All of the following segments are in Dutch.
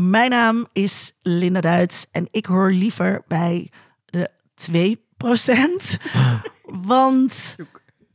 Mijn naam is Linda Duits en ik hoor liever bij de 2%. Want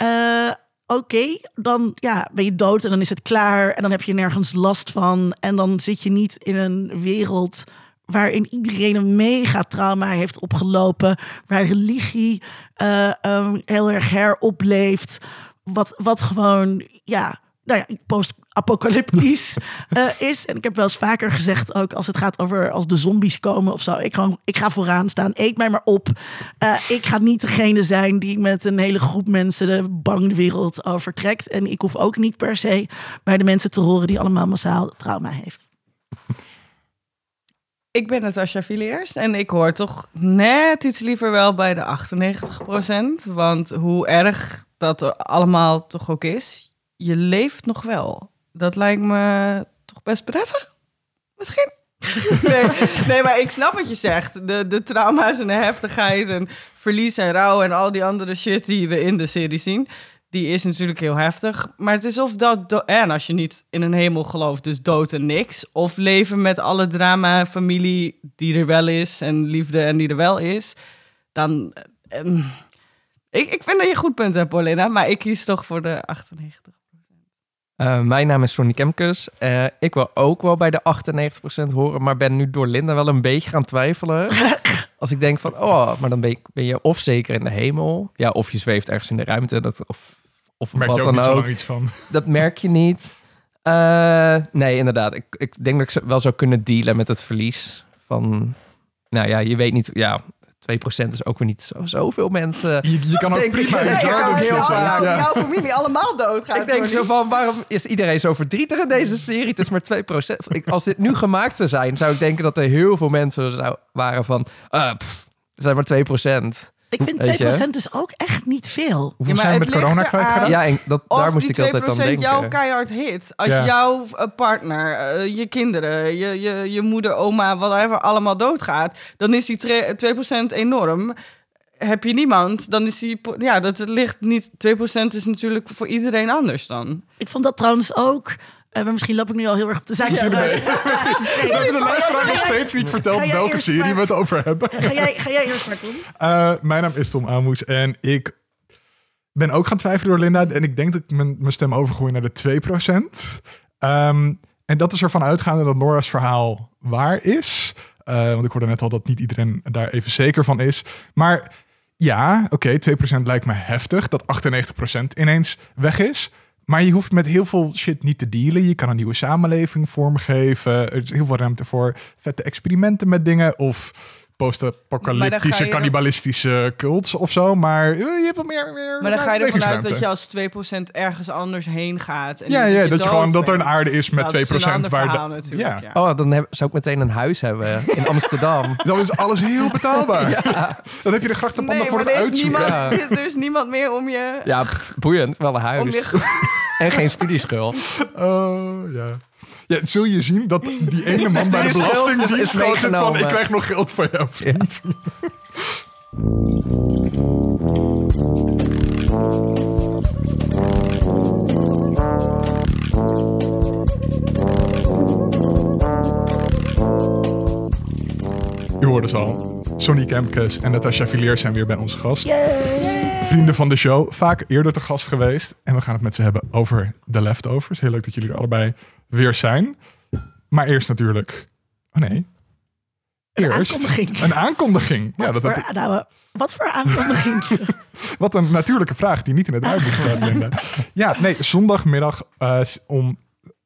uh, oké, dan ja, ben je dood en dan is het klaar en dan heb je nergens last van. En dan zit je niet in een wereld waarin iedereen een mega trauma heeft opgelopen, waar religie uh, um, heel erg heropleeft, wat, wat gewoon, ja, nou ja, post-apocalyptisch uh, is. En ik heb wel eens vaker gezegd, ook als het gaat over als de zombies komen of zo. Ik, gewoon, ik ga vooraan staan, eet mij maar op. Uh, ik ga niet degene zijn die met een hele groep mensen de bang de wereld overtrekt. En ik hoef ook niet per se bij de mensen te horen die allemaal massaal trauma heeft. Ik ben Natasja Villiers en ik hoor toch net iets liever wel bij de 98%. Want hoe erg dat allemaal toch ook is, je leeft nog wel. Dat lijkt me toch best prettig? Misschien? nee, nee, maar ik snap wat je zegt. De, de trauma's en de heftigheid en verlies en rouw en al die andere shit die we in de serie zien. Die is natuurlijk heel heftig. Maar het is of dat... En als je niet in een hemel gelooft, dus dood en niks. Of leven met alle drama, familie die er wel is. En liefde en die er wel is. Dan... Ehm, ik, ik vind dat je goed punt hebt, Paulina. Maar ik kies toch voor de 98. Uh, mijn naam is Sonny Kemkes. Uh, ik wil ook wel bij de 98% horen, maar ben nu door Linda wel een beetje gaan twijfelen. Als ik denk van, oh, maar dan ben je, ben je of zeker in de hemel, ja, of je zweeft ergens in de ruimte, dat, of, of merk wat je ook dan ook. iets van. Dat merk je niet. Uh, nee, inderdaad. Ik, ik denk dat ik wel zou kunnen dealen met het verlies van, nou ja, je weet niet, ja, 2% is ook weer niet zo, zoveel mensen. Je, je kan ook ik. prima in ik Jargon ook heel. Jouw, Ja. jouw familie allemaal doodgaat. Ik denk zo van, waarom is iedereen zo verdrietig in deze serie? Het is maar 2%. Ik, als dit nu gemaakt zou zijn, zou ik denken dat er heel veel mensen zou, waren van... pff, het zijn maar 2%. Ik vind Weet je? 2% dus ook echt niet veel. Hoeveel Ja, zijn we het met corona kwijtgeraakt? Ja, en dat, daar moest ik altijd aan 2% denken. jouw keihard hit. Als Ja. jouw eh, partner, eh, je kinderen, je, je, je moeder, oma, whatever, allemaal doodgaat, dan is die tre- 2% enorm. Heb je niemand, dan is die... Ja, dat ligt niet... 2% is natuurlijk voor iedereen anders dan. Ik vond dat trouwens ook. Eh, maar misschien loop ik nu al heel erg op de zaak. We hebben de luisteraar nog steeds niet verteld welke serie we het over hebben. Ga jij, ga jij eerst maar doen? Eh, mijn naam is Tom Amoes en ik ben ook gaan twijfelen door Linda. En ik denk dat ik mijn, mijn stem overgooi naar de 2%. Ehm, en dat is ervan uitgaande dat Nora's verhaal waar is. Eh, want ik hoorde net al dat niet iedereen daar even zeker van is. Maar ja, oké, 2% lijkt me heftig dat 98% ineens weg is. Maar je hoeft met heel veel shit niet te dealen. Je kan een nieuwe samenleving vormgeven. Er is heel veel ruimte voor vette experimenten met dingen. Of post-apocalyptische, cannibalistische cults of zo. Maar eh, je hebt wel meer, meer Maar dan ga je ervan uit dat je als 2% ergens anders heen gaat. En Ja, ja, dat je gewoon dat er een aarde is met Nou, dat is 2% een ander waar de- verhaal natuurlijk, ja. ja. Oh, dan heb, zou ik meteen een huis hebben in Amsterdam. Dan is alles heel betaalbaar. Dan heb je de grachtenpanden Nee, voor maar het er is, uitzoeken. niemand, er is niemand meer om je... Ja, pff, boeiend. Wel een Om huis. En geen studieschuld. Oh, ja. Ja, zul je zien dat die ene man bij de is- belastingdienst is gewoon zit van... ik krijg nog geld van jou, vriend. U hoorde ze al. Sonny Kempkes en Natasha Villiers zijn weer bij onze gast. Vrienden van de show, vaak eerder te gast geweest. En we gaan het met ze hebben over de leftovers. Heel leuk dat jullie er allebei weer zijn. Maar eerst natuurlijk... Oh nee. Een Eerst aankondiging. Een aankondiging. Ja, Wat, dat voor, heb ik- nou, wat voor aankondiging? wat een natuurlijke vraag die niet in het draaiboek staat, Linda. Ja, nee, zondagmiddag eh, om,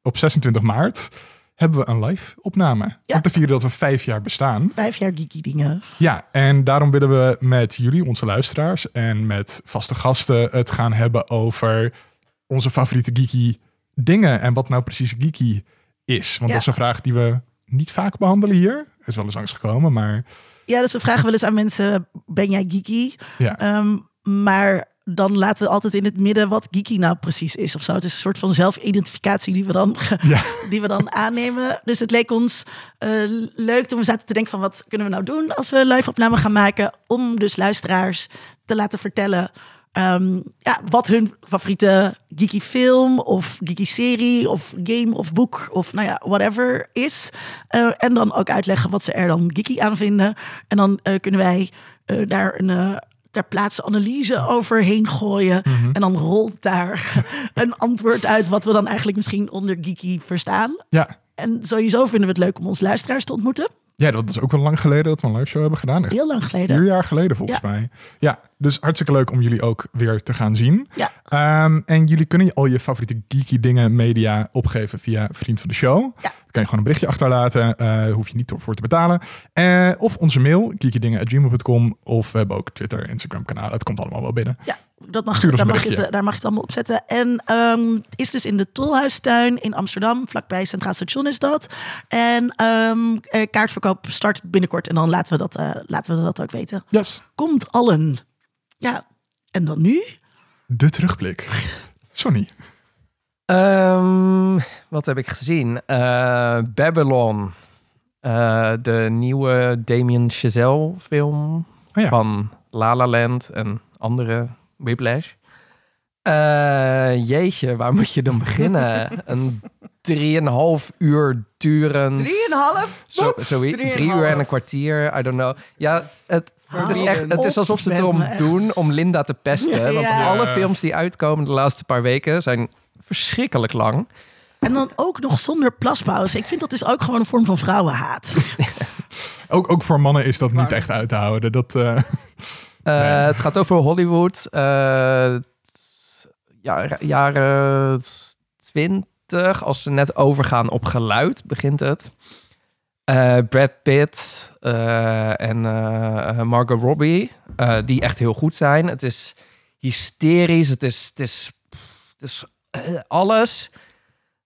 op 26 maart hebben we een live opname. Ja. Om te vieren dat we vijf jaar bestaan. Vijf jaar geeky dingen. Ja, en daarom willen we met jullie, onze luisteraars, en met vaste gasten het gaan hebben over onze favoriete geeky dingen en wat nou precies geeky is. Want Ja. dat is een vraag die we niet vaak behandelen hier. Is wel eens langsgekomen, maar Ja, dus we vragen wel eens aan mensen, ben jij geeky? ja. Ehm, maar dan laten we altijd in het midden wat geeky nou precies is of zo. Het is een soort van zelfidentificatie die we dan, Ja. die we dan aannemen. Dus het leek ons eh, leuk toen we zaten te denken van wat kunnen we nou doen als we een live opname gaan maken. Om dus luisteraars te laten vertellen ehm, ja, wat hun favoriete geeky film of geeky serie of game of boek of nou ja, whatever is. Eh, en dan ook uitleggen wat ze er dan geeky aan vinden. En dan eh, kunnen wij daar een ter plaatse analyse overheen gooien. En dan rolt daar een antwoord uit wat we dan eigenlijk misschien onder geeky verstaan. Ja. En sowieso vinden we het leuk om ons luisteraars te ontmoeten. ja, dat is ook wel lang geleden dat we een live show hebben gedaan. Echt Heel lang geleden. Vier jaar geleden volgens mij. Ja, dus hartstikke leuk om jullie ook weer te gaan zien. Ja. Ehm, en jullie kunnen al je favoriete geeky dingen, media opgeven via Vriend van de Show. Ja. Dan kan je gewoon een berichtje achterlaten. eh hoef je niet voor te betalen. Eh, of onze mail, geekydingen.gmail.com. Of we hebben ook Twitter, Instagram kanaal. Het komt allemaal wel binnen. Ja, dat mag, Stuur ons daar, mag je het, daar mag je het allemaal op zetten. En ehm, het is dus in de Tolhuistuin in Amsterdam, vlakbij Centraal Station is dat. En ehm, eh, kaartverkoop start binnenkort en dan laten we, dat, eh, laten we dat ook weten. Yes, Komt allen. Ja, en dan nu? de terugblik. Sonny. Ehm, wat heb ik gezien? Eh, Babylon. Eh, de nieuwe Damien Chazelle film Oh ja. van La La Land en andere Whiplash. Eh, jeetje, waar moet je dan beginnen? een drieënhalf uur durend... Drieënhalf? Zo, zoiets. Drie uur en een kwartier, I don't know. Ja, het, het is echt, het is alsof ze het erom doen om Linda te pesten. Want Ja. alle films die uitkomen de laatste paar weken zijn verschrikkelijk lang. En dan ook nog zonder plaspauze. Ik vind dat is ook gewoon een vorm van vrouwenhaat. Ook, ook voor mannen is dat niet echt uit te houden. Dat, eh, Eh, Het gaat over Hollywood. eh, t- ja, jaren twintig, als ze net overgaan op geluid, begint het. Eh, Brad Pitt eh, en eh, Margot Robbie, eh, die echt heel goed zijn. Het is hysterisch, het is, het is, het is alles.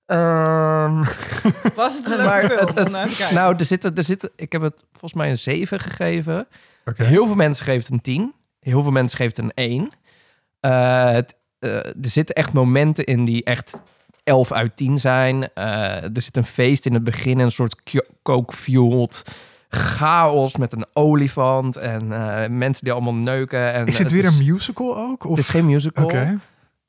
Ehm, Was het een maar film? het, nou, er zitten, er zitten, ik heb het volgens mij een 7 gegeven. Heel veel mensen geven het een 10. Heel veel mensen geven het een 1. Eh, het, er zitten echt momenten in die echt 11 uit 10 zijn. Eh, er zit een feest in het begin, een soort coke-fueled chaos met een olifant en eh, mensen die allemaal neuken. En is het het weer is, een musical ook? Of? Het is geen musical. Oké.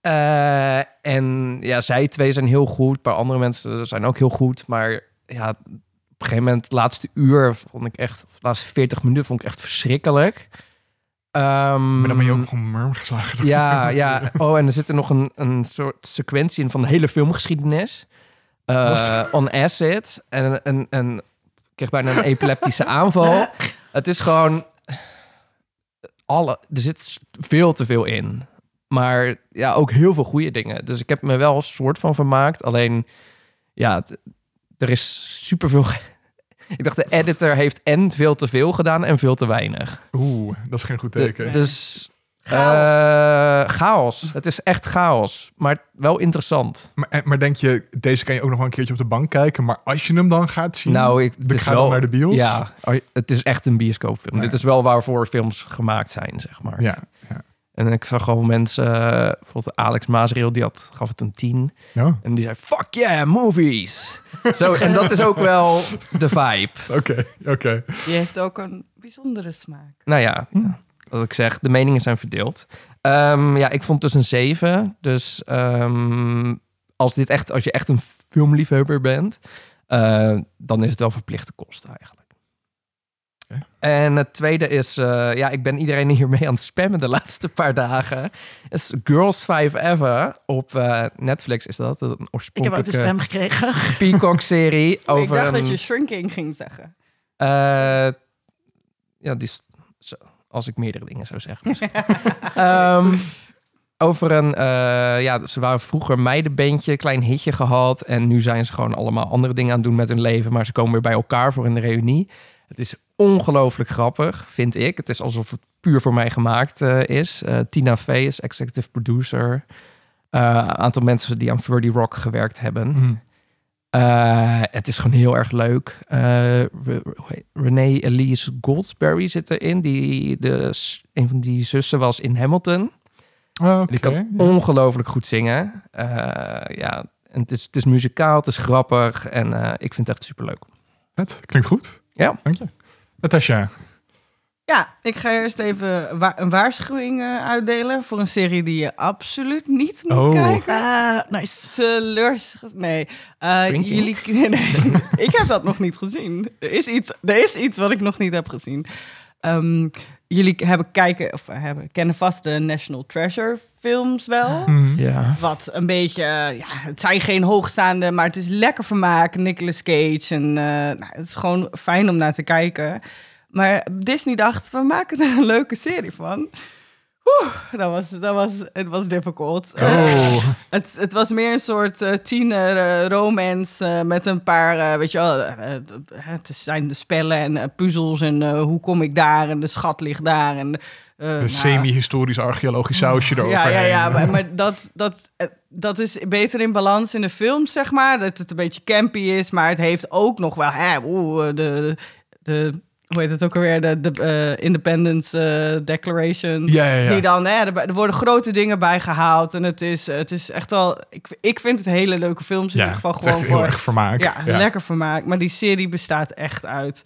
Eh, en ja, zij twee zijn heel goed. Een paar andere mensen zijn ook heel goed. Maar ja, op een gegeven moment, het laatste uur vond ik echt, of de laatste 40 minuten vond ik echt verschrikkelijk. Ehm, Maar dan ben je ook gewoon murm geslagen. ja, ja. Oh, en er zit er nog een, een soort sequentie in van de hele filmgeschiedenis. Eh, on acid. En, en, en ik kreeg bijna een epileptische aanval. Het is gewoon... Alle, er zit veel te veel in. Maar ja, ook heel veel goede dingen. Dus ik heb me wel een soort van vermaakt. Alleen, ja, er is superveel... Ik dacht, de editor heeft en veel te veel gedaan en veel te weinig. Oeh, dat is geen goed De- teken. dus Chaos. eh, chaos. Het is echt chaos, maar wel interessant. Maar, eh, maar denk je, deze kan je ook nog wel een keertje op de bank kijken. Maar als je hem dan gaat zien, Nou, ik, het dan is ga wel dan naar de bios. Ja, oh, het is echt een bioscoopfilm. Dit is wel waarvoor films gemaakt zijn, zeg maar. Ja, ja. En ik zag gewoon mensen, eh, bijvoorbeeld Alex Maasreel, die had, gaf het een 10. Ja, En die zei, fuck yeah, movies. Zo, en dat is ook wel de vibe. oké, oké. Die heeft ook een bijzondere smaak. Nou ja, ja, wat ik zeg, de meningen zijn verdeeld. Ehm, ja, ik vond dus een 7. Dus ehm, als, dit echt, als je echt een filmliefhebber bent, eh, dan is het wel verplichte kosten eigenlijk. En het tweede is, eh, ja, ik ben iedereen hiermee aan het spammen de laatste paar dagen. is Girls Five Ever op eh, Netflix is dat. Een Ik heb ook de stem gekregen. Peacock-serie ik over dacht een... dat je shrinking ging zeggen. Eh, ja, die zo, als ik meerdere dingen zou zeggen. Ehm, over een, eh, ja, ze waren vroeger een meidenbandje, klein hitje gehad. En nu zijn ze gewoon allemaal andere dingen aan het doen met hun leven. Maar ze komen weer bij elkaar voor in de reunie. Het is ongelooflijk grappig, vind ik. Het is alsof het puur voor mij gemaakt eh, is. Eh, Tina Fey is executive producer. Eh, Een aantal mensen die aan 30 Rock gewerkt hebben. Hm. Eh, het is gewoon heel erg leuk. Re- hoe heet- Renee Elise Goldsberry zit erin. Die de, een van die zussen was in Hamilton. Die kan ongelooflijk goed zingen. Ja, en het is, het is muzikaal, het is grappig. En ik vind het echt superleuk. Vet. Klinkt goed. Ja. Dank je. Natasja. Ja, ik ga eerst even wa- een waarschuwing eh, uitdelen voor een serie die je absoluut niet moet Oh. kijken. Ah, nice. Teleurs... Nee, Eh, Drinking? jullie... Nee, nee, ik heb dat nog niet gezien. Er is iets, er is iets wat ik nog niet heb gezien. Ehm, jullie hebben kijken, of eh, hebben, kennen vast de National Treasure films wel. Mhm. Ja. Wat een beetje, eh, ja, het zijn geen hoogstaande, maar het is lekker vermaak. Nicolas Cage en eh, nou, het is gewoon fijn om naar te kijken. Maar Disney dacht, we maken er een leuke serie van. Oeh, dat was, dat was, het was difficult. Oh. Het, het was meer een soort eh, tiener eh, romance eh, met een paar, weet je wel, het zijn de spellen en puzzels en hoe kom ik daar en de schat ligt daar en Een nou, semi-historisch archeologisch sausje eroverheen. ja, ja, ja, maar, maar dat, dat, dat is beter in balans in de films, zeg maar. Dat het een beetje campy is, maar het heeft ook nog wel... Hè, de, de, hoe heet het ook alweer? De, de eh, Independence eh, Declaration. Ja, ja, ja. Die dan, hè, er, er worden grote dingen bijgehaald. En het is, het is echt wel... Ik, ik vind het hele leuke films in ieder geval gewoon heel voor... erg vermaak. Ja, lekker vermaak. Maar die serie bestaat echt uit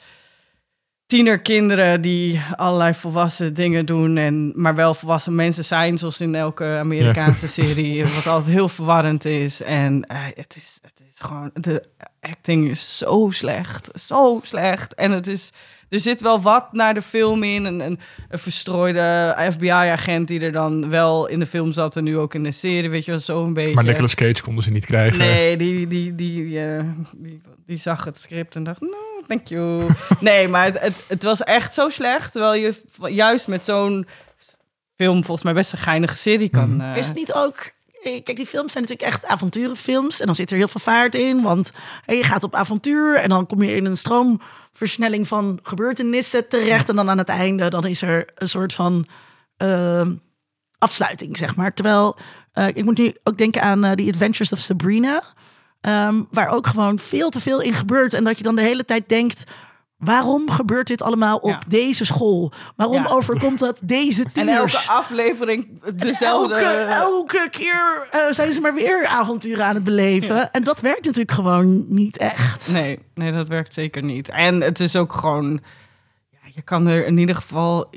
tienerkinderen die allerlei volwassen dingen doen. En, maar wel volwassen mensen zijn, zoals in elke Amerikaanse serie. Wat altijd heel verwarrend is. En eh, het, is, het is gewoon... De acting is zo slecht. Zo slecht. En het is... Er zit wel wat naar de film in. Een, een, een verstrooide FBI-agent die er dan wel in de film zat en nu ook in de serie. Weet je wel, zo een beetje. Maar Nicolas Cage konden ze niet krijgen. Nee, die, die, die, eh, die, die zag het script en dacht, no, thank you. nee, maar het, het, het was echt zo slecht. Terwijl je juist met zo'n film volgens mij best een geinige serie kan... Mhm. eh, Is het niet ook... eh, Kijk, die films zijn natuurlijk echt avonturenfilms. En dan zit er heel veel vaart in. Want je gaat op avontuur en dan kom je in een stroomversnelling van gebeurtenissen terecht. En dan aan het einde, dan is er een soort van ehm, afsluiting, zeg maar. Terwijl, eh, ik moet nu ook denken aan eh, The Adventures of Sabrina. ehm, waar ook gewoon veel te veel in gebeurt. En dat je dan de hele tijd denkt... Waarom gebeurt dit allemaal op Ja. deze school? Waarom Ja. overkomt dat deze en tieners? elke aflevering dezelfde... Elke, elke keer eh, zijn ze maar weer avonturen aan het beleven. En dat werkt natuurlijk gewoon niet echt. Nee, nee, dat werkt zeker niet. En het is ook gewoon... Ja, je kan er in ieder geval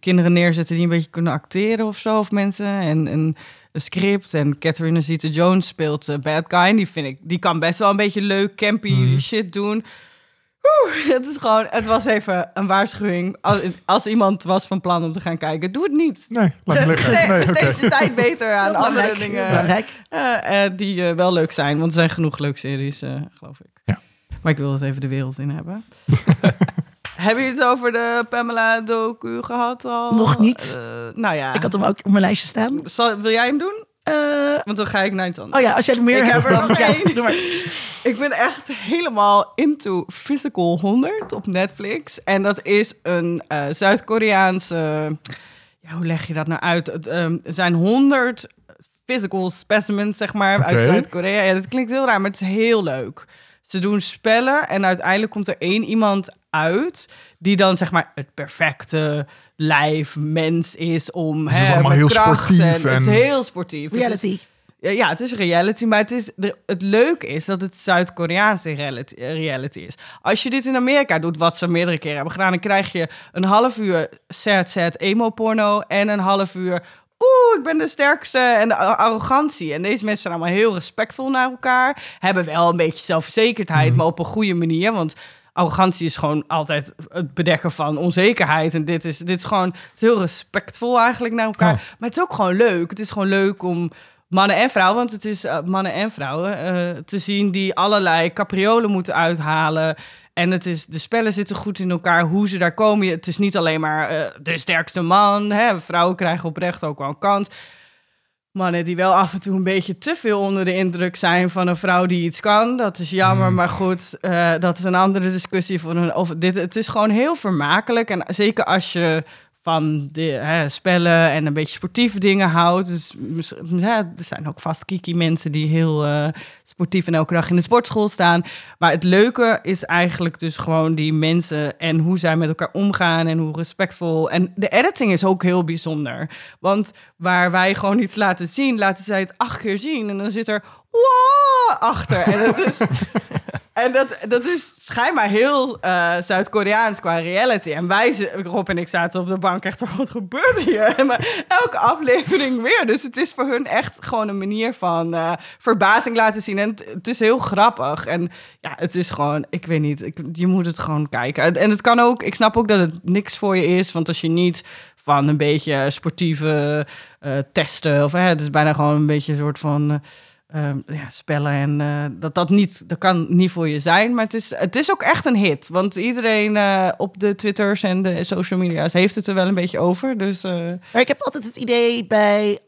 kinderen neerzetten die een beetje kunnen acteren of zo. Of mensen. En, en een script. En Catherine Zeta-Jones speelt eh, Bad Guy. En die, vind ik, die kan best wel een beetje leuk, campy Mhm. shit doen. Oeh, het is gewoon... Het was even een waarschuwing. Als, als iemand was van plan om te gaan kijken, doe het niet. Nee, laat liggen. Nee, je tijd beter aan andere dingen. Eh, eh, die eh, wel leuk zijn, want er zijn genoeg leuke series, eh, geloof ik. Ja. Maar ik wil het even de wereld in hebben. Hebben jullie het over de Pamela docu gehad al? Nog niet. Nou ja. Ik had hem ook op mijn lijstje staan. Zal, wil jij hem doen? Eh, Want dan ga ik naar iets anders. oh ja, als jij er meer Ik hebt, heb er dan... ja, doe maar. Ik ben echt helemaal into Physical 100 op Netflix. En dat is een eh, Zuid-Koreaanse... Ja, hoe leg je dat nou uit? Het ehm, zijn 100 physical specimens, zeg maar, uit Zuid-Korea. Ja, dat klinkt heel raar, maar het is heel leuk. Ze doen spellen en uiteindelijk komt er één iemand uit... die dan, zeg maar, het perfecte lijf, mens is om... Dus het is hè, allemaal heel sportief En, Het is heel sportief. Het is- Reality. ja, ja, het is reality, maar het, is, de, het leuke is dat het Zuid-Koreaanse reality, eh, reality is. Als je dit in Amerika doet, wat ze meerdere keren hebben gedaan, dan krijg je een half uur sad, sad emo-porno en een half uur... Oeh, ik ben de sterkste en de arrogantie. En deze mensen zijn allemaal heel respectvol naar elkaar. Hebben wel een beetje zelfverzekerdheid, maar op een goede manier. Want arrogantie is gewoon altijd het bedekken van onzekerheid. En dit is, dit is gewoon het is heel respectvol eigenlijk naar elkaar. Oh. Maar het is ook gewoon leuk. Het is gewoon leuk om mannen en vrouwen, want het is eh, mannen en vrouwen, eh, te zien die allerlei capriolen moeten uithalen. En het is, de spellen zitten goed in elkaar, hoe ze daar komen. Het is niet alleen maar eh, de sterkste man. Hè? Vrouwen krijgen oprecht ook wel een kans. Mannen die wel af en toe een beetje te veel onder de indruk zijn van een vrouw die iets kan. Dat is jammer, maar goed, eh, dat is een andere discussie. Voor een, over dit, het is gewoon heel vermakelijk. En zeker als je van hè, spellen en een beetje sportieve dingen houdt. Dus, er zijn ook vast kiki mensen die heel eh, sportief en elke dag in de sportschool staan. Maar het leuke is eigenlijk dus gewoon die mensen en hoe zij met elkaar omgaan en hoe respectvol. En de editing is ook heel bijzonder. Want waar wij gewoon iets laten zien, laten zij het acht keer zien. En dan zit er wow achter. En het is, En dat, dat is schijnbaar heel eh, Zuid-Koreaans qua reality. En wij, Rob en ik zaten op de bank echt, wat gebeurt hier? Maar elke aflevering weer. Dus het is voor hun echt gewoon een manier van eh, verbazing laten zien. En het, is heel grappig. En ja, het is gewoon, ik weet niet, je moet het gewoon kijken. En- het kan ook, ik snap ook dat het niks voor je is. Want als je niet van een beetje sportieve eh, testen, of het is bijna gewoon een beetje een soort van... eh, Ehm, ja, spellen en eh, dat dat niet, dat kan niet voor je zijn, maar het is, het is ook echt een hit. Want iedereen eh, op de Twitters en de social media's heeft het er wel een beetje over. Dus eh, Maar ik heb altijd het idee bij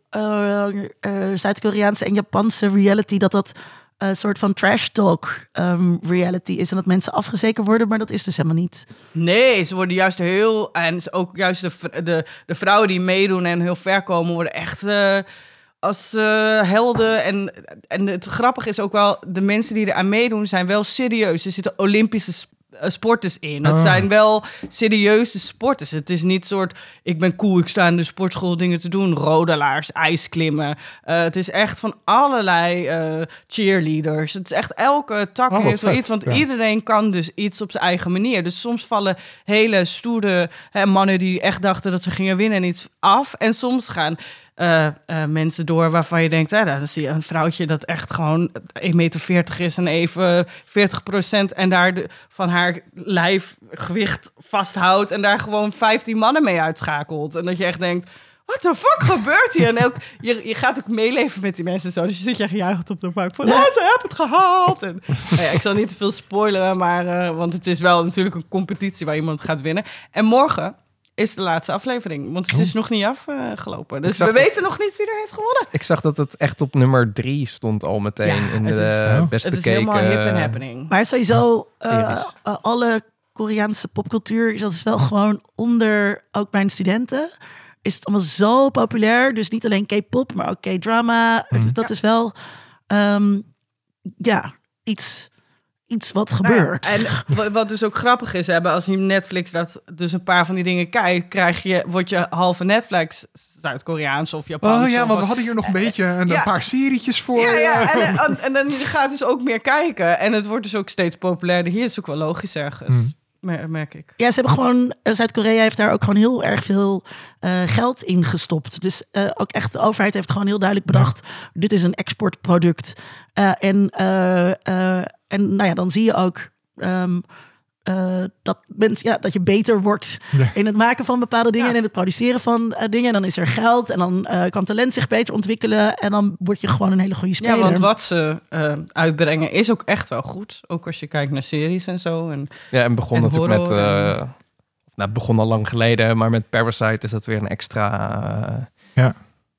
Zuid-Koreaanse en Japanse reality dat dat een soort van trash talk ehm, reality is en dat mensen afgezekerd worden, maar dat is dus helemaal niet. nee, ze worden juist heel en ook juist de, de, de vrouwen die meedoen en heel ver komen worden echt als eh, helden. En, en het grappige is ook wel, de mensen die er aan meedoen zijn wel serieus. Er zitten Olympische eh, sporters in. Het Ah. zijn wel serieuze sporters. Het is niet soort, ik ben cool, ik sta in de sportschool dingen te doen. Rodelaars, ijsklimmen. Eh, het is echt van allerlei cheerleaders. Het is echt elke tak Oh, heeft wel iets. Want ja. iedereen kan dus iets op zijn eigen manier. Dus soms vallen hele stoere hè, mannen die echt dachten dat ze gingen winnen iets af. En soms gaan eh, eh, mensen door waarvan je denkt, hè, dan zie je een vrouwtje dat echt gewoon 1,40 meter is en even 40% en daar de, van haar lijfgewicht vasthoudt en daar gewoon 15 mannen mee uitschakelt. En dat je echt denkt, wat de fuck gebeurt hier? En ook, je, je gaat ook meeleven met die mensen en zo. Dus je zit je gejuicht op de bank van, ja, ze hebben het gehaald. En, nou ja, ik zal niet te veel spoileren, maar, eh, want het is wel natuurlijk een competitie waar iemand gaat winnen. En morgen is de laatste aflevering, want het is nog niet afgelopen. dus we dat- weten nog niet wie er heeft gewonnen. Ik zag dat het echt op nummer drie stond al meteen Ja, in het de is- Oh. best Het is helemaal hip en happening. Maar sowieso, eh, eh, alle Koreaanse popcultuur, dat is wel gewoon onder ook mijn studenten. Is het allemaal zo populair. Dus niet alleen K-pop, maar ook K-drama. Dat is wel, ehm, ja, iets, iets wat gebeurt. Ja, en wa- wat dus ook grappig is, hebben als je Netflix dat dus een paar van die dingen kijkt, krijg je, word je halve Netflix Zuid-Koreaans of Japans. Oh ja, want we hadden hier nog een beetje een, ja. een paar serietjes voor. Ja, ja, eh, en, en, en dan gaat dus ook meer kijken. En het wordt dus ook steeds populairder. Hier is het ook wel logisch ergens, Hmm. Mer- merk ik. Ja, ze hebben gewoon, eh, Zuid-Korea heeft daar ook gewoon heel erg veel eh, geld in gestopt. Dus eh, ook echt, de overheid heeft gewoon heel duidelijk bedacht, dit is een exportproduct. En, en nou ja, dan zie je ook ehm, eh, dat, mensen, ja, dat je beter wordt Ja. in het maken van bepaalde dingen Ja. en in het produceren van eh, dingen. En dan is er geld en dan eh, kan talent zich beter ontwikkelen en dan word je gewoon een hele goede speler. Ja, want wat ze uitbrengen is ook echt wel goed. Ook als je kijkt naar series en zo. En Ja, en begon En natuurlijk met... en- eh, nou, het begon al lang geleden, maar met Parasite is dat weer een extra eh, Ja.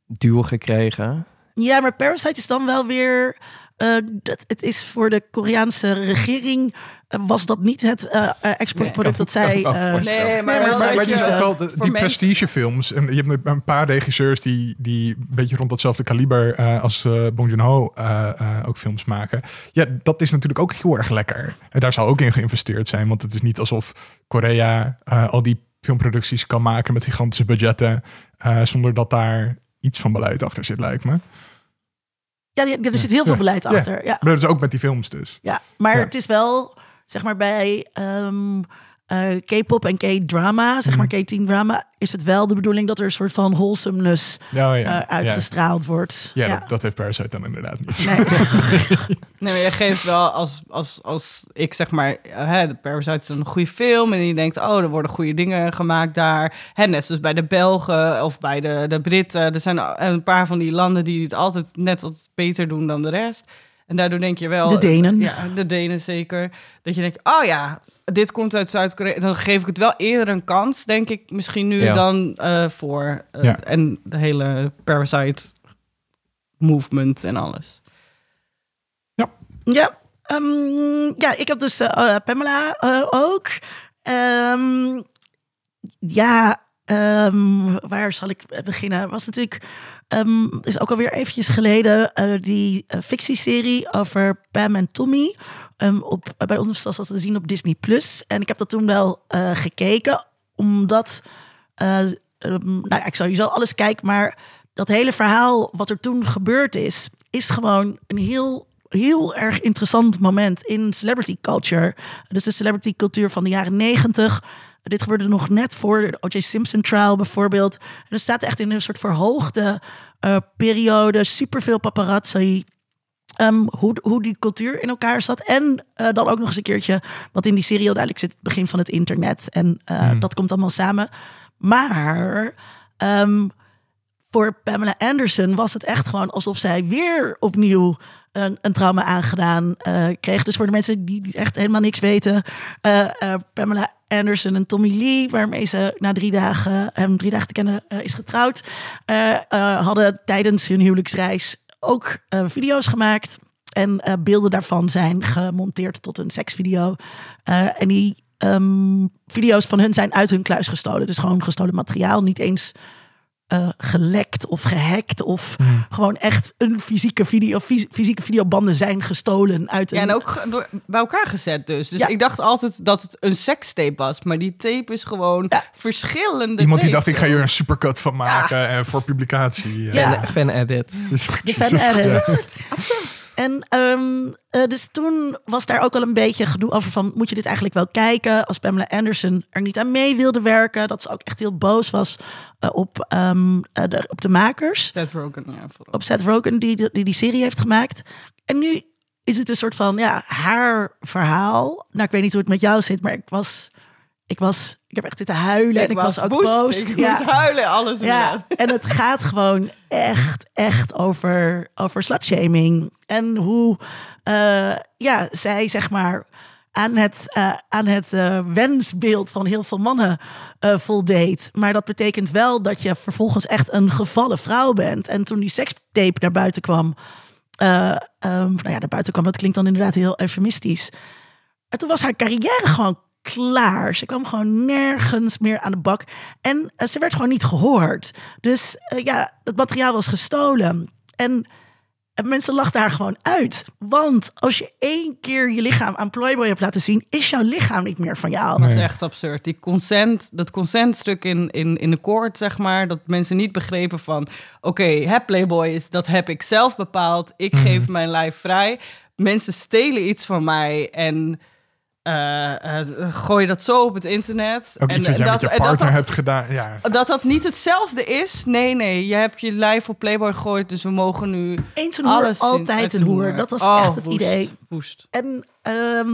duw gekregen. Ja, maar Parasite is dan wel weer. eh, dat, het is voor de Koreaanse regering. Was dat niet het eh, eh, exportproduct Nee, dat zij. eh. Nee, maar, maar, wel maar, dat maar het is je- ook wel de- die prestigefilms. En je hebt een paar regisseurs die, die een beetje rond datzelfde kaliber eh, als Bong Joon-ho eh, eh, ook films maken. Ja, dat is natuurlijk ook heel erg lekker. En daar zal ook in geïnvesteerd zijn. Want het is niet alsof Korea eh, al die filmproducties kan maken met gigantische budgetten. eh, zonder dat daar iets van beleid achter zit, lijkt me. ja, er zit heel veel beleid ja. achter. Ja, Maar dat is ook met die films dus. ja. maar Ja. het is wel, zeg maar, bij ehm, eh, K-pop en K-drama, zeg maar K-teen drama, is het wel de bedoeling dat er een soort van wholesomeness Ja, ja, eh, ja. uitgestraald wordt. Ja, Dat, dat heeft Parasite dan inderdaad niet. Nee. Nee, maar je geeft wel als, als, als ik zeg maar, eh, hè, de Parasite is een goede film en je denkt, oh, er worden goede dingen gemaakt daar. Hè, net zoals bij de Belgen of bij de, de Britten. Er zijn een paar van die landen die het altijd net wat beter doen dan de rest. En daardoor denk je wel... De Denen. Ja, de Denen zeker. Dat je denkt, oh ja, dit komt uit Zuid-Korea. Dan geef ik het wel eerder een kans, denk ik, misschien nu Ja. dan eh, voor. eh, Ja. En de hele Parasite movement en alles. Ja, ehm, ja, ik heb dus eh, Pamela eh, ook. Ehm, ja, ehm, waar zal ik beginnen? Was natuurlijk, ehm, is ook alweer eventjes geleden eh, die eh, fictieserie over Pam en Tommy. ehm, op, bij ons was dat te zien op Disney Plus. En ik heb dat toen wel eh, gekeken, omdat, eh, ehm, nou ik sowieso alles kijk, maar dat hele verhaal wat er toen gebeurd is, is gewoon een heel heel erg interessant moment in celebrity culture. Dus de celebrity cultuur van de jaren negentig. Dit gebeurde nog net voor de O.J. Simpson trial bijvoorbeeld. En er staat echt in een soort verhoogde eh, periode. Superveel paparazzi. Ehm, hoe, hoe die cultuur in elkaar zat. En eh, dan ook nog eens een keertje wat in die serie duidelijk zit. Het begin van het internet. En eh, dat komt allemaal samen. Maar ehm, voor Pamela Anderson was het echt gewoon alsof zij weer opnieuw een, een trauma aangedaan eh, kreeg. Dus voor de mensen die, echt helemaal niks weten. eh, eh, Pamela Anderson en Tommy Lee, waarmee ze na drie dagen, hem drie dagen te kennen is getrouwd, hadden tijdens hun huwelijksreis ook video's gemaakt. En beelden daarvan zijn gemonteerd tot een seksvideo. En die ehm, video's van hun zijn uit hun kluis gestolen. Dus gewoon gestolen materiaal. Niet eens eh, gelekt of gehackt. Of gewoon echt een fysieke video. fys- fysieke videobanden zijn gestolen uit een... Ja, en ook door, bij elkaar gezet dus. Dus Ja. ik dacht altijd dat het een sekstape was. Maar die tape is gewoon Ja. verschillende Iemand die dacht, ik ga hier een supercut van maken eh, voor publicatie. Ja. Fan, fan edit. Dus- De fan edit. En ehm, eh, dus toen was daar ook al een beetje gedoe over van... moet je dit eigenlijk wel kijken? Als Pamela Anderson er niet aan mee wilde werken... dat ze ook echt heel boos was eh, op, ehm, eh, de, op de makers. Seth Rogen, ja. vooral. Op Seth Rogen, die, die die serie heeft gemaakt. En nu is het een soort van, ja, haar verhaal. Nou, ik weet niet hoe het met jou zit, maar ik was... Ik, was, ik heb echt zitten huilen en ik was, ook woest. boos. Ik ja. huilen, alles Ja, en het gaat gewoon echt, echt over, over slutshaming. En hoe eh, ja, zij, zeg maar, aan het, eh, aan het eh, wensbeeld van heel veel mannen voldeed. Maar dat betekent wel dat je vervolgens echt een gevallen vrouw bent. En toen die sekstape naar buiten kwam... ehm, nou ja, naar buiten kwam, dat klinkt dan inderdaad heel eufemistisch. En toen was haar carrière gewoon klaar. Ze kwam gewoon nergens meer aan de bak. En eh, ze werd gewoon niet gehoord. Dus eh, ja, het materiaal was gestolen. En, en mensen lachten haar gewoon uit. Want als je één keer je lichaam aan Playboy hebt laten zien... is jouw lichaam niet meer van jou. Dat is echt absurd. Die consent, dat consentstuk in, in, in de koord, zeg maar, dat mensen niet begrepen van, oké, hè, Playboy is, dat heb ik zelf bepaald. Ik geef mijn lijf vrij. Mensen stelen iets van mij en eh eh, gooien dat zo op het internet. Ook en iets wat jij met je en partner dat, hebt gedaan. Ja. dat dat niet hetzelfde is. Nee, nee, je hebt je lijf op Playboy gegooid, dus we mogen nu Eens een hoer, altijd een hoer. Dat was Oh, echt het woest, idee. Woest. En ehm,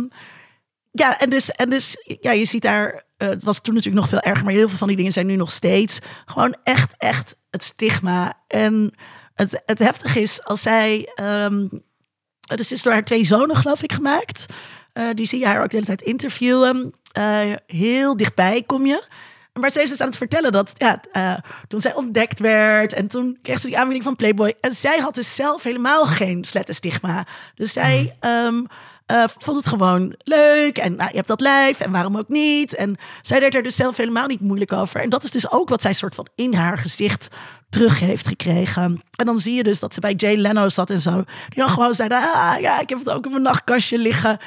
ja, en dus, en dus ja, je ziet daar, eh, het was toen natuurlijk nog veel erger, maar heel veel van die dingen zijn nu nog steeds gewoon echt, echt het stigma. En het, het heftige is als zij, ehm dus is door haar twee zonen geloof ik gemaakt. Eh, die zie je haar ook de hele tijd interviewen. Eh, heel dichtbij kom je. Maar zij is dus aan het vertellen dat ja, eh, toen zij ontdekt werd en toen kreeg ze die aanbieding van Playboy. En zij had dus zelf helemaal geen slettenstigma. Dus zij ehm, eh, vond het gewoon leuk en nou, je hebt dat lijf en waarom ook niet. En zij deed er dus zelf helemaal niet moeilijk over. En dat is dus ook wat zij soort van in haar gezicht terug heeft gekregen. En dan zie je dus dat ze bij Jay Leno zat en zo. Die dan gewoon zei, ah ja, ik heb het ook in mijn nachtkastje liggen.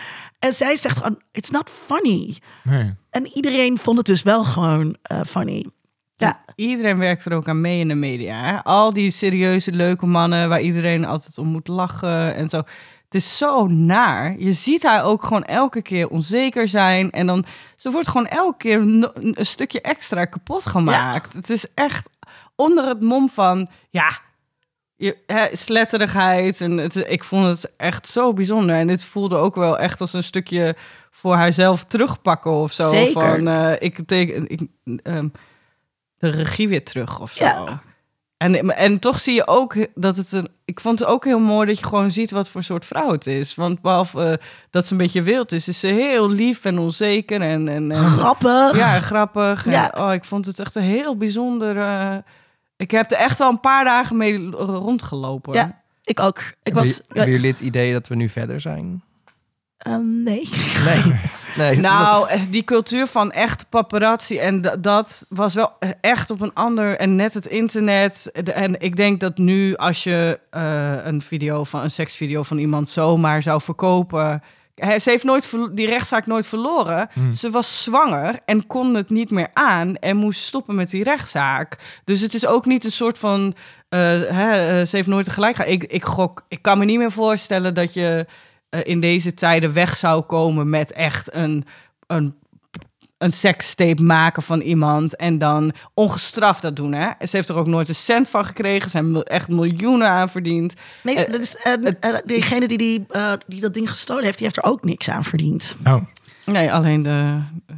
En zij zegt gewoon, it's not funny. Nee. En iedereen vond het dus wel gewoon eh, funny. Ja, Iedereen werkt er ook aan mee in de media. Hè? Al die serieuze, leuke mannen waar iedereen altijd om moet lachen en zo. Het is zo naar. Je ziet haar ook gewoon elke keer onzeker zijn. En dan, ze wordt gewoon elke keer een stukje extra kapot gemaakt. Het is echt onder het mom van, ja, je, hè, sletterigheid. En het, ik vond het echt zo bijzonder. En dit voelde ook wel echt als een stukje voor haarzelf terugpakken of zo. Zeker. Van, eh, ik teken, ik, ehm, de regie weer terug of zo. Ja. En, en toch zie je ook dat het een. Ik vond het ook heel mooi dat je gewoon ziet wat voor soort vrouw het is. Want behalve eh, dat ze een beetje wild is, is ze heel lief en onzeker en. en, en grappig. ja, grappig. En, Ja. oh, ik vond het echt een heel bijzonder. eh, ik heb er echt al een paar dagen mee rondgelopen. Ja, ik ook. Ik Hebben, was... j- hebben jullie het idee dat we nu verder zijn? eh, nee. Nee. nee Nou, dat- eh, die cultuur van echt paparazzi en da- dat was wel echt op een ander en net het internet. En ik denk dat nu als je eh, een video van een seksvideo van iemand zomaar zou verkopen, Ze heeft nooit die rechtszaak nooit verloren. Hmm. Ze was zwanger en kon het niet meer aan en moest stoppen met die rechtszaak. Dus het is ook niet een soort van. eh, hè, eh, ze heeft nooit tegelijk gehad. Ik, ik gok. Ik kan me niet meer voorstellen dat je eh, in deze tijden weg zou komen met echt een. een een sekstape maken van iemand en dan ongestraft dat doen. Hè? Ze heeft er ook nooit een cent van gekregen. Ze hebben echt miljoenen aan verdiend. Nee, Eh, dat is, en, eh, degene die, die, eh, die dat ding gestolen heeft, die heeft er ook niks aan verdiend. Oh, Nee, alleen de, eh,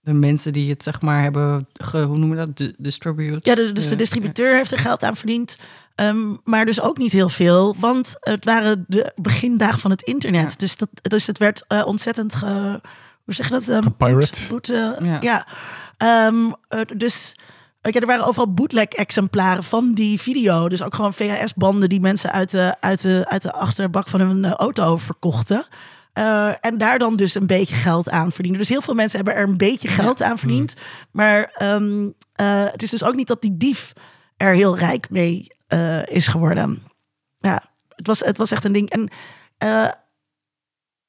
de mensen die het zeg maar hebben, ge, hoe noemen we dat, de, distribute. Ja, de, dus de distributeur heeft er geld aan verdiend. Ehm, maar dus ook niet heel veel, want het waren de begindagen van het internet. Ja. Dus, dat, dus het werd eh, ontzettend, ge, hoe zeg je dat? Gepirate. boet- boet, eh, Ja. ja. Ehm, eh, dus eh, ja, er waren overal bootleg-exemplaren van die video. Dus ook gewoon VHS-banden die mensen uit de, uit, de, uit de achterbak van hun auto verkochten. Eh, en daar dan dus een beetje geld aan verdienen. Dus heel veel mensen hebben er een beetje geld aan verdiend. Maar ehm, eh, het is dus ook niet dat die dief er heel rijk mee eh, is geworden. Ja, het was, het was echt een ding. En eh,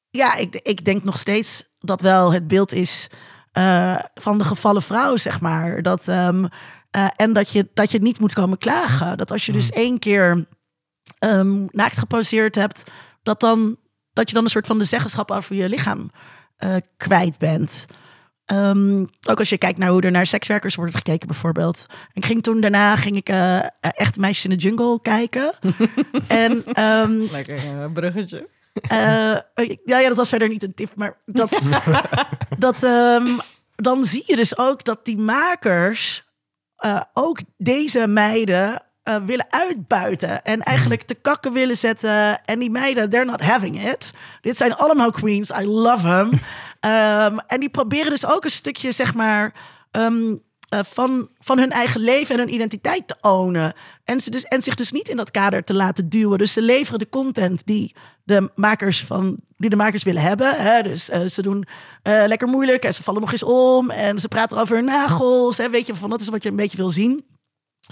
ja, ik, ik denk nog steeds dat wel het beeld is eh, van de gevallen vrouw, zeg maar. Dat, ehm, eh, en dat je, dat je niet moet komen klagen. Dat als je dus één keer ehm, naakt geposeerd hebt, dat, dan, dat je dan een soort van de zeggenschap over je lichaam eh, kwijt bent. Ehm, ook als je kijkt naar hoe er naar sekswerkers wordt gekeken, bijvoorbeeld. Ik ging toen daarna ging ik echt meisjes in de jungle kijken. en Lekker eh, bruggetje. Eh, ja, ja, dat was verder niet een tip, maar dat, dat ehm, dan zie je dus ook dat die makers eh, ook deze meiden eh, willen uitbuiten en eigenlijk te kakken willen zetten. En die meiden, they're not having it. Dit zijn allemaal queens, I love them. Ehm, en die proberen dus ook een stukje, zeg maar. ehm, eh, van, van hun eigen leven en hun identiteit te ownen. En, ze dus, en zich dus niet in dat kader te laten duwen. Dus ze leveren de content die de makers, van, die de makers willen hebben. Hè? Dus eh, ze doen eh, lekker moeilijk en ze vallen nog eens om. En ze praten over hun nagels. Hè? Weet je, van dat is wat je een beetje wil zien.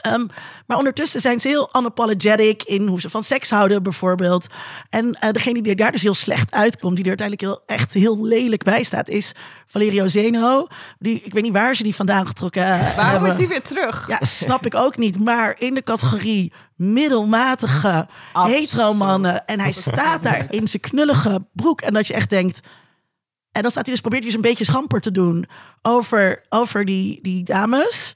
Ehm, maar ondertussen zijn ze heel unapologetic in hoe ze van seks houden, bijvoorbeeld. En eh, degene die daar dus heel slecht uitkomt, die er uiteindelijk heel, echt heel lelijk bij staat, is Valerio Zeno. Die, ik weet niet waar ze die vandaan getrokken eh, Waarom hebben. is die weer terug? Ja, snap ik ook niet. Maar in de categorie middelmatige hetero-mannen. En hij staat daar in zijn knullige broek. En dat je echt denkt... En dan staat hij dus, probeert hij dus een beetje schamper te doen over, over die, die dames.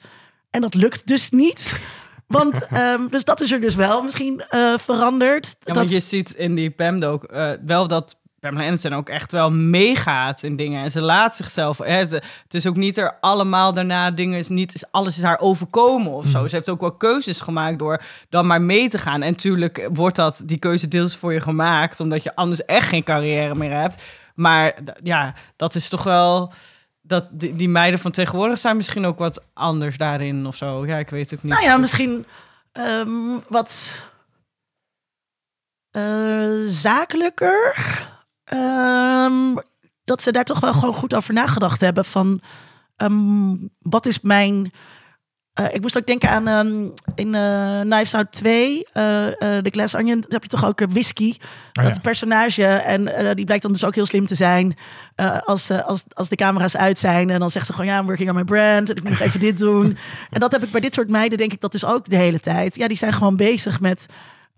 En dat lukt dus niet. Want, ehm, dus dat is er dus wel misschien eh, veranderd. Ja, dat, want je ziet in die Pam ook eh, wel dat Pamela Anderson ook echt wel meegaat in dingen. En ze laat zichzelf... Hè, ze- het is ook niet er allemaal daarna dingen... Is niet, is, alles is haar overkomen of zo. Ze heeft ook wel keuzes gemaakt door dan maar mee te gaan. En natuurlijk wordt dat, die keuze deels voor je gemaakt... omdat je anders echt geen carrière meer hebt. Maar ja, dat is toch wel... Dat die, meiden van tegenwoordig zijn misschien ook wat anders daarin of zo. Ja, ik weet het niet. Nou ja, misschien ehm, wat eh, zakelijker. Ehm, dat ze daar toch wel gewoon goed over nagedacht hebben. Van ehm, wat is mijn. Eh, ik moest ook denken aan ehm, in eh Knives Out 2, eh eh, The Glass Onion, daar heb je toch ook eh, whisky. Oh, dat ja. personage, en die blijkt dan dus ook heel slim te zijn als, als, als de camera's uit zijn. En dan zegt ze gewoon, ja, I'm working on my brand. En ik moet nog even dit doen. En dat heb ik bij dit soort meiden, denk ik, dat dus ook de hele tijd. Ja, die zijn gewoon bezig met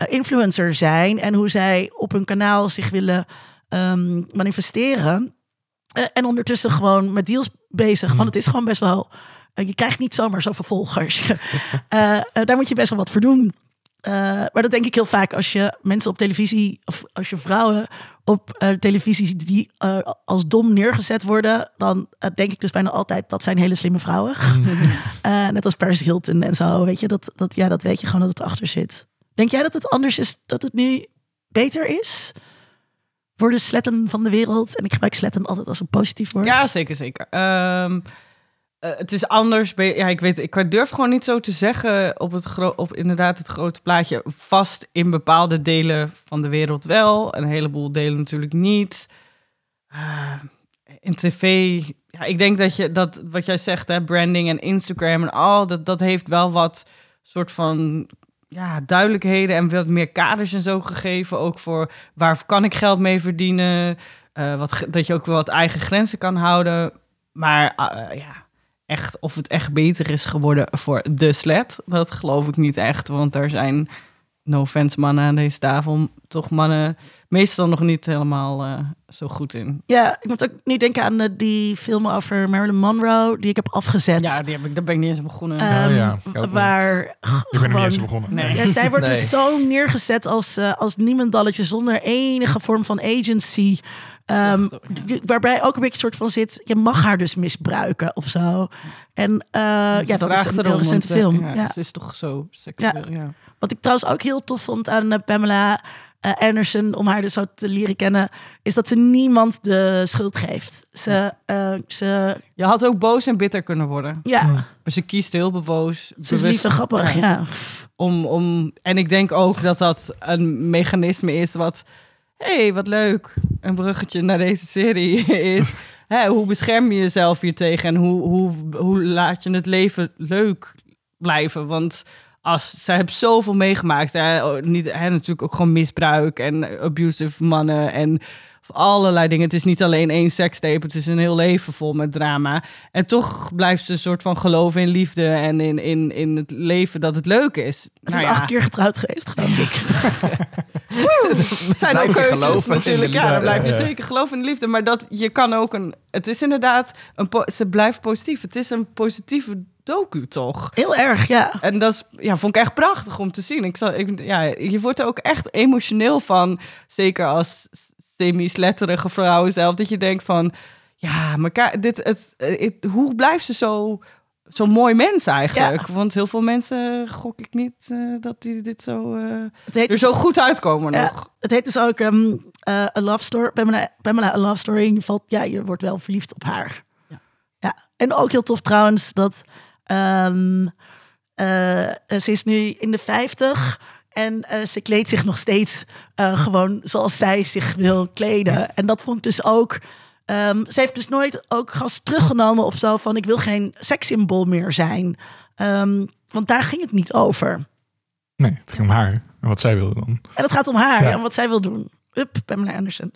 influencer zijn. En hoe zij op hun kanaal zich willen ehm, manifesteren. En ondertussen gewoon met deals bezig. Want het is gewoon best wel... eh, je krijgt niet zomaar zoveel volgers. Eh, eh, daar moet je best wel wat voor doen. Maar dat denk ik heel vaak als je mensen op televisie... of als je vrouwen op televisie ziet die als dom neergezet worden... dan denk ik dus bijna altijd dat zijn hele slimme vrouwen. Eh, net als Paris Hilton en zo. Weet je, dat, dat, ja, dat weet je gewoon dat het achter zit. Denk jij dat het anders is, dat het nu beter is? Voor de sletten van de wereld. En ik gebruik sletten altijd als een positief woord. Ja, zeker, zeker. Ehm, eh, het is anders. Ja, ik weet, ik durf gewoon niet zo te zeggen op het op inderdaad het grote plaatje. Vast in bepaalde delen van de wereld wel, een heleboel delen natuurlijk niet. Ah, in tv, ja, ik denk dat je dat wat jij zegt, hè, branding en Instagram en al dat dat heeft wel wat soort van ja, duidelijkheden en wat meer kaders en zo gegeven. Ook voor waar kan ik geld mee verdienen. Eh, wat, dat je ook wel wat eigen grenzen kan houden. Maar eh, ja, echt, of het echt beter is geworden voor de sled, dat geloof ik niet echt. Want er zijn, no offense mannen aan deze tafel, toch mannen meestal nog niet helemaal eh, zo goed in. Ja, ik moet ook nu denken aan eh, die film over Marilyn Monroe, die ik heb afgezet. Ja, die heb ik, daar ben ik niet eens begonnen. Ehm, Oh ja, ik waar Ik ben er niet eens begonnen. Nee. Ja, zij wordt Nee. dus zo neergezet als, eh, als niemandalletje zonder enige vorm van agency. Ehm, die- waarbij ook een beetje een soort van zit, je mag haar dus misbruiken of zo. En eh, ja, dat is een heel recente want, eh, film. Ja, Ja. Ze is toch zo seksueel, ja. Wat ik trouwens ook heel tof vond aan eh, Pamela Anderson, om haar dus zo te leren kennen, is dat ze niemand de schuld geeft. Ze, eh, ze, Je had ook boos en bitter kunnen worden. ja, Maar ze kiest heel bewoos. ze is bewust, lief en grappig, ja. Om, om, en ik denk ook dat dat een mechanisme is wat... hey, wat leuk. Een bruggetje naar deze serie is... Hè, hoe bescherm je jezelf hier tegen? En hoe, hoe, hoe laat je het leven leuk blijven? Want als, zij heeft zoveel meegemaakt. Hè, Oh, niet, hè, natuurlijk ook gewoon misbruik en abusive mannen en allerlei dingen. Het is niet alleen één sekstape, het is een heel leven vol met drama. En toch blijft ze een soort van geloven in liefde en in, in, in het leven dat het leuk is. Ze Nou is ja, acht keer getrouwd geweest, geloof ik. het zijn ook keuzes natuurlijk. Ja, dan blijf je Ja, ja. zeker geloven in de liefde. Maar dat je kan ook een... Het is inderdaad... Een ze blijft positief. Het is een positieve docu, toch? Heel erg, ja. En dat is, ja, vond ik echt prachtig om te zien. Ik zal, ik, ja, je wordt er ook echt emotioneel van. Zeker als semi-sletterige vrouw zelf. Dat je denkt van... Ja, maar ka- dit, het, het, hoe blijft ze zo, zo mooi mens eigenlijk? Want heel veel mensen gok ik niet eh, dat die dit zo, Het heet er dus zo goed uitkomen nog. het heet dus ook ehm eh, A Love Story. Pamela, Pamela, A Love Story. Je, valt, ja, je wordt wel verliefd op haar. Ja. Ja. En ook heel tof trouwens dat eh, ze is nu in de 50 en eh, ze kleedt zich nog steeds eh, gewoon zoals zij zich wil kleden. En dat vond ik dus ook. ehm, ze heeft dus nooit ook gas teruggenomen of zo van ik wil geen sekssymbool meer zijn. Ehm, want daar ging het niet over. Nee, het ging om haar. En wat zij wilde dan. En het gaat om haar Ja. en wat zij wil doen. Up, Pamela Anderson.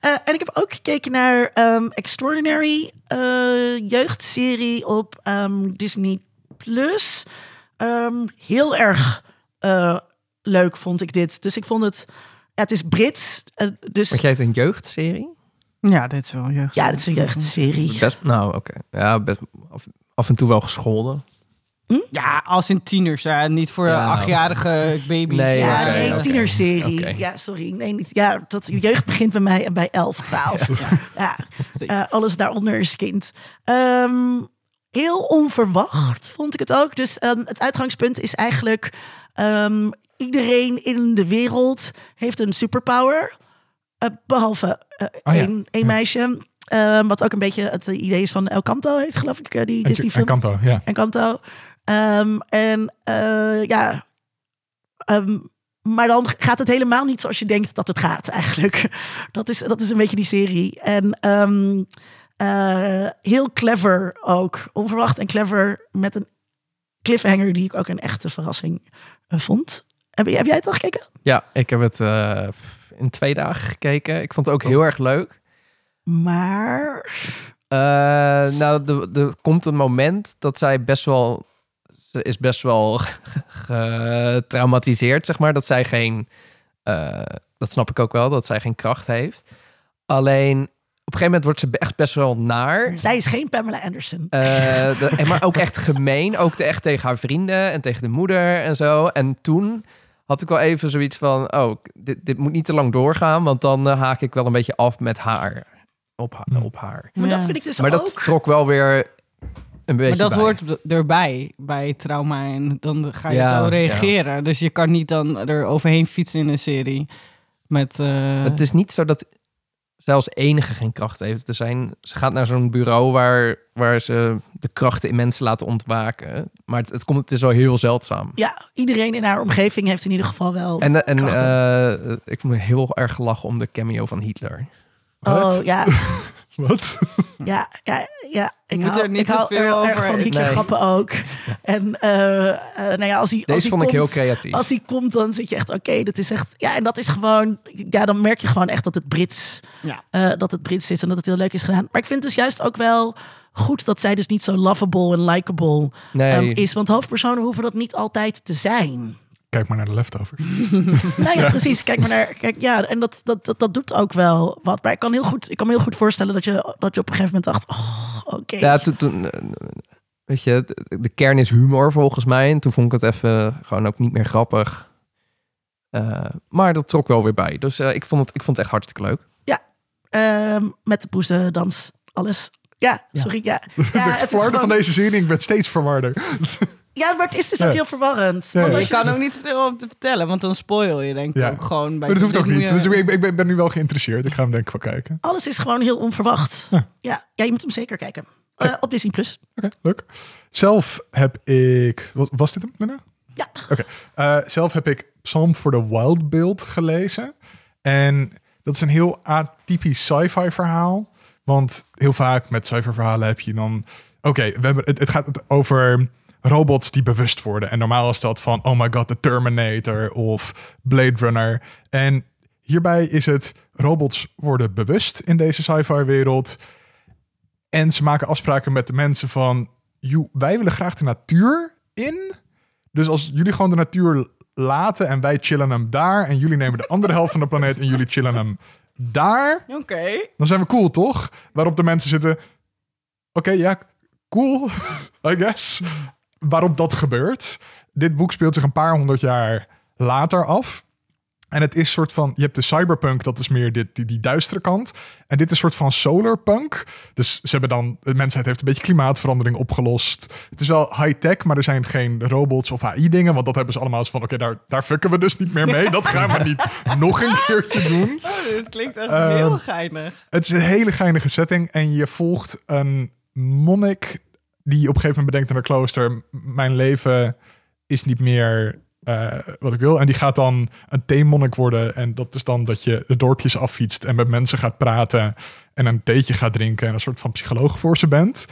Eh, en ik heb ook gekeken naar ehm, Extraordinary, eh, jeugdserie op ehm, Disney Plus. Ehm, heel erg eh, leuk vond ik dit. Dus ik vond het, ja, het is Brits, eh, dus Want jij het een jeugdserie? Ja, dit is wel jeugd. ja, het is een jeugdserie. Best, nou, oké. Ja, best, af, af en toe wel gescholden. Ja, als in tieners. Hè. Niet voor Ja. achtjarige baby's. Nee, Ja, nee, tienerserie. Ja, sorry. Nee, niet, ja, dat jeugd begint bij mij en bij 11, 12. Ja, eh, alles daaronder is kind. Ehm, heel onverwacht vond ik het ook. Dus ehm, het uitgangspunt is eigenlijk... ehm, iedereen in de wereld heeft een superpower. eh, behalve eh, Oh ja. één, één meisje. Ehm, wat ook een beetje het idee is van El Canto heet, geloof ik, eh, die Disney film. Kanto, ja. Encanto. Ehm, en eh, ja, ehm, maar dan gaat het helemaal niet zoals je denkt dat het gaat eigenlijk. Dat is, dat is een beetje die serie. En ehm, eh, heel clever ook. Onverwacht en clever met een cliffhanger die ik ook een echte verrassing eh, vond. Heb, heb jij het al gekeken? Ja, ik heb het eh, in twee dagen gekeken. Ik vond het ook heel erg leuk. Maar Eh, nou, er- komt een moment dat zij best wel... Ze is best wel getraumatiseerd, zeg maar. Dat zij geen... eh, dat snap ik ook wel, dat zij geen kracht heeft. Alleen, op een gegeven moment wordt ze echt best wel naar. zij is geen Pamela Anderson. De- maar ook echt gemeen. Ook te, echt tegen haar vrienden en tegen de moeder en zo. En toen had ik wel even zoiets van... Oh, dit, dit moet niet te lang doorgaan. Want dan eh, haak ik wel een beetje af met haar. Op, ha- Hmm. op haar. Maar dat vind ik dus Maar ook... dat trok wel weer een beetje Maar dat bij. hoort erbij bij trauma en dan ga je Ja, zo reageren. Dus je kan niet dan er overheen fietsen in een serie. Met, eh, Het is niet zo dat zelfs enige geen kracht heeft. Er zijn, ze gaat naar zo'n bureau waar, waar ze de krachten in mensen laten ontwaken. Maar het, het, komt, het is wel heel zeldzaam. Ja, iedereen in haar omgeving heeft in ieder geval wel... En, en eh, ik vond me heel erg lachen om de cameo van Hitler. Oh Wat? ja, Wat? ja, ja, ja. Ik moet hou, er niet ik hou veel er- over- van Hitler Nee. grappen ook. En eh, eh, nou ja, als hij, als Deze hij vond ik heel komt, creatief. Als hij komt, dan zit je echt, oké, dat is echt... Ja, en dat is gewoon... Ja, dan merk je gewoon echt dat het Brits, Ja. eh, dat het Brits is en dat het heel leuk is gedaan. Maar ik vind dus juist ook wel goed dat zij dus niet zo lovable en likable Nee, ehm, is. Want hoofdpersonen hoeven dat niet altijd te zijn. Kijk maar naar de leftovers. Nou ja, precies. Kijk maar naar. Kijk, ja, en dat, dat, dat, dat doet ook wel wat. Maar ik kan, heel goed, ik kan me heel goed voorstellen dat je, dat je op een gegeven moment dacht: oh, oké. ja, toen, toen, eh, weet je, de- de kern is humor volgens mij. En toen vond ik het even gewoon ook niet meer grappig. Eh, maar dat trok wel weer bij. Dus eh, ik, vond het, ik vond het echt hartstikke leuk. Ehm, met de poezen, dans, alles. Ja, sorry. Ja, ja, het het verwarde van deze serie. Ik ben steeds verwarder. ja, maar het is dus Ja. ook heel verwarrend. Ja, Want als Je je kan dus- ook niet veel om te vertellen, want dan spoil je denk ik Ja. ook gewoon bij Maar dat hoeft ook niet. Dus ik, ik ben, ben nu wel geïnteresseerd. Ik ga hem denk ik wel kijken. Alles is gewoon heel onverwacht. Ja. Ja, ja, je moet hem zeker kijken. Eh, op Disney Plus. Oké, leuk. Zelf heb ik... Was, was dit hem? Ja. Oké. Eh, zelf heb ik Psalm for the Wild Build gelezen. En dat is een heel atypisch sci-fi verhaal. Want heel vaak met sci-fi verhalen heb je dan... Oké, we hebben het, het gaat over robots die bewust worden. En normaal is dat van, oh my god, de Terminator of Blade Runner. En hierbij is het, robots worden bewust in deze sci-fi wereld. En ze maken afspraken met de mensen van... "Joe, wij willen graag de natuur in. Dus als jullie gewoon de natuur laten en wij chillen hem daar... en jullie nemen de andere helft van de planeet en jullie chillen hem daar... Oké. dan zijn we cool, toch? Waarop de mensen zitten... Oké, ja, cool, I guess. Waarop dat gebeurt. Dit boek speelt zich een paar honderd jaar later af. En het is soort van, je hebt de cyberpunk, dat is meer dit, die, die duistere kant. En dit is een soort van solarpunk. Dus ze hebben dan, de mensheid heeft een beetje klimaatverandering opgelost. Het is wel high-tech, maar er zijn geen robots of AI-dingen. Want dat hebben ze allemaal zo van, oké, daar, daar fucken we dus niet meer mee. Dat gaan we niet nog een keertje doen. Oh, dit klinkt echt Ehm, heel geinig. Het is een hele geinige setting en je volgt een monnik die op een gegeven moment bedenkt in een klooster: "M- mijn leven is niet meer eh, wat ik wil. En die gaat dan een theemonnik worden en dat is dan dat je de dorpjes affietst en met mensen gaat praten en een theetje gaat drinken en een soort van psycholoog voor ze bent.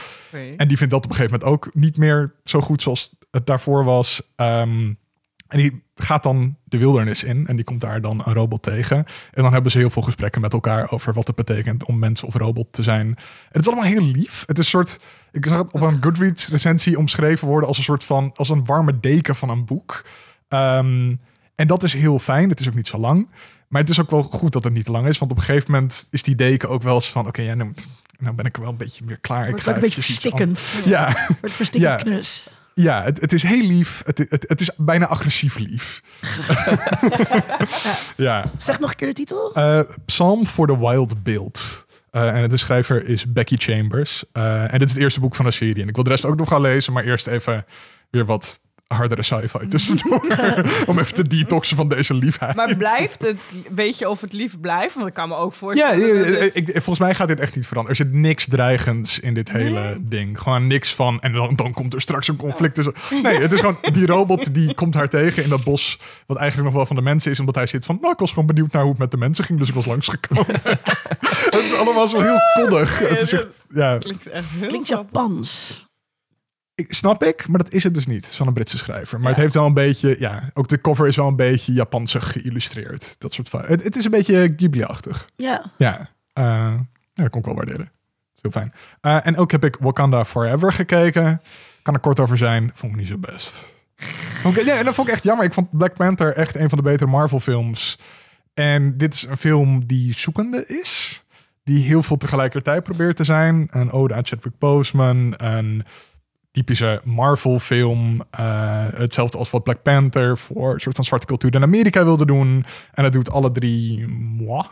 En die vindt dat op een gegeven moment ook niet meer zo goed zoals het daarvoor was. Ehm, en die gaat dan de wildernis in en die komt daar dan een robot tegen. En dan hebben ze heel veel gesprekken met elkaar over wat het betekent om mens of robot te zijn. En het is allemaal heel lief. Het is een soort, ik zag het op een Goodreads recensie omschreven worden als een soort van, als een warme deken van een boek. Ehm, en dat is heel fijn. Het is ook niet zo lang. Maar het is ook wel goed dat het niet te lang is. Want op een gegeven moment is die deken ook wel eens van... Oké, ja, nou, nou ben ik er wel een beetje meer klaar. Ik Wordt ga ook een beetje verstikkend. an- Ja, Wordt verstikkend Ja. knus. Ja het, het is heel lief. Het, het, het is bijna agressief lief. ja. Zeg nog een keer de titel. Eh, Psalm for the Wild Build. Eh, en de schrijver is Becky Chambers. Eh, en dit is het eerste boek van de serie. En ik wil de rest ook nog gaan lezen, maar eerst even weer wat hardere sci-fi tussendoor. Om even te detoxen van deze liefheid. Maar blijft het, weet je of het lief blijft? Want ik kan me ook Ja, voorstellen. ik, het- ik- volgens mij gaat dit echt niet veranderen. Er zit niks dreigends in dit hele Nee. ding. Gewoon niks van. En dan, dan komt er straks een conflict tussen. Nee, het is gewoon die robot die komt haar tegen in dat bos. Wat eigenlijk nog wel van de mensen is, omdat hij zit van. Nou, ik was gewoon benieuwd naar hoe het met de mensen ging, dus ik was langsgekomen. het is allemaal zo heel koddig. Het is echt, ja, klinkt echt heel Klinkt grappig. Japans. Ik, snap ik, maar dat is het dus niet. Het is van een Britse schrijver. Maar het heeft wel een beetje, ja, ook de cover is wel een beetje Japanse geïllustreerd. Dat soort van. Het, het is een beetje Ghibli-achtig. Ja. Ja, eh, ja, dat kon ik wel waarderen. Dat is heel fijn. Eh, en ook heb ik Wakanda Forever gekeken. Kan er kort over zijn. Vond ik niet zo best. Oké, ja, en dat vond ik echt jammer. Ik vond Black Panther echt een van de betere Marvel films. En dit is een film die zoekende is. Die heel veel tegelijkertijd probeert te zijn. Een ode aan Chadwick Boseman. Een typische Marvel film. Eh, hetzelfde als wat Black Panther voor een soort van zwarte cultuur in Amerika wilde doen. En dat doet alle drie moi.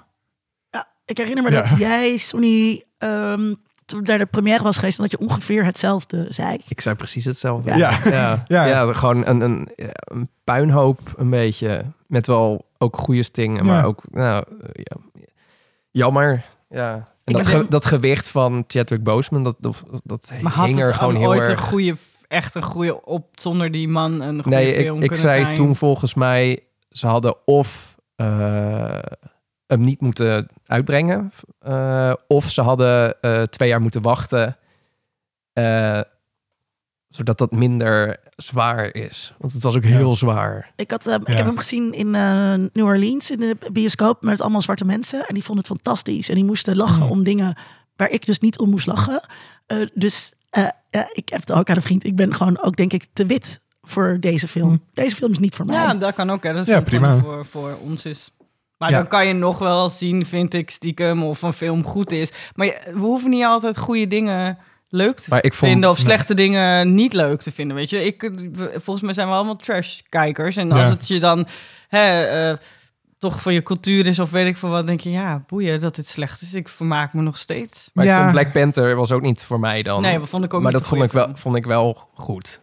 ja. Ik herinner me Ja. dat jij, Sonny, ehm, toen daar de première was geweest... en dat je ongeveer hetzelfde zei. Ik zei precies hetzelfde. Ja. Ja. ja. Ja. ja. gewoon een, een, een puinhoop een beetje. Met wel ook goede stingen, maar Ja. ook nou, ja, jammer. Ja. En dat, dat gewicht van Chadwick Boseman, dat, dat, dat Maar had hing er gewoon heel ooit erg... een goede, echt een goede op zonder die man een goede Nee, film ik, ik zei zijn? toen volgens mij, ze hadden of eh, hem niet moeten uitbrengen. Eh, of ze hadden eh, twee jaar moeten wachten. Zodat dat minder zwaar is. Want het was ook Ja. heel zwaar. Ik, had, eh, ik Ja. heb hem gezien in eh, New Orleans in de bioscoop met allemaal zwarte mensen. En die vonden het fantastisch. En die moesten lachen Mm. om dingen waar ik dus niet om moest lachen. Eh, dus eh, ja, ik heb het ook aan een vriend. Ik ben gewoon ook denk ik te wit voor deze film. Mm. Deze film is niet voor mij. Ja, dat kan ook. Hè. Dat Ja, film prima. Voor, voor ons is. Maar Ja. dan kan je nog wel zien, vind ik, stiekem of een film goed is. Maar je- we hoeven niet altijd goede dingen leuk te Maar ik vond- vinden of nee. slechte dingen niet leuk te vinden. Weet je, ik, we- volgens mij zijn we allemaal trash-kijkers. En als Ja. het je dan hè, eh, toch van je cultuur is of weet ik veel wat, denk je, ja, boeien dat dit slecht is. Ik vermaak me nog steeds. Maar Ja. ik vond Black Panther was ook niet voor mij dan. Nee, dat vond ik ook maar niet dat vond ik, wel, vond ik wel goed.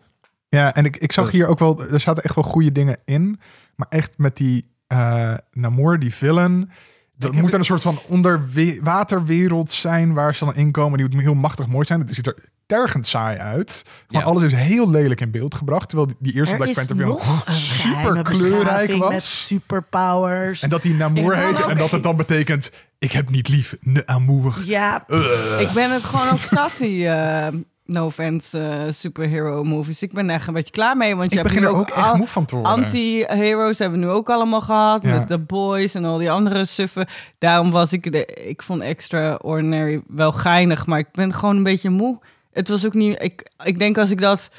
Ja, en ik, ik zag Dus- hier ook wel, er zaten echt wel goede dingen in. Maar echt met die eh Namor, die villain. Dat heb moet een soort van onderwaterwereld zijn waar ze dan inkomen. Die moet heel machtig mooi zijn. Het ziet er tergend saai uit. Maar Ja. alles is heel lelijk in beeld gebracht. Terwijl die, eerste er Black Panther film super kleurrijk beschaving met was. superpowers. En dat die Namor heet. En dat het dan betekent, ik heb niet lief, ne amour. Ja, Ugh. Ik ben het gewoon ook sassy. eh, no offense, eh, superhero movies. Ik ben echt een beetje klaar mee. Want je Ik hebt begin nu er ook echt moe van te worden. Anti-heroes hebben we nu ook allemaal gehad. Ja. Met The Boys en al die andere suffen. Daarom was ik... De, ik vond Extraordinary wel geinig. Maar ik ben gewoon een beetje moe. Het was ook niet... Ik, ik denk als ik dat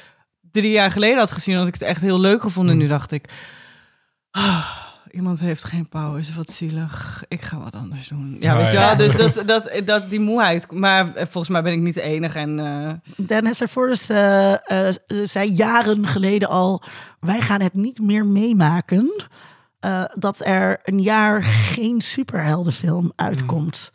drie jaar geleden had gezien... had ik het echt heel leuk gevonden. Hmm. Nu dacht ik... ah, iemand heeft geen powers. Wat zielig. Ik ga wat anders doen. Ja, Nou weet je wel? Dus dat, dat, dat, die moeheid... Maar eh, volgens mij ben ik niet de enige. En eh, Dan Hester Forrest eh, eh, zei jaren geleden al... wij gaan het niet meer meemaken... eh, dat er een jaar geen superheldenfilm uitkomt.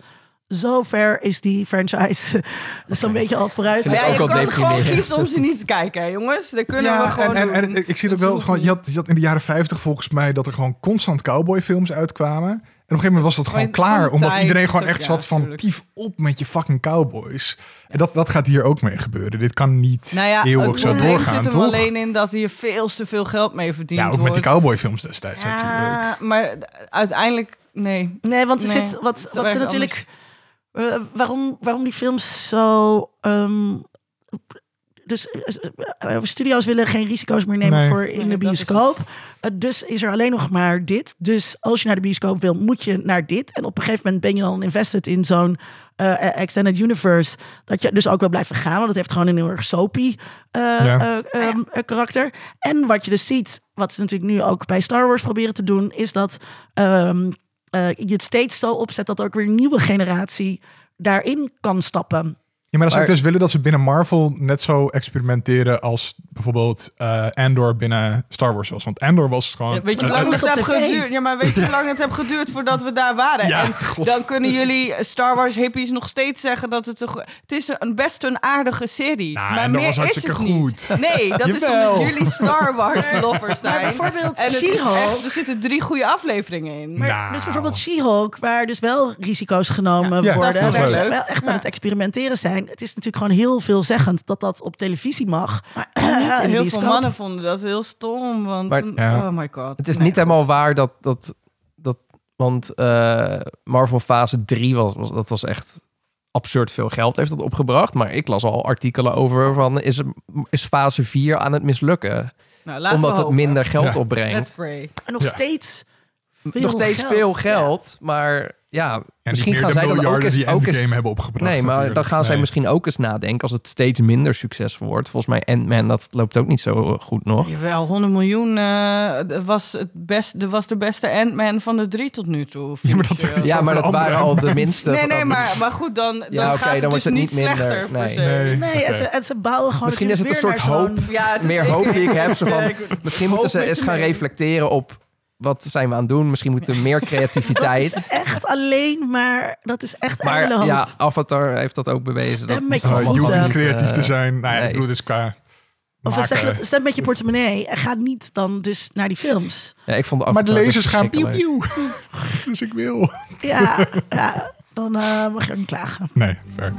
Zover is die franchise dus een beetje al vooruit. Ja, ook je kan gewoon kiezen om ze niet te kijken, hè, jongens. Dat kunnen we gewoon en, en, ik zie het ook Dat wel gewoon. Je had, je had in de jaren 50 volgens mij dat er gewoon constant cowboyfilms uitkwamen. En op een gegeven moment was dat gewoon Maar klaar. Omdat tijd iedereen is gewoon echt ja, zat van tief op met je fucking cowboys. En dat, dat gaat hier ook mee gebeuren. Dit kan niet Nou ja, eeuwig zo doorgaan, zit toch? alleen in dat hier veel te veel geld mee verdiend Ja, ook met wordt. die cowboyfilms destijds natuurlijk. Ja, maar uiteindelijk, nee. Nee, want er Nee, zit wat, is wat ze natuurlijk. Eh, waarom, waarom die films zo. ehm, dus eh, eh, studio's willen geen risico's meer nemen Nee. voor in Nee, de dat is bioscoop. Dus is er alleen nog maar dit. Dus als je naar de bioscoop wil, moet je naar dit. En op een gegeven moment ben je dan invested in zo'n eh, extended universe. Dat je dus ook wil blijven gaan. Want het heeft gewoon een heel erg soapy eh, Ja. eh, ehm, eh, karakter. En wat je dus ziet, wat ze natuurlijk nu ook bij Star Wars proberen te doen, is dat ehm, eh, je het steeds zo opzet dat ook weer een nieuwe generatie daarin kan stappen. Maar dan zou ik Maar- dus willen dat ze binnen Marvel net zo experimenteren als bijvoorbeeld eh, Andor binnen Star Wars was. Want Andor was gewoon... Ja, weet je hoe lang het heeft geduurd? Ja, maar weet je hoe lang het heeft geduurd voordat we daar waren? Ja, en God. dan kunnen jullie Star Wars hippies nog steeds zeggen dat het een, het is een best een aardige serie. Nou, maar en dat meer was is het niet. goed. Nee, dat is omdat jullie Star Wars lovers zijn. Maar bijvoorbeeld is She-Hulk. er zitten drie goede afleveringen in. Maar Nou. dus bijvoorbeeld She-Hulk, waar dus wel risico's genomen Ja, worden. dat is waar ze wel echt aan het experimenteren zijn. Het is natuurlijk gewoon heel veelzeggend dat dat op televisie mag. Maar heel veel mannen vonden dat heel stom. Want, Maar- Ja. oh my god. Het is Nee, niet goed. helemaal waar dat... dat, dat want eh, Marvel fase 3 was, was... Dat was echt absurd veel geld heeft dat opgebracht. Maar ik las al artikelen over van... Is, is fase 4 aan het mislukken? Nou, omdat het minder geld Ja. opbrengt. En nog Ja. steeds veel Nog steeds geld. veel geld, maar ja... En misschien gaan zij de dan ook eens... die Ook eens hebben opgebracht. nee, maar dan gaan zij misschien ook eens nadenken... als het steeds minder succesvol wordt. Volgens mij Ant-Man, dat loopt ook niet zo goed nog. Jawel, 100 miljoen eh, dat was, het best, dat was de beste Ant-Man van de drie tot nu toe. Ja, maar dat zegt iets Ja, maar de dat waren al de minste. Nee, nee, maar, maar goed, dan, dan Ja, gaat het dan dus het niet minder. slechter per Nee. se. Nee. Nee, en, ze, en ze bouwen gewoon Misschien is het een soort zo'n- Ja, het is Meer hoop die ik heb. Misschien hoop moeten ze eens gaan reflecteren op... wat zijn we aan het doen? Misschien moeten we meer Dat creativiteit... is echt alleen maar... Dat is echt Maar hoop. ja, Avatar heeft dat ook bewezen. Stem Dat met moet je hoeft niet creatief eh, te zijn. Nou ja, nee. ik bedoel, het is qua Of we zeggen dat, stem met je portemonnee en ga niet dan dus naar die films. Ja, ik vond de Maar de lezers gaan pieuw verschrikkelijk. pieuw. Dus ik wil. Ja, ja dan eh, mag je ook niet klagen. Nee, fair.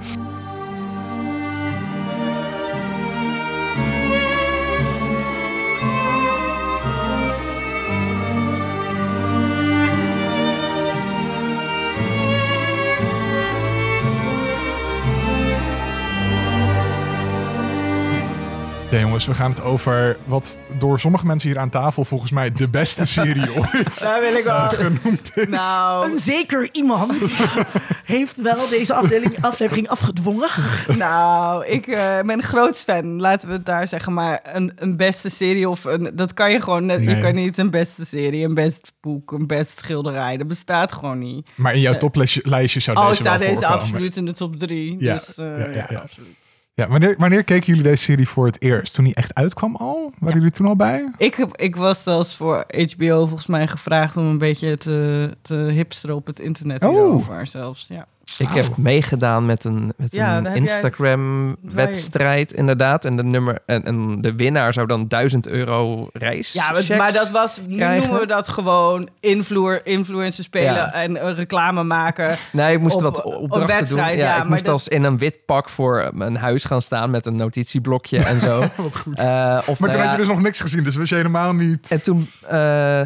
Ja, jongens, we gaan het over wat door sommige mensen hier aan tafel volgens mij de beste serie ooit Daar wil ik wel. eh, genoemd is. Nou, Een zeker iemand heeft wel deze afdeling, aflevering afgedwongen. nou, ik eh, ben een groot fan. Laten we het daar zeggen. Maar een, een beste serie of een, dat kan je gewoon net. Je kan niet een beste serie, een best boek, een best schilderij. Dat bestaat gewoon niet. Maar in jouw toplijstje zou Oh, deze staat wel deze voorkomen. absoluut in de top drie. Ja, Dus eh, ja, ja, ja, ja. absoluut. Ja, wanneer, wanneer keken jullie deze serie voor het eerst? Toen die echt uitkwam al? Waren jullie toen al bij? Ik, heb, ik was zelfs voor HBO volgens mij gevraagd om een beetje te, te hipsteren op het internet Oh. hierover zelfs. Ja. Ik heb meegedaan met een, met Ja, een Instagram-wedstrijd, inderdaad. En de, nummer, en, en de winnaar zou dan 1000 euro reis. Ja, maar, maar dat was, nu krijgen. noemen we dat gewoon influer, influencer spelen Ja. en reclame maken. Nee, ik moest op- wat op opdrachten doen. wedstrijd, Ja, ja, ik maar moest dat- als in een wit pak voor mijn huis gaan staan met een notitieblokje en zo. Wat goed. Eh, maar of, toen nou had ja, je dus nog niks gezien, dus was je helemaal niet... En toen... eh,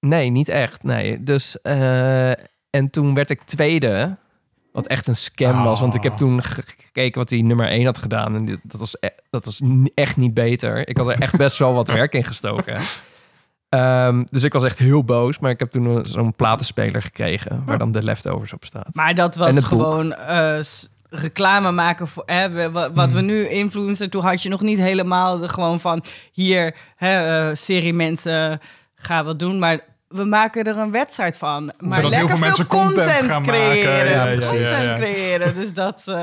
nee, niet echt. Nee. Dus... eh, en toen werd ik tweede. Wat echt een scam was. Want ik heb Ah. toen ge- gekeken wat die nummer 1 had gedaan. En dat was, e- dat was echt niet beter. Ik had er echt best wel wat werk in gestoken. Ehm, dus ik was echt heel boos. Maar ik heb toen een- zo'n platenspeler gekregen. Waar dan de leftovers op staat. Maar dat was gewoon eh, reclame maken voor hè, wat we nu influencer. Toen had je nog niet helemaal de, gewoon van hier hè, eh, serie mensen gaan wat doen, maar we maken er een wedstrijd van. Maar Zodat heel lekker veel content content, gaan maken. creëren, Ja, content ja. creëren. Dus dat. eh,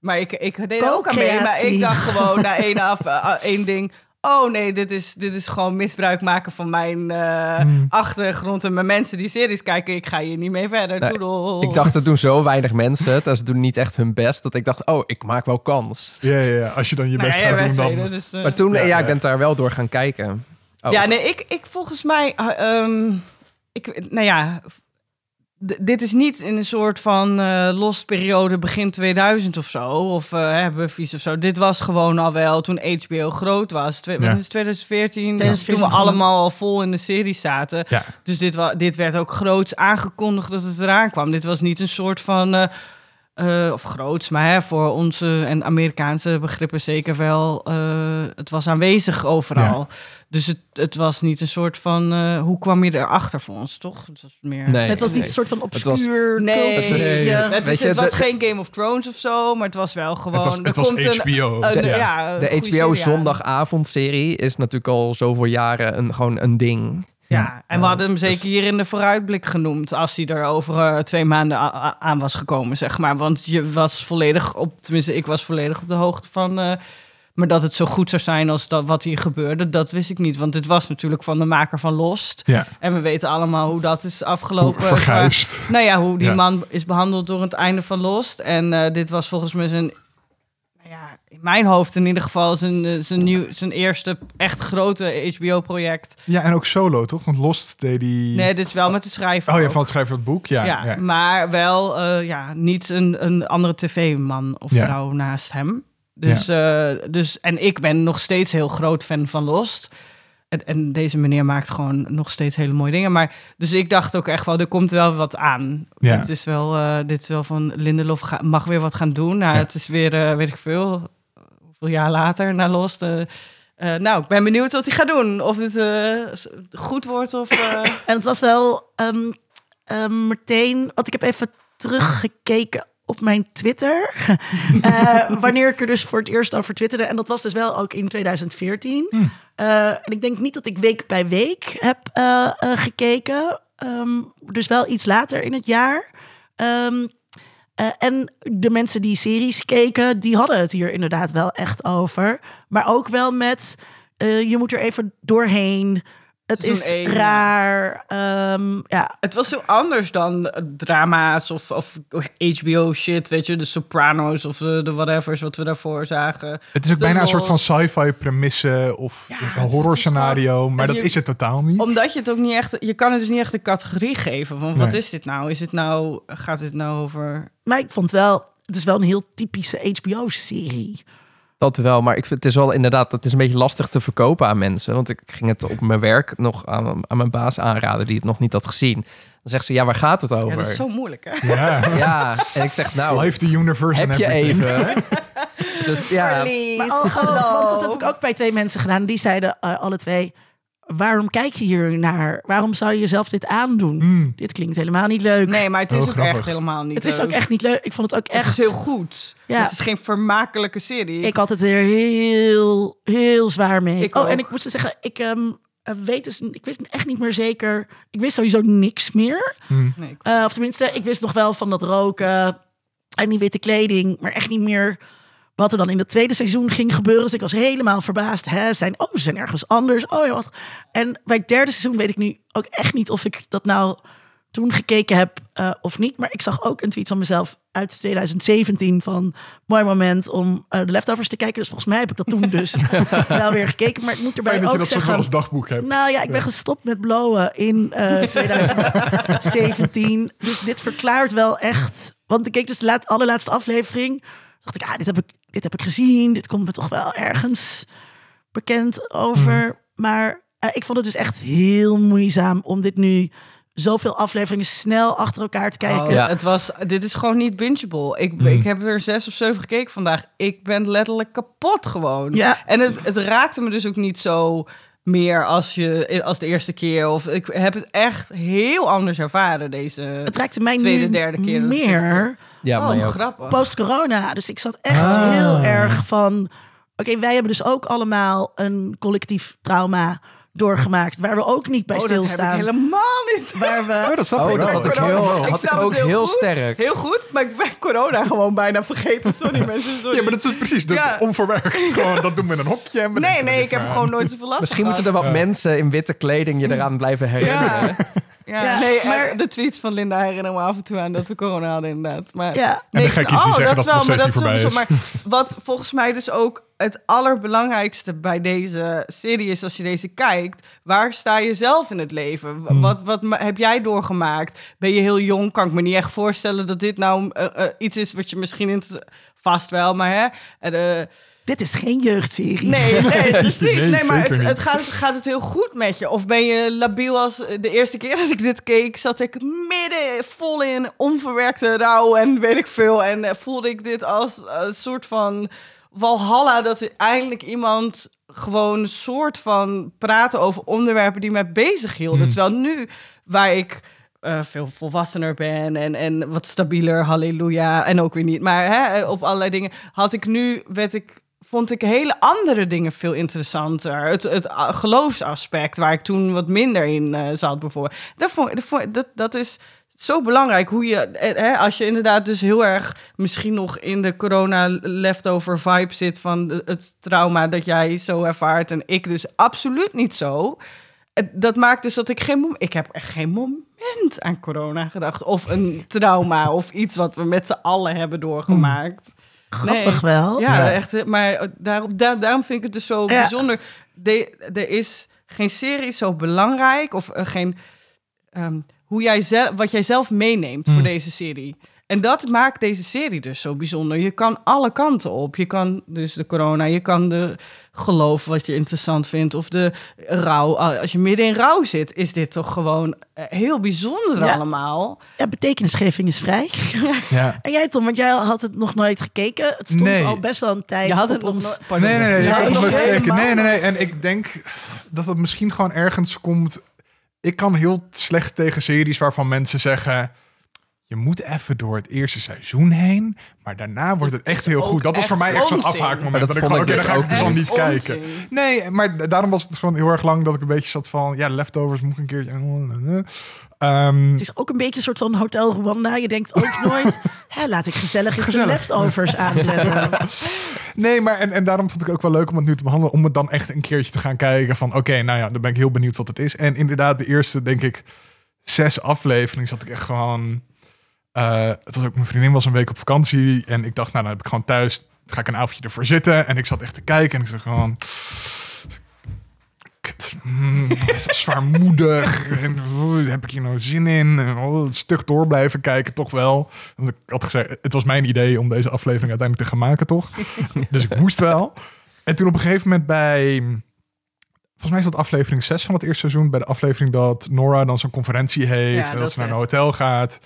maar ik, ik deed er ook aan mee. Maar ik dacht gewoon na één af eh, één ding. Oh nee, dit is, dit is gewoon misbruik maken van mijn eh, Hmm. achtergrond en mijn mensen die series kijken. Ik ga hier niet mee verder. Nee. Ik dacht er toen zo weinig mensen. het. Ze doen niet echt hun best. Dat ik dacht, oh, ik maak wel kans. Ja, ja, ja, als je dan je Nou best gaat doen, dan... dus, eh, Maar toen, Ja, ja, ja. ik ben daar wel door gaan kijken. Oh. Ja, nee, ik, ik volgens mij... eh, ehm, ik, nou ja, d- dit is niet in een soort van eh lost periode begin 2000 of zo. Of eh hè, Buffy's of zo. Dit was gewoon al wel toen HBO groot was. Twe- Ja. wanneer is het? 2014, 2014 toen we allemaal al vol in de serie zaten. Ja. Dus dit, wa dit werd ook groots aangekondigd dat het eraan kwam. Dit was niet een soort van... eh, eh, of groots, maar hè, voor onze en Amerikaanse begrippen zeker wel. eh, het was aanwezig overal. Dus het, het was niet een soort van... eh, hoe kwam je erachter voor ons, toch? Het was meer... Nee. het was niet nee. een soort van Het was- obscuur Nee, cultje. Nee, Ja. het, is- Weet je, het was de- geen Game of Thrones of zo, maar het was wel gewoon... Het was, er het was komt een- HBO. een- ja. ja, een De HBO zondagavondserie is natuurlijk al zoveel jaren een, gewoon een ding. Ja, en we hadden hem zeker hier in de vooruitblik genoemd als hij er over eh, twee maanden aan was gekomen, zeg maar. Want je was volledig op, tenminste, ik was volledig op de hoogte van. eh, maar dat het zo goed zou zijn als dat wat hier gebeurde, dat wist ik niet. Want het was natuurlijk van de maker van Lost. Ja, En we weten allemaal hoe dat is afgelopen. verguisd. Nou ja, hoe die Ja. man is behandeld door het einde van Lost. En eh, dit was volgens mij zijn, ja, in mijn hoofd in ieder geval zijn, eh, zijn, nieuw, zijn eerste echt grote HBO-project. Ja, en ook solo, toch? Want Lost deed die... Nee, dit is wel met de schrijver. Oh ja, ook. van het schrijven van het boek. Ja, ja, ja. maar wel eh, ja, niet een, een andere tv-man of Ja. vrouw naast hem. Dus, eh, dus, en ik ben nog steeds heel groot fan van Lost. En, en deze meneer maakt gewoon nog steeds hele mooie dingen. Maar, dus ik dacht ook echt wel, er komt wel wat aan. Ja. Het is wel, eh, dit is wel van Lindelof ga- mag weer wat gaan doen. Nou, Ja. Het is weer, eh, weet ik veel, hoeveel jaar later na Lost. eh, eh, nou, ik ben benieuwd wat hij gaat doen. Of dit eh, goed wordt of... eh, En het was wel ehm, ehm, meteen, want ik heb even teruggekeken op mijn Twitter. Eh, wanneer ik er dus voor het eerst over twitterde. En dat was dus wel ook in 2014. Eh, en ik denk niet dat ik week bij week heb eh, gekeken. Ehm, dus wel iets later in het jaar. Ehm, eh, en de mensen die series keken, die hadden het hier inderdaad wel echt over. Maar ook wel met, je moet er even doorheen. Het is één, raar. Ehm, ja, Het was zo anders dan eh, drama's of, of HBO shit, weet je, de Sopranos of de, de whatever's wat we daarvoor zagen. Het is ook De bijna een soort van sci-fi premisse of Ja, een horror scenario, gewoon- maar dat je- is het totaal niet. Omdat je het ook niet echt, je kan het dus niet echt een categorie geven van wat Nee. is dit nou? Is het nou, gaat het nou over... maar ik vond wel, het is wel een heel typische HBO-serie. Dat wel, maar ik vind het is wel inderdaad, het is een beetje lastig te verkopen aan mensen. Want ik ging het op mijn werk nog aan, aan mijn baas aanraden die het nog niet had gezien. Dan zegt ze, ja, waar gaat het over? Ja, dat is zo moeilijk, hè? Ja, Ja, en ik zeg, nou, Live the universe heb je everything. even? Dus ja, Verlies, Maar oh, oh, want dat heb ik ook bij twee mensen gedaan. Die zeiden eh, alle twee: waarom kijk je hier naar? Waarom zou je jezelf dit aandoen? Mm. Dit klinkt helemaal niet leuk. Nee, maar het is Oh, ook grappig. echt helemaal niet het is leuk. ook echt niet leuk. Ik vond het ook echt. Het is heel goed. Ja. Het is geen vermakelijke serie. Ik had het er heel, heel zwaar mee. Ik oh, ook. en ik moest zeggen, ik ehm, eh, weet dus, ik wist echt niet meer zeker. Ik wist sowieso niks meer. Nee, ik- Eh, of tenminste, ik wist nog wel van dat roken en die witte kleding, maar echt niet meer wat er dan in het tweede seizoen ging gebeuren. Dus ik was helemaal verbaasd. Hè, zijn, oh, ze zijn ergens anders. Oh ja, wat. En bij het derde seizoen weet ik nu ook echt niet of ik dat nou toen gekeken heb eh, of niet. Maar ik zag ook een tweet van mezelf uit 2017 van mooi moment om eh, de leftovers te kijken. Dus volgens mij heb ik dat toen dus wel weer gekeken. Maar ik moet erbij Fijn dat je ook dat zeggen... van als dagboek hebt. Nou ja, ik ben gestopt met blowen in eh 2017. Dus dit verklaart wel echt. Want ik keek dus de laat, allerlaatste aflevering. Dacht ik, ah, dit heb ik, dit heb ik gezien. Dit komt me toch wel ergens bekend over. Maar eh, ik vond het dus echt heel moeizaam om dit nu zoveel afleveringen snel achter elkaar te kijken. Oh, Ja. het was, dit is gewoon niet bingeable. Ik, Hmm. ik heb er zes of zeven gekeken vandaag. Ik ben letterlijk kapot gewoon. Ja. En het, het raakte me dus ook niet zo meer als, je, als de eerste keer. Of ik heb het echt heel anders ervaren deze Het raakte mij tweede, nu derde keer. meer ja oh, mij ook. grappig. post-corona. Dus ik zat echt Ah. heel erg van... Oké, wij hebben dus ook allemaal een collectief trauma doorgemaakt... waar we ook niet bij oh, dat heb stilstaan. ik helemaal niet. Waar we... Oh, dat snap Oh, ik dat wel. had ik Corona. heel, Ik had ik snap ook heel heel goed. sterk. Heel goed, maar ik ben corona gewoon bijna vergeten. Sorry mensen, sorry. Ja, maar dat is precies dat Ja. onverwerkt. Gewoon, dat doen we in een hokje. En Nee, nee, ik heb gewoon nooit zoveel last Misschien moeten er wat mensen in witte kleding je eraan blijven herinneren. Ja, Ja, nee, maar- maar de tweets van Linda herinneren me af en toe aan dat we corona hadden inderdaad. Maar, Ja. En de nee, gekkies die oh, zeggen dat dat wel, maar dat voorbij sowieso. Maar wat volgens mij dus ook het allerbelangrijkste bij deze serie is als je deze kijkt, waar sta je zelf in het leven? Hmm. Wat, wat heb jij doorgemaakt? Ben je heel jong? Kan ik me niet echt voorstellen dat dit nou eh, eh, iets is wat je misschien in vast wel, maar hè? eh, Dit is geen jeugdserie. Nee, nee, precies. Nee, Nee, maar het, het gaat, gaat het heel goed met je? Of ben je labiel als de eerste keer dat ik dit keek, zat ik midden vol in onverwerkte rouw en weet ik veel. En eh, voelde ik dit als een soort van walhalla dat er eindelijk iemand gewoon een soort van praten over onderwerpen die mij bezig hielden. Terwijl nu, waar ik eh, veel volwassener ben en, en wat stabieler, halleluja, en ook weer niet. Maar hè, op allerlei dingen had ik nu, werd ik, vond ik hele andere dingen veel interessanter. Het, het geloofsaspect, waar ik toen wat minder in eh, zat bijvoorbeeld. Dat, vond, dat, dat, dat is zo belangrijk hoe je, eh, hè, als je inderdaad dus heel erg misschien nog in de corona leftover vibe zit van het trauma dat jij zo ervaart en ik dus absoluut niet zo. Eh, Dat maakt dus dat ik geen ik heb echt geen moment aan corona gedacht of een trauma of iets wat we met z'n allen hebben doorgemaakt. Grappig wel. Ja, Ja. echt. Maar eh, daarom, daar, daarom vind ik het dus zo Ja. bijzonder. De, er is geen serie zo belangrijk of eh, geen ehm, hoe jij zelf, wat jij zelf meeneemt voor deze serie. En dat maakt deze serie dus zo bijzonder. Je kan alle kanten op. Je kan dus de corona, je kan de geloof wat je interessant vindt of de rouw. Als je midden in rouw zit, is dit toch gewoon eh, heel bijzonder Ja. allemaal. Ja, betekenisgeving is vrij. Ja. En jij Tom, want jij had het nog nooit gekeken. Het stond Nee. al best wel een tijd Je had het op nog ons... Nee, nee, nee. Ja, ik nog gekeken. Nee, nee, nee. En ik denk dat het misschien gewoon ergens komt. Ik kan heel slecht tegen series waarvan mensen zeggen. Je moet even door het eerste seizoen heen, maar daarna wordt het echt heel goed. Dat was voor mij echt zo'n afhaakmoment. Dat Dat ik ik dan ga dus ik dus al niet kijken. Nee, maar da- daarom was het gewoon heel erg lang dat ik een beetje zat van, ja, leftovers moet ik een keertje. Ehm, Het is ook een beetje een soort van Hotel Rwanda. Je denkt ook nooit, hè, laat ik gezellig eens de leftovers aanzetten. Nee, maar en, en daarom vond ik ook wel leuk om het nu te behandelen. Om het dan echt een keertje te gaan kijken. Van oké, nou ja, dan ben ik heel benieuwd wat het is. En inderdaad, de eerste, denk ik, zes afleveringen zat ik echt gewoon. Het was ook mijn vriendin was een week op vakantie. En ik dacht, nou, dan heb ik gewoon thuis. Ga ik een avondje ervoor zitten. En ik zat echt te kijken. En ik zag gewoon. Kut, mm, zwaarmoedig. En, heb ik hier nou zin in? En, oh, stug door blijven kijken, toch wel. Want ik had gezegd, het was mijn idee om deze aflevering uiteindelijk te gaan maken, toch? dus ik moest wel. En toen op een gegeven moment bij... Volgens mij is dat aflevering 6 van het eerste seizoen. Bij de aflevering dat Nora dan zo'n conferentie heeft. Ja, en dat dat ze naar een hotel gaat.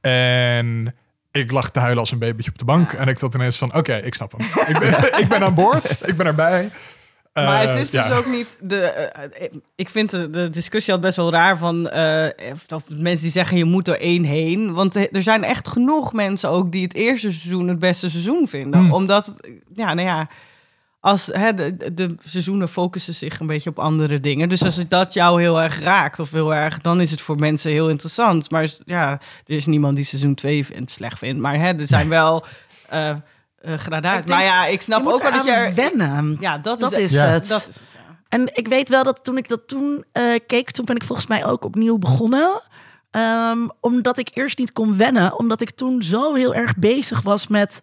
En ik lag te huilen als een babytje op de bank. En ik dacht ineens van, oké, ik snap hem. ik, ben, ik ben aan boord, ik ben erbij. Maar Eh, het is dus ja. ook niet. De, eh, eh, ik vind de, de discussie al best wel raar van. eh, of, mensen die zeggen je moet er één heen. Want eh, er zijn echt genoeg mensen ook die het eerste seizoen het beste seizoen vinden. Hmm. Omdat, ja, nou ja. Als hè, de, de seizoenen focussen zich een beetje op andere dingen. Dus als dat jou heel erg raakt of heel erg, dan is het voor mensen heel interessant. Maar ja, er is niemand die seizoen 2 vindt, slecht vindt. Maar hè, er zijn wel gradaties. Ik denk, Maar ja, ik snap ook wel dat je... er- wennen. Ja, dat, Dat is, Ja. het. Dat is het, ja. En ik weet wel dat toen ik dat toen eh, keek, toen ben ik volgens mij ook opnieuw begonnen. Ehm, omdat ik eerst niet kon wennen, omdat ik toen zo heel erg bezig was met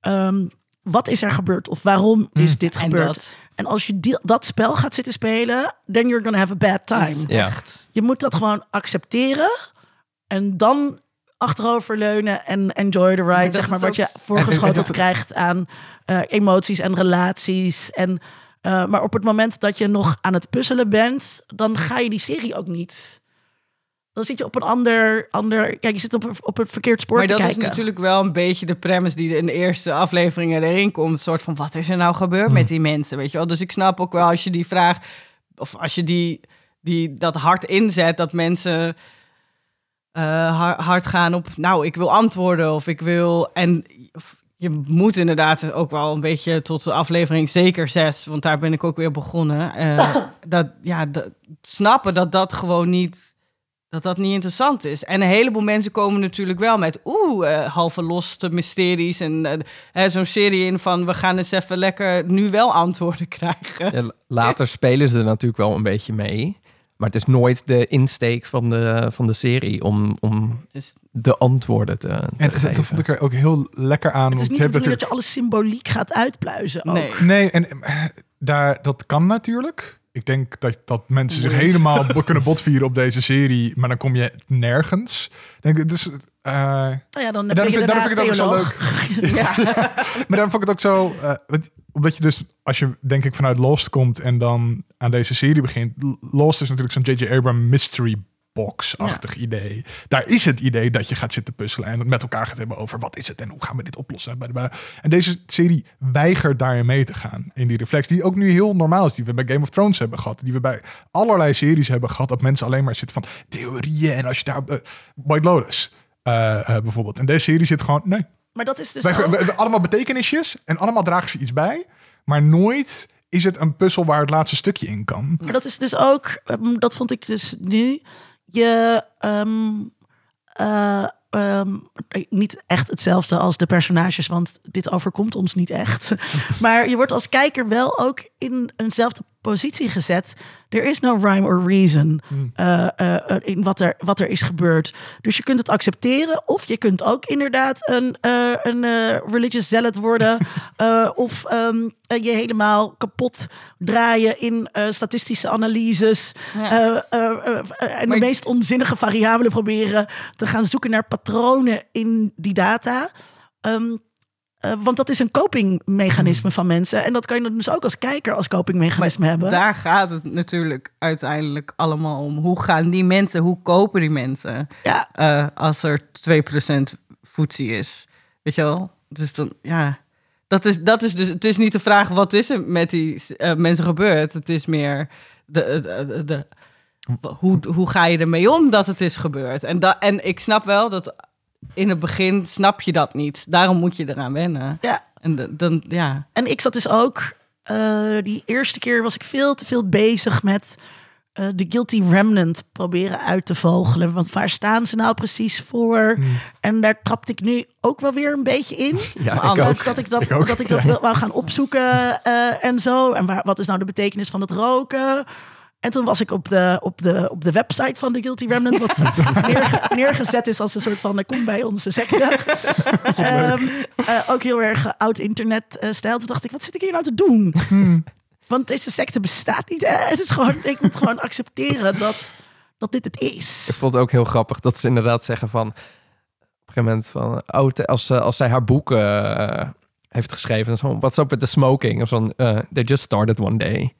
ehm, wat is er gebeurd of waarom is dit En gebeurd. dat En als je die- dat spel gaat zitten spelen, then you're gonna have a bad time. Ja. echt... Je moet dat gewoon accepteren en dan achteroverleunen en enjoy the ride. zeg maar wat ook- je voorgeschoteld krijgt aan eh, emoties en relaties. En, eh, maar op het moment dat je nog aan het puzzelen bent, dan ga je die serie ook niet. Dan zit je op een ander, ander ja, je zit op, een- op het verkeerd spoor Maar te dat kijken. is natuurlijk wel een beetje de premise die in de eerste afleveringen erin komt. Een soort van, wat is er nou gebeurd met die mensen, weet je wel? Dus ik snap ook wel als je die vraag... Of als je die, die, dat hard inzet, dat mensen eh, har- hard gaan op... Nou, ik wil antwoorden of ik wil... En je moet inderdaad ook wel een beetje tot de aflevering zeker zes... Want daar ben ik ook weer begonnen. eh, dat, ja, dat, snappen dat dat gewoon niet dat dat niet interessant is. En een heleboel mensen komen natuurlijk wel met oeh, eh, halve loste mysteries en eh, zo'n serie in van we gaan eens even lekker nu wel antwoorden krijgen. Ja, later spelen ze er natuurlijk wel een beetje mee. Maar het is nooit de insteek van de, van de serie om, om Dus de antwoorden te, te En geven. dat, dat vond ik er ook heel lekker aan. het is want niet je de hebt bedoeling dat je alle symboliek gaat uitpluizen. Ook. nee. Nee, en eh, daar, dat kan natuurlijk. Ik denk dat, dat mensen zich helemaal kunnen botvieren op deze serie, maar dan kom je nergens. Denk, het is, Nou ja, dan daarom, vind, daarom vind ik het ook zo leuk. Ja. Maar daarom vond ik het ook zo. eh, omdat je dus, als je denk ik vanuit Lost komt en dan aan deze serie begint. Lost is natuurlijk zo'n J.J. Abrams mystery box-achtig idee. Daar is het idee dat je gaat zitten puzzelen en met elkaar gaat hebben over wat is het en hoe gaan we dit oplossen. En deze serie weigert daarin mee te gaan. In die reflex, die ook nu heel normaal is, die we bij Game of Thrones hebben gehad, die we bij allerlei series hebben gehad, dat mensen alleen maar zitten van theorieën en als je daar. eh, White Lotus. eh, eh, bijvoorbeeld. En deze serie zit gewoon, nee, Maar dat is dus wij, ook- allemaal betekenisjes en allemaal dragen ze iets bij. Maar nooit is het een puzzel waar het laatste stukje in kan. Maar dat is dus ook, ehm, dat vond ik dus nu, je ehm, eh, ehm, niet echt hetzelfde als de personages, want dit overkomt ons niet echt. maar je wordt als kijker wel ook in eenzelfde positie gezet. Er is no rhyme or reason eh, eh, eh, in wat er, wat er is gebeurd. Dus je kunt het accepteren, of je kunt ook inderdaad een, een religious zealot worden, of ehm, eh, je helemaal kapot draaien in statistische analyses Ja. en de meest onzinnige variabelen proberen te gaan zoeken naar patronen in die data. Ehm, eh, want dat is een copingmechanisme van mensen. En dat kan je dus ook als kijker als copingmechanisme hebben. Daar gaat het natuurlijk uiteindelijk allemaal om. Hoe gaan die mensen, hoe kopen die mensen Ja, eh, als er 2% voetzie is? Weet je wel? Dus dan, ja. Dat is, dat is dus, het is niet de vraag wat is er met die eh, mensen gebeurd. Het is meer de, de, de, de- hoe, hoe ga je ermee om dat het is gebeurd? En, da, en ik snap wel dat in het begin snap je dat niet. Daarom moet je eraan wennen. ja. En dan, ja. En ik zat dus ook, eh, die eerste keer was ik veel te veel bezig met eh, de guilty remnant proberen uit te vogelen. Want waar staan ze nou precies voor? En daar trapte ik nu ook wel weer een beetje in. Ja, Maar ik ook. Dat ik dat, Ik ook, dat, ik dat ja. wil, wou gaan opzoeken eh, en zo. En waar, wat is nou de betekenis van het roken? En toen was ik op de, op de, op de website van de Guilty Remnant, wat neerge- neergezet is als een soort van, eh, kom bij onze secte. Ehm, eh, ook heel erg eh, oud internet eh, stijl. Toen dacht ik, wat zit ik hier nou te doen? Want deze secte bestaat niet. Eh, Het is gewoon, ik moet gewoon accepteren dat, dat dit het is. Ik vond het ook heel grappig dat ze inderdaad zeggen van... Op een gegeven moment van... Oh, als, ze- als zij haar boek eh, heeft geschreven... dan is gewoon, What's up with the smoking? Of van... eh, they just started one day.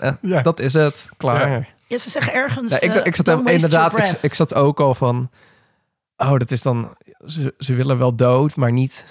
Eh, Ja. Dat is het. Klaar. Ja. Ja, ze zeggen ergens. Ja, ik, eh, ik zat don't hem waste inderdaad... your Ik, zat ook al van... oh, dat is dan, ze, ze willen wel dood, maar niet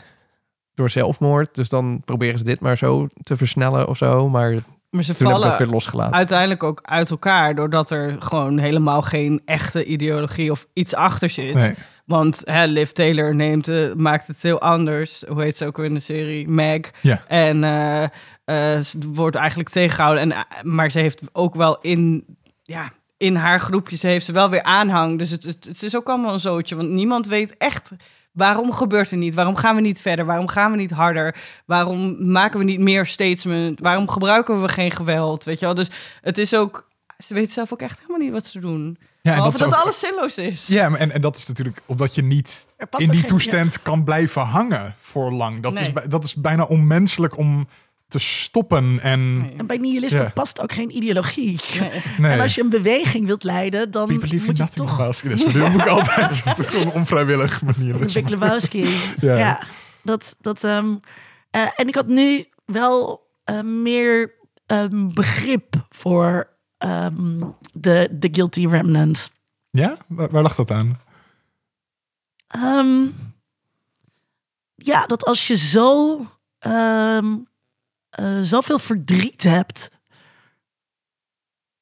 door zelfmoord. Dus dan proberen ze dit maar zo te versnellen of zo. Maar Maar ze toen heb ik dat vallen weer losgelaten. uiteindelijk ook uit elkaar... doordat er gewoon helemaal geen echte ideologie of iets achter zit. Nee. Want hè, Liv Taylor neemt, eh, maakt het heel anders. Hoe heet ze ook weer in de serie? Meg. Ja. En eh, eh, ze wordt eigenlijk tegengehouden. En, eh, maar ze heeft ook wel in, ja, in haar groepje... ze heeft ze wel weer aanhang. Dus het, het, het is ook allemaal een zootje. Want niemand weet echt... Waarom gebeurt er niet? Waarom gaan we niet verder? Waarom gaan we niet harder? Waarom maken we niet meer statement? Waarom gebruiken we geen geweld? Weet je wel? Dus het is ook... Ze weet zelf ook echt helemaal niet wat ze doen. Ja, Behalve dat dat, is ook- alles zinloos is. Ja, en, en dat is natuurlijk omdat je niet in die geen- toestand kan blijven hangen voor lang. Dat, is, Nee. dat is bijna onmenselijk om te stoppen. En Nee. En bij nihilisme past ook geen ideologie. Nee. nee. En als je een beweging wilt leiden, dan moet je toch... skin. Dat doe ik altijd op een onvrijwillig manier. Big Lebowski. Ja. ja. dat... dat ehm, eh, en ik had nu wel eh, meer ehm, begrip voor ehm, de, de guilty remnant. Ja? Waar, waar lag dat aan? Ehm, ja, dat als je zo ehm eh, zoveel verdriet hebt,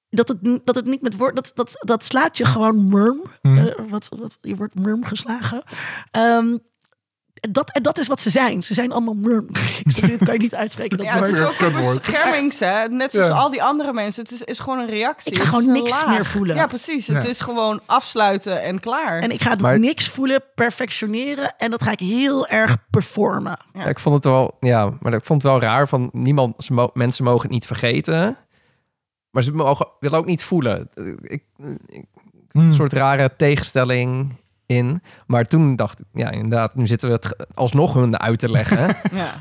dat het, dat het niet met woord, dat, dat, dat slaat je gewoon murm. Mhm. Eh, wat, wat, je wordt murm geslagen. Ehm, dat, en dat is wat ze zijn. Ze zijn allemaal murm. Dit kan je niet uitspreken, dat Ja, het is ook een Kutwoord. beschermings, hè? Net zoals Ja. al die andere mensen. Het is, is gewoon een reactie. Ik ga gewoon niks laag. meer voelen. Ja, precies. Het is gewoon afsluiten en klaar. En ik ga Maar- niks voelen, perfectioneren. En dat ga ik heel erg performen. Ja. Ja, ik vond het wel, ja, maar ik vond het wel raar van niemand, mensen mogen het niet vergeten, maar ze mogen willen ook niet voelen. Ik, ik, Hmm. een soort rare tegenstelling in. Maar toen dacht ik, ja, inderdaad, nu zitten we het alsnog hun uit te leggen. ja.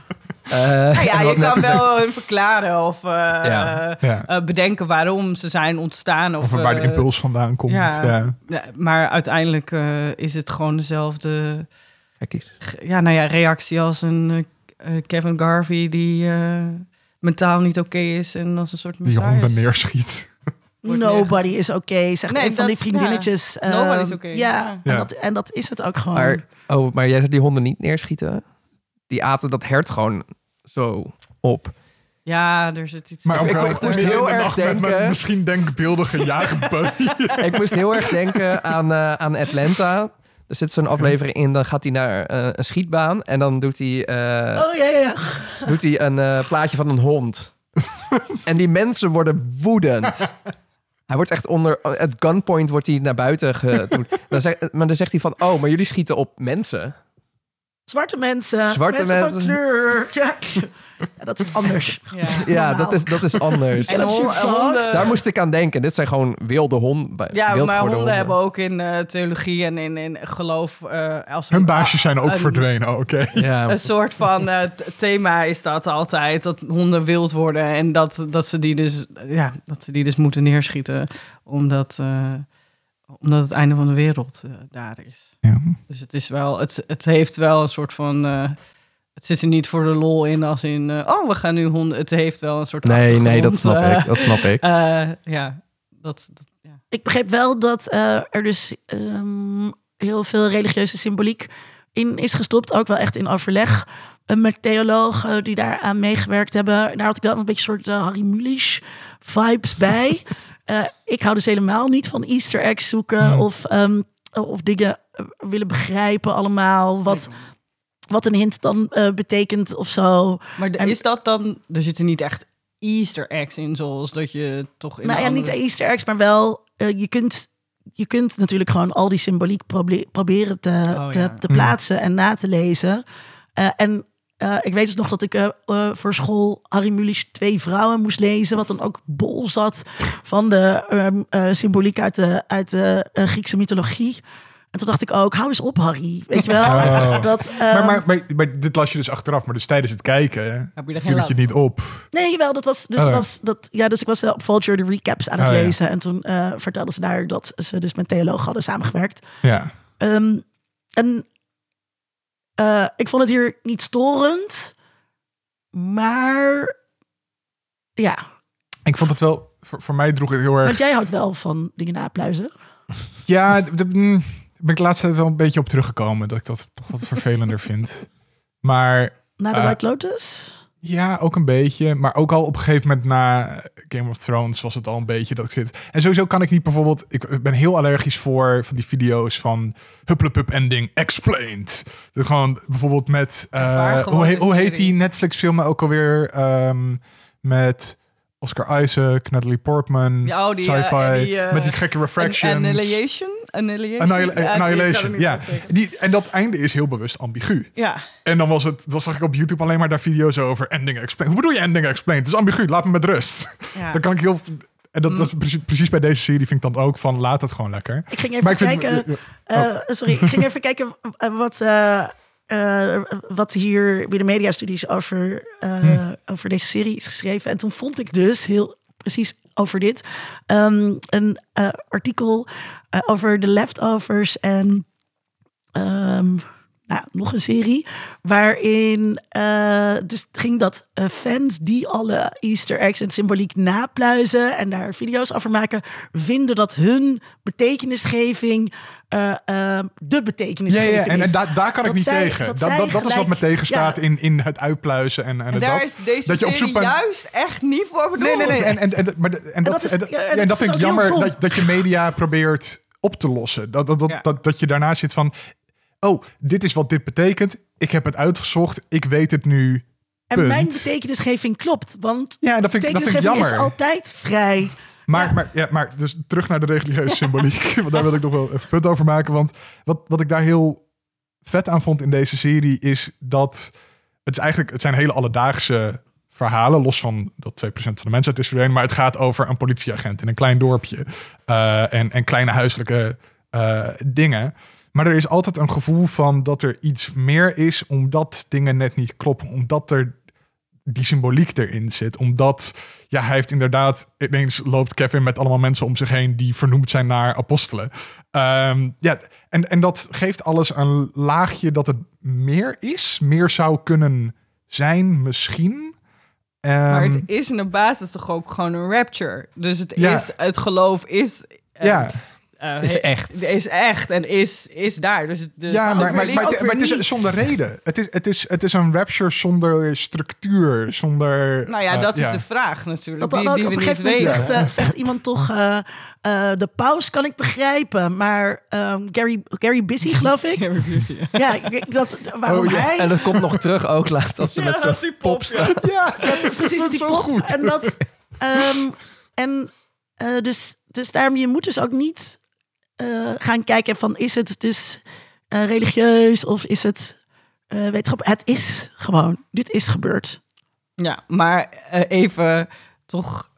Eh, Nou ja, je kan wel hun verklaren of eh, Ja. eh, Ja. bedenken waarom ze zijn ontstaan. Of, Of waar de impuls vandaan komt. ja. Ja. ja, maar uiteindelijk eh, is het gewoon dezelfde Kijk eens. ge- ja, nou ja, reactie als een Kevin Garvey die eh, mentaal niet oké is en als een soort Die honden neerschiet. Wordt Nobody is oké, zegt Nee, een van die vriendinnetjes. ja. Nobody Ehm, is oké, Ja, ja. En, dat, en dat is het ook gewoon. Maar, oh, maar jij zegt die honden niet neerschieten? Die aten dat hert gewoon zo op. Ja, er zit iets... Maar ook Ik- moest heel erg nacht met- met denken- misschien denkbeeldige jagerbeu. ik moest heel erg denken aan, eh, aan Atlanta. Er zit zo'n aflevering in, dan gaat hij naar eh, een schietbaan en dan doet hij, eh, Oh ja, ja, ja. doet hij een eh, plaatje van een hond. en die mensen worden woedend. Hij wordt echt onder het gunpoint wordt hij naar buiten. Dan zeg, maar dan zegt hij van, oh, maar jullie schieten op mensen. Zwarte mensen. Zwarte mensen. mensen. van kleur. Ja. Ja, dat is anders. Ja. Dat is, dat is anders. En honden... Daar moest ik aan denken. Dit zijn gewoon wilde honden. Ja, wild maar honden hebben ook in eh, theologie en in, in geloof... eh, als Hun baasjes zijn ook een- verdwenen. Oh, Oké. Ja. Een soort van eh, thema is dat altijd, dat honden wild worden en dat, dat, ze die dus, ja, dat ze die dus moeten neerschieten, omdat, eh, omdat het einde van de wereld eh, daar is. Ja. Dus het is wel, het, het heeft wel een soort van, eh, het zit er niet voor de lol in als in, eh, oh, we gaan nu honden. Het heeft wel een soort Nee, nee, dat snap ik. Dat snap ik. ja, dat, dat ja. Ik begreep wel dat eh, er dus ehm, heel veel religieuze symboliek in is gestopt. Ook wel echt in overleg met theologen die daar aan meegewerkt hebben. Daar had ik wel een beetje soort eh, Harry Mulisch vibes bij. Eh, ik hou dus helemaal niet van easter eggs zoeken of, ehm, of dingen eh, willen begrijpen allemaal. Wat, wat een hint dan eh, betekent of zo. Maar de- En- is dat dan, er zitten niet echt Easter eggs in, zoals dat je toch in nou ja, niet Easter eggs, maar wel je kunt je kunt natuurlijk gewoon al die symboliek proble- proberen te, Oh, te, ja. te plaatsen en na te lezen. Eh, en eh, ik weet dus nog dat ik eh, eh, voor school Harry Mulisch twee vrouwen moest lezen, wat dan ook bol zat van de ehm, eh, symboliek uit de, uit de Griekse mythologie. En toen dacht ik ook, hou eens op Harry, weet je wel? Oh. Dat, eh, Maar, maar, maar, maar dit las je dus achteraf. Maar dus tijdens het kijken Heb je er geen viel het je niet op. Nee, wel, dat was dus Oh. was dat ja, dus ik was op Vulture de recaps aan het Oh, ja. lezen en toen vertelden ze daar dat ze dus met theoloog hadden samengewerkt. Ja. Ehm, en eh, ik vond het hier niet storend, maar ja, Ik vond het wel... Voor, voor mij droeg het heel erg... want jij houdt wel van dingen napluizen. Ja, de- mm, ben ik tijd wel een beetje op teruggekomen. Dat ik dat toch wat vervelender vind. Maar Na de Eh, White Lotus? Ja, ook een beetje. Maar ook al op een gegeven moment na Game of Thrones was het al een beetje dat ik zit. En sowieso kan ik niet bijvoorbeeld... Ik ben heel allergisch voor van die video's van Hupplepup Ending Explained. Dus gewoon bijvoorbeeld met... eh, gewoon hoe, hoe heet die Netflix film ook alweer? Ehm, met Oscar Isaac, Natalie Portman, Ja, oh, die, eh, sci-fi. die, eh, met die gekke refractions. Annihilation? Annihilation? Annihilation, niet ja. Die, en dat einde is heel bewust ambigu. Ja, En dan was het, dan zag ik op YouTube alleen maar daar video's over ending explained. Hoe bedoel je ending explained? Het is ambigu, laat me met rust. ja. Dan kan ik heel. En dat, dat is precies, precies bij deze serie vind ik dan ook van laat het gewoon lekker. Ik ging even Maar ik vind kijken. Oh. eh, sorry, ik ging even kijken eh, wat, eh, wat hier bij de mediastudies over, eh, Hm. over deze serie is geschreven. En toen vond ik dus heel precies over dit. Ehm, een eh, artikel eh, over de leftovers en ehm, nou, nog een serie waarin eh, dus ging dat fans die alle Easter eggs en symboliek napluizen en daar video's over maken, vinden dat hun betekenisgeving eh, eh, de Ja, betekenisgeving ja, en, en is. daar daar kan ik niet zij- tegen. dat Dat, is wat me tegenstaat ja. in, in het uitpluizen en, en, daar dat. is deze dat je op serie zoek bent- juist echt niet voor bedoeld. Nee, nee, nee. En, en, en, maar de- en, dat, dat is- en dat- ja, en ja, vind ik jammer dat, dat je media probeert op te lossen. Dat, dat, dat, Ja. dat, dat je daarna zit van... Oh, dit is wat dit betekent. Ik heb het uitgezocht. Ik weet het nu. en punt. mijn betekenisgeving klopt, want Ja, dat vind ik, dat vind ik jammer. is altijd vrij. Maar, Ja. maar, ja, maar dus terug naar de religieuze symboliek. want daar wil ik nog wel even punt over maken. Want wat, wat ik daar heel vet aan vond in deze serie is dat het is eigenlijk het zijn hele alledaagse verhalen, los van dat 2% van de mensheid is verdwenen, maar het gaat over een politieagent in een klein dorpje eh, en, en kleine huiselijke eh, dingen. Maar er is altijd een gevoel van dat er iets meer is, omdat dingen net niet kloppen, omdat er die symboliek erin zit. Omdat ja, hij heeft inderdaad, ineens loopt Kevin met allemaal mensen om zich heen die vernoemd zijn naar apostelen. Ehm, ja, en, en dat geeft alles een laagje dat het meer is, meer zou kunnen zijn, misschien. Maar Ehm, het is in de basis toch ook gewoon een rapture. Dus het, Ja. is, het geloof is... eh, ja, eh, Is echt. Is echt en is, is daar. Dus, het- dus ja, maar, maar, maar, ook het, weer maar het is niet. zonder reden. Het is, het, is, het is een rapture zonder structuur, zonder... Nou ja, eh, dat is ja. de vraag natuurlijk. Dat dan die ook die op we een niet gegeven moment weten. zegt, eh, zegt iemand toch... eh, eh, de paus kan ik begrijpen, maar ehm, Gary, Gary Busy, geloof ik. Gary ja, dat, waarom Oh, ja. hij... En dat komt nog terug ook later als ze met zo'n die pop staan. Ja, precies dat die pop. goed. En dat. ehm, en eh, dus, dus daarom, je moet dus ook niet eh, gaan kijken van is het dus eh, religieus of is het eh wetenschap. Het is gewoon, dit is gebeurd. Ja, maar even toch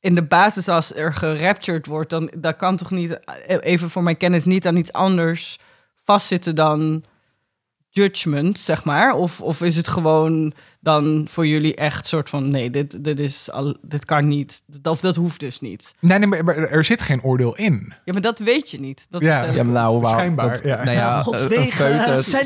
in de basis als er geraptured wordt, dan dat kan toch niet, even voor mijn kennis, niet aan iets anders vastzitten dan judgment, zeg maar? Of, of is het gewoon dan voor jullie echt soort van, nee, dit, dit, is al, dit kan niet, of dat hoeft dus niet. nee, nee, maar- er zit geen oordeel in. Ja, maar dat weet je niet. Dat Ja. is Ja, maar nou, waar, Schijnbaar, dat, ja. nou ja, Gods een- foetus, zijn.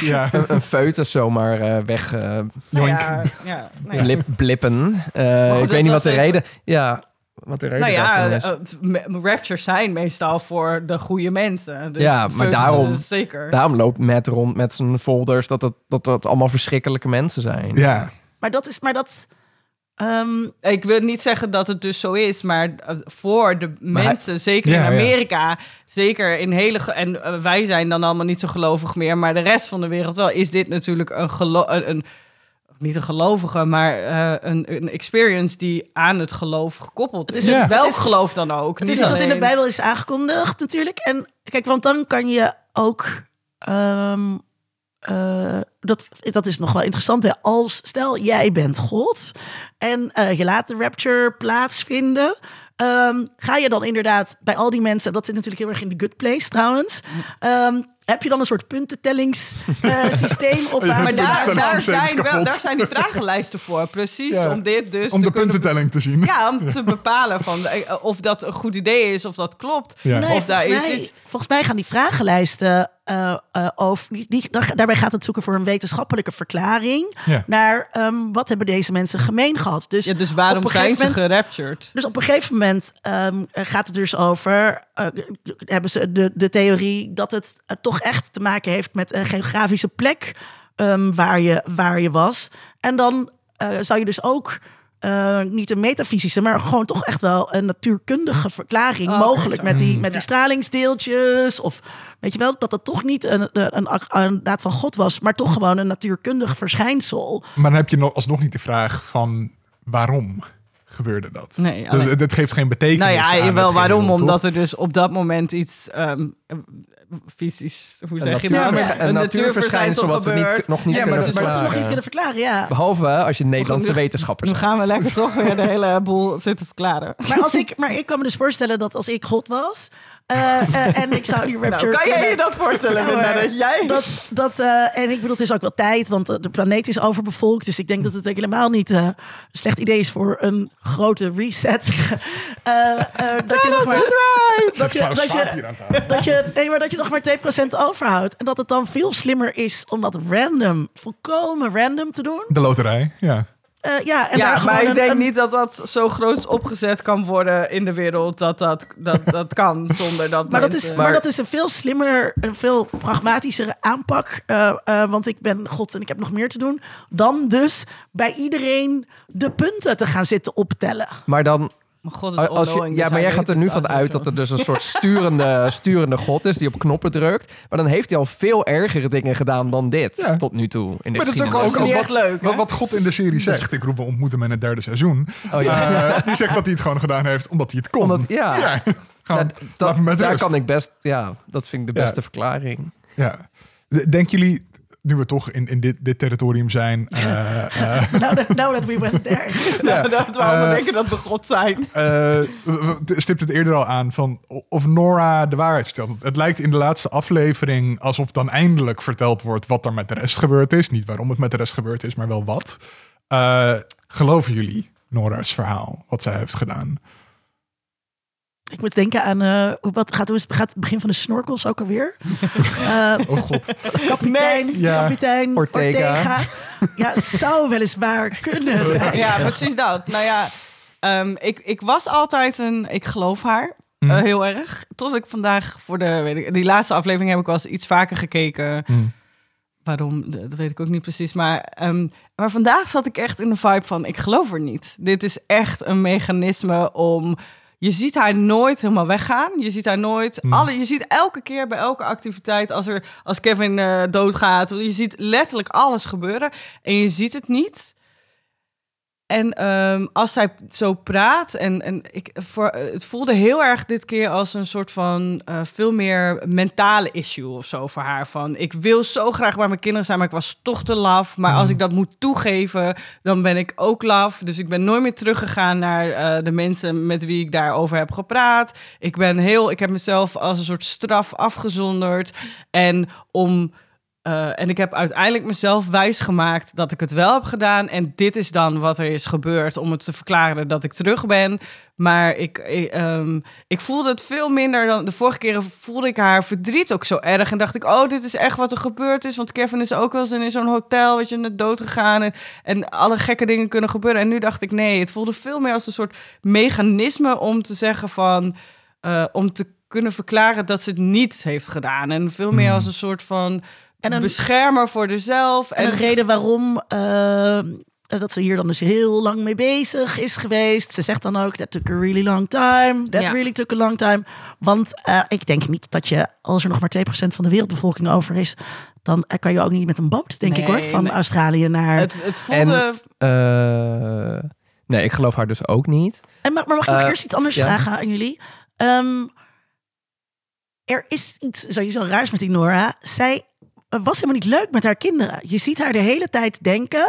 Ja. een, foetus zomaar eh, weg eh, nou ja, ja, nou ja. blip, blippen. Eh, goed, ik weet niet wat de even- reden... Ja, wat de reden Nou ja, is. eh, me- raptures zijn meestal voor de goede mensen. Dus Ja, maar daarom- zeker. Daarom loopt Matt rond met zijn folders dat het, dat het allemaal verschrikkelijke mensen zijn. Ja. Maar dat is, maar dat. ehm, Ik wil niet zeggen dat het dus zo is, maar eh, voor de Maar hij- mensen, zeker Ja, in ja. Amerika, zeker in hele. ge- En eh, wij zijn dan allemaal niet zo gelovig meer, maar de rest van de wereld wel, is dit natuurlijk een, gelo een, een- niet een gelovige, maar eh, een, een experience die aan het geloof gekoppeld is. is- Ja. Welk het geloof dan ook. Het is iets wat in de Bijbel is aangekondigd natuurlijk. En kijk, want dan kan je ook... ehm, eh, dat, dat is nog wel interessant. Hè? Als, stel, jij bent God en eh, je laat de rapture plaatsvinden... ehm, ga je dan inderdaad bij al die mensen... dat zit natuurlijk heel erg in de good place trouwens... ehm, heb je dan een soort puntentellingssysteem op basis Maar daar, daar, zijn wel, daar zijn die vragenlijsten voor. Precies Ja. om dit dus Om te de kunnen puntentelling te zien. Ja, om te bepalen van, eh, of dat een goed idee is, of dat klopt. Ja. Nee, of daar volgens, iets mij, is. volgens mij gaan die vragenlijsten eh, eh, over, die, die- daar- daarbij gaat het zoeken voor een wetenschappelijke verklaring Ja. naar ehm, wat hebben deze mensen gemeen gehad. Dus, Ja, dus waarom op een zijn ze gegeven moment- geraptured? dus op een gegeven moment ehm, gaat het dus over, eh, hebben ze de, de theorie dat het toch echt te maken heeft met een geografische plek ehm, waar, je, waar je was. En dan eh, zou je dus ook eh, niet een metafysische, maar gewoon toch echt wel een natuurkundige verklaring Oh, mogelijk met die, met die stralingsdeeltjes. Of weet je wel, dat het toch niet een, een, een, een daad van God was, maar toch gewoon een natuurkundig verschijnsel. Maar dan heb je nog, alsnog niet de vraag van waarom gebeurde dat? Nee, Dat- alleen- het, het geeft geen betekenis Nou ja, aan het waarom? Omdat er dus op dat moment iets ehm fysisch, hoe zeg je? Ja, een natuurverschijnsel wat we niet, nog niet Ja, maar kunnen dat- Maar dat we nog verklaren. kunnen verklaren, ja. Behalve als je Nederlandse nu- wetenschappers Nu gaan we lekker toch weer de hele boel zitten verklaren. Maar, als ik, maar ik kan me dus voorstellen dat als ik God was eh, eh, en ik zou die rapture... Nou, kan jij je dat voorstellen, Nou, Linda, eh, dat jij... Dat, dat, eh, en ik bedoel, het is ook wel tijd, want de planeet is overbevolkt. Dus ik denk dat het ook helemaal niet eh, een slecht idee is voor een grote reset. Eh, eh, dat je nog maar, dat je, Klaus dat Schwab je, hier aan tafel. dat je, nee, maar dat je nog maar 2% overhoudt. En dat het dan veel slimmer is om dat random, volkomen random te doen. De loterij, ja. Eh, ja, en ja, daar maar ik een- denk een- niet dat dat zo groot opgezet kan worden in de wereld. Dat dat, dat, dat kan zonder dat Maar dat, is, mensen- maar Maar- dat is een veel slimmer, een veel pragmatischere aanpak. eh, eh, want ik ben God en ik heb nog meer te doen. Dan dus bij iedereen de punten te gaan zitten optellen. Maar dan, Maar God is als je, all-knowing, ja, dus maar jij gaat er nu van uit dat er dus een soort sturende, sturende god is die op knoppen drukt. Maar dan heeft hij al veel ergere dingen gedaan dan dit Ja. tot nu toe in de Maar dat is ook, ook niet als echt wat, leuk, wat, wat God in de serie zegt. Ik roep, we ontmoeten hem in het derde seizoen. Oh ja. Eh, die zegt dat hij het gewoon gedaan heeft omdat hij het kon. Omdat, ja, Ja, gewoon, dat- met daar rust. kan ik best, ja, dat vind ik de Ja. beste verklaring. Ja. Denken jullie, nu we toch in, in dit, dit territorium zijn... eh, eh, Now that, now that we went there. Nou, dat we allemaal eh, denken dat we God zijn. stipt het eerder al aan van of Nora de waarheid vertelt. Het lijkt in de laatste aflevering alsof dan eindelijk verteld wordt wat er met de rest gebeurd is. Niet waarom het met de rest gebeurd is, maar wel wat. Geloven jullie Nora's verhaal, wat zij heeft gedaan? Ik moet denken aan, eh, hoe- wat gaat, hoe is- gaat het begin van de snorkels ook alweer? Eh, Oh god. kapitein, Ja. kapitein Ortega. Ortega. Ja, het zou weliswaar kunnen zijn. Ja, precies dat. Nou ja, ehm, ik, ik was altijd een... Ik geloof haar eh, heel erg. Tot ik vandaag voor de... Weet ik, die laatste aflevering heb ik wel eens iets vaker gekeken. Hmm. Waarom, dat weet ik ook niet precies. Maar, ehm, maar vandaag zat ik echt in de vibe van... Ik geloof er niet. Dit is echt een mechanisme om... Je ziet haar nooit helemaal weggaan. Je ziet haar nooit. Alle, je ziet elke keer bij elke activiteit als, er, als Kevin eh, doodgaat. Je ziet letterlijk alles gebeuren. En je ziet het niet. En ehm, als zij zo praat, en, en ik, voor, het voelde heel erg dit keer als een soort van eh, veel meer mentale issue of zo voor haar. Van ik wil zo graag bij mijn kinderen zijn, maar ik was toch te laf. Maar als ik dat moet toegeven, dan ben ik ook laf. Dus ik ben nooit meer teruggegaan naar eh, de mensen met wie ik daarover heb gepraat. Ik ben heel, ik heb mezelf als een soort straf afgezonderd. En om. Eh, en ik heb uiteindelijk mezelf wijsgemaakt dat ik het wel heb gedaan. En dit is dan wat er is gebeurd om het te verklaren dat ik terug ben. Maar ik, ik, ehm, ik voelde het veel minder dan de vorige keren. Voelde ik haar verdriet ook zo erg. En dacht ik, oh, dit is echt wat er gebeurd is. Want Kevin is ook wel eens in zo'n hotel, weet je, net dood gegaan. En, en alle gekke dingen kunnen gebeuren. En nu dacht ik, nee, het voelde veel meer als een soort mechanisme om te zeggen van... eh, om te kunnen verklaren dat ze het niet heeft gedaan. En veel meer als een soort van En een- beschermer voor zichzelf. En een reden waarom eh, dat ze hier dan dus heel lang mee bezig is geweest. Ze zegt dan ook, that took a really long time. That Ja. really took a long time. Want eh, ik denk niet dat je, als er nog maar 2% van de wereldbevolking over is... dan eh, kan je ook niet met een boot, denk ik hoor, van nee. Australië naar... Het, het voelde... Eh, nee, ik geloof haar dus ook niet. En maar, maar mag ik nog eerst iets anders ja. vragen aan jullie? Ehm, er is iets sowieso raars met die Nora. Zij was helemaal niet leuk met haar kinderen. Je ziet haar de hele tijd denken.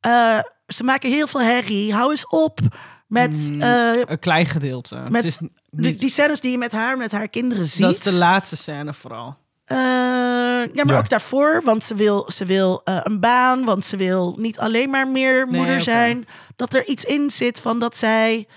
eh, ze maken heel veel herrie. Hou eens op met Mm, eh, een klein gedeelte. met het is die, niet, die scènes die je met haar, met haar kinderen ziet. dat is de laatste scène vooral. Eh, ja, maar Ja. ook daarvoor, want ze wil, ze wil eh, een baan, want ze wil niet alleen maar meer Nee, moeder zijn. Dat er iets in zit van dat zij,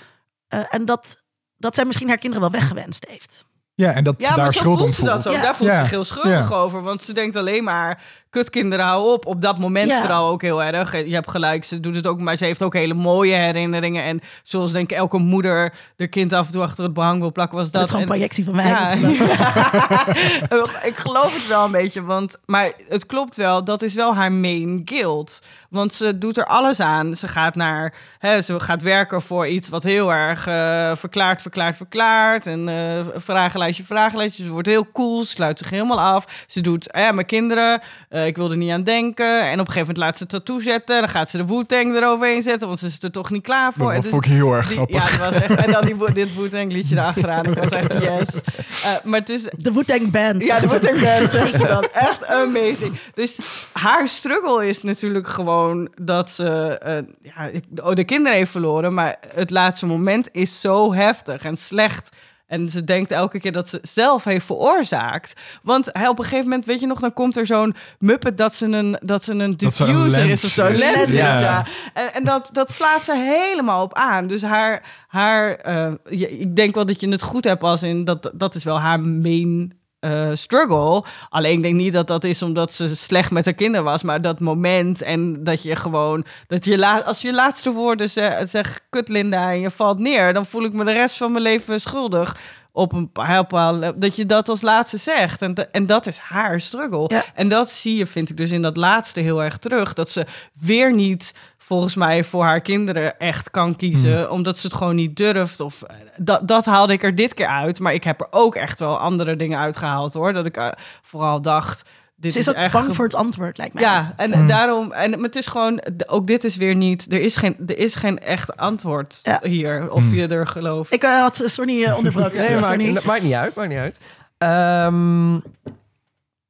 eh, en dat, dat zij misschien haar kinderen wel weggewenst heeft. Ja, en dat Ja, ze daar maar zo schuld om voelt ze dat ook. Ja. Daar voelt ze heel schuldig Ja. over. Want ze denkt alleen maar, kutkinderen hou op. Op dat moment Ja. vooral ook heel erg. Je hebt gelijk, ze doet het ook, maar ze heeft ook hele mooie herinneringen. En zoals denk ik elke moeder de kind af en toe achter het behang wil plakken, was dat. Dat is gewoon En- een projectie van mij. ja. ik geloof het wel een beetje, want, maar het klopt wel, dat is wel haar main guilt. Want ze doet er alles aan. Ze gaat naar, hè, ze gaat werken voor iets wat heel erg eh, verklaart, verklaart, verklaart. En eh vragenlijstje, vragenlijstje. Ze wordt heel cool, sluit zich helemaal af. Ze doet, eh, mijn kinderen, eh, ik wil er niet aan denken. En op een gegeven moment laat ze een tattoo zetten. Dan gaat ze de Wu-Tang eroverheen zetten, want ze is er toch niet klaar voor. En Dat dus- vond ik heel erg die- grappig. ja, dat was echt. En dan die, dit Wu-Tang liedje erachteraan. Ik was echt yes. Eh, maar het is, De Wu-Tang Band. ja, de. Wu-Tang Band zegt ze dan. Echt amazing. Dus haar struggle is natuurlijk gewoon dat ze eh, ja, oh, de kinderen heeft verloren. Maar het laatste moment is zo heftig en slecht. En ze denkt elke keer dat ze zelf heeft veroorzaakt. Want hij op een gegeven moment, weet je nog, dan komt er zo'n muppet dat ze een, dat ze een Dat ze een diffuser is of zo. Lens is, Ja. ja. En, en dat, dat slaat ze helemaal op aan. Dus haar, haar eh, ik denk wel dat je het goed hebt als in dat, dat is wel haar main eh, struggle. Alleen ik denk niet dat dat is omdat ze slecht met haar kinderen was, maar dat moment en dat je gewoon, dat je la, als je laatste woorden zegt, zeg, kut Linda en je valt neer, dan voel ik me de rest van mijn leven schuldig. Op een bepaal dat je dat als laatste zegt. En, en dat is haar struggle. Ja. En dat zie je, vind ik, dus in dat laatste heel erg terug. Dat ze weer niet, volgens mij, voor haar kinderen echt kan kiezen. Omdat ze het gewoon niet durft. Of, eh, dat, dat haalde ik er dit keer uit. Maar ik heb er ook echt wel andere dingen uitgehaald, hoor. Dat ik eh, vooral dacht... Dit Ze is ook echt bang voor het antwoord, lijkt mij. ja, en Mm. daarom, en maar het is gewoon, ook dit is weer niet, er is geen, er is geen echt antwoord Ja. hier, of Mm. je er gelooft. Ik eh, had eh, onderbroken. Nee, sorry, maakt, Sonny. maakt niet uit, maakt niet uit. Ehm,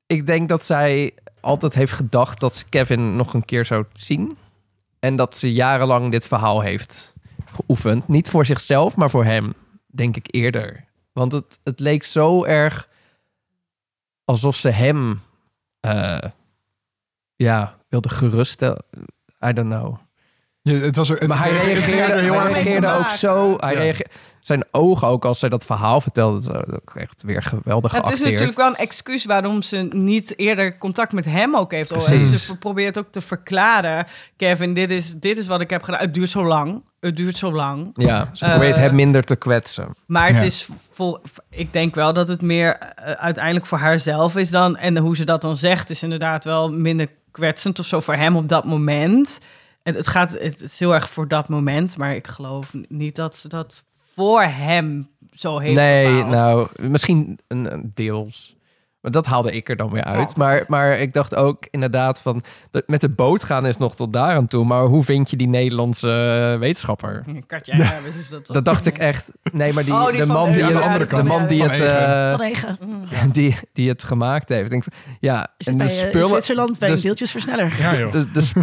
ik denk dat zij altijd heeft gedacht dat ze Kevin nog een keer zou zien. En dat ze jarenlang dit verhaal heeft geoefend. Niet voor zichzelf, maar voor hem, denk ik eerder. Want het, het leek zo erg alsof ze hem eh, ja, wilde geruststellen. I don't know. Ja, het was, ook- het, Maar hij reageerde, heel hij reageerde ook zo. Hij Ja. reageerde, zijn ogen ook als zij dat verhaal vertelde. dat was ook echt weer geweldig het is natuurlijk wel een excuus waarom ze niet eerder contact met hem ook heeft. Precies. Ze probeert ook te verklaren, Kevin, dit is, dit is wat ik heb gedaan. Het duurt zo lang. Het duurt zo lang. Ja, ze Eh, probeert hem minder te kwetsen. Maar het Ja. is vol, ik denk wel dat het meer eh, uiteindelijk voor haarzelf is dan. En hoe ze dat dan zegt, is inderdaad wel minder kwetsend of zo voor hem op dat moment. En het gaat, het is heel erg voor dat moment, maar ik geloof niet dat ze dat voor hem zo heeft Nee, bepaald. nou, misschien een, een deels. Maar dat haalde ik er dan weer uit. Maar, maar ik dacht ook inderdaad van... dat met de boot gaan is nog tot daar aan toe. Maar hoe vind je die Nederlandse wetenschapper? Katja Hermes is dat. Dat dacht ik echt. Nee, maar die, Oh, die de man die, de andere de kant. man die het, eh, Egen. die, die het gemaakt heeft. Ik Denk van, ja, Is en het de bij, eh, spullen. Zwitserland bij de- een deeltjesversneller. Ja, joh. de,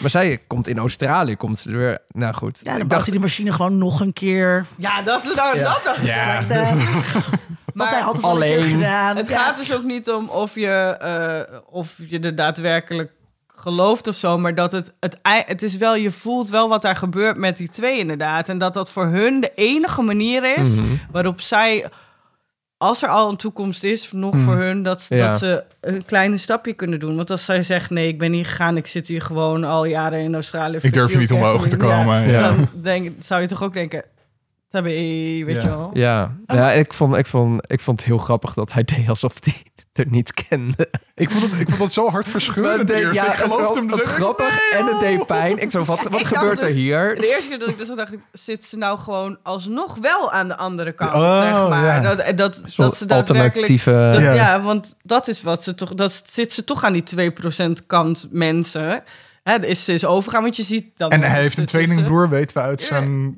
maar zij komt in Australië, komt ze er weer. Nou goed. Ja, dan dacht, hij die machine gewoon nog een keer. Ja, dat, dat, Ja. dat dacht ik. Ja. Like that. Want hij had het al een keer alleen- gedaan. Het Ja. gaat dus ook niet om of je, eh, of je er daadwerkelijk gelooft of zo, maar dat het, het, ei- het is wel, je voelt wel wat daar gebeurt met die twee inderdaad. En dat dat voor hun de enige manier is Mhm. waarop zij, als er al een toekomst is, nog voor hun, dat, Ja. dat ze een kleine stapje kunnen doen. Want als zij zegt, nee, ik ben niet gegaan, ik zit hier gewoon al jaren in Australië. Ik durf je niet omhoog te komen. Ja. Ja. Dan denk, zou je toch ook denken, tabé, weet Ja. je wel. Ja, ja ik, vond, ik, vond, ik vond het heel grappig dat hij deed alsof hij er niet kende. Ik, vond het, ik vond het zo hard verschillend deed- eerst. ik geloofde hem het dus grappig en het deed pijn. Ik zo, wat, wat Ik gebeurt er dus- hier? De eerste keer dat ik dat zag, dacht zit ze nou gewoon alsnog wel aan de andere kant, Oh, zeg maar. ja. Dat, en dat, dat ze daadwerkelijk... dat- Ja. ja. want dat is wat ze toch... Dat zit ze toch aan die 2% kant mensen. Hè, is ze is overgaan, want je ziet dan... En hij heeft een tweelingbroer, weten we uit Ja. zijn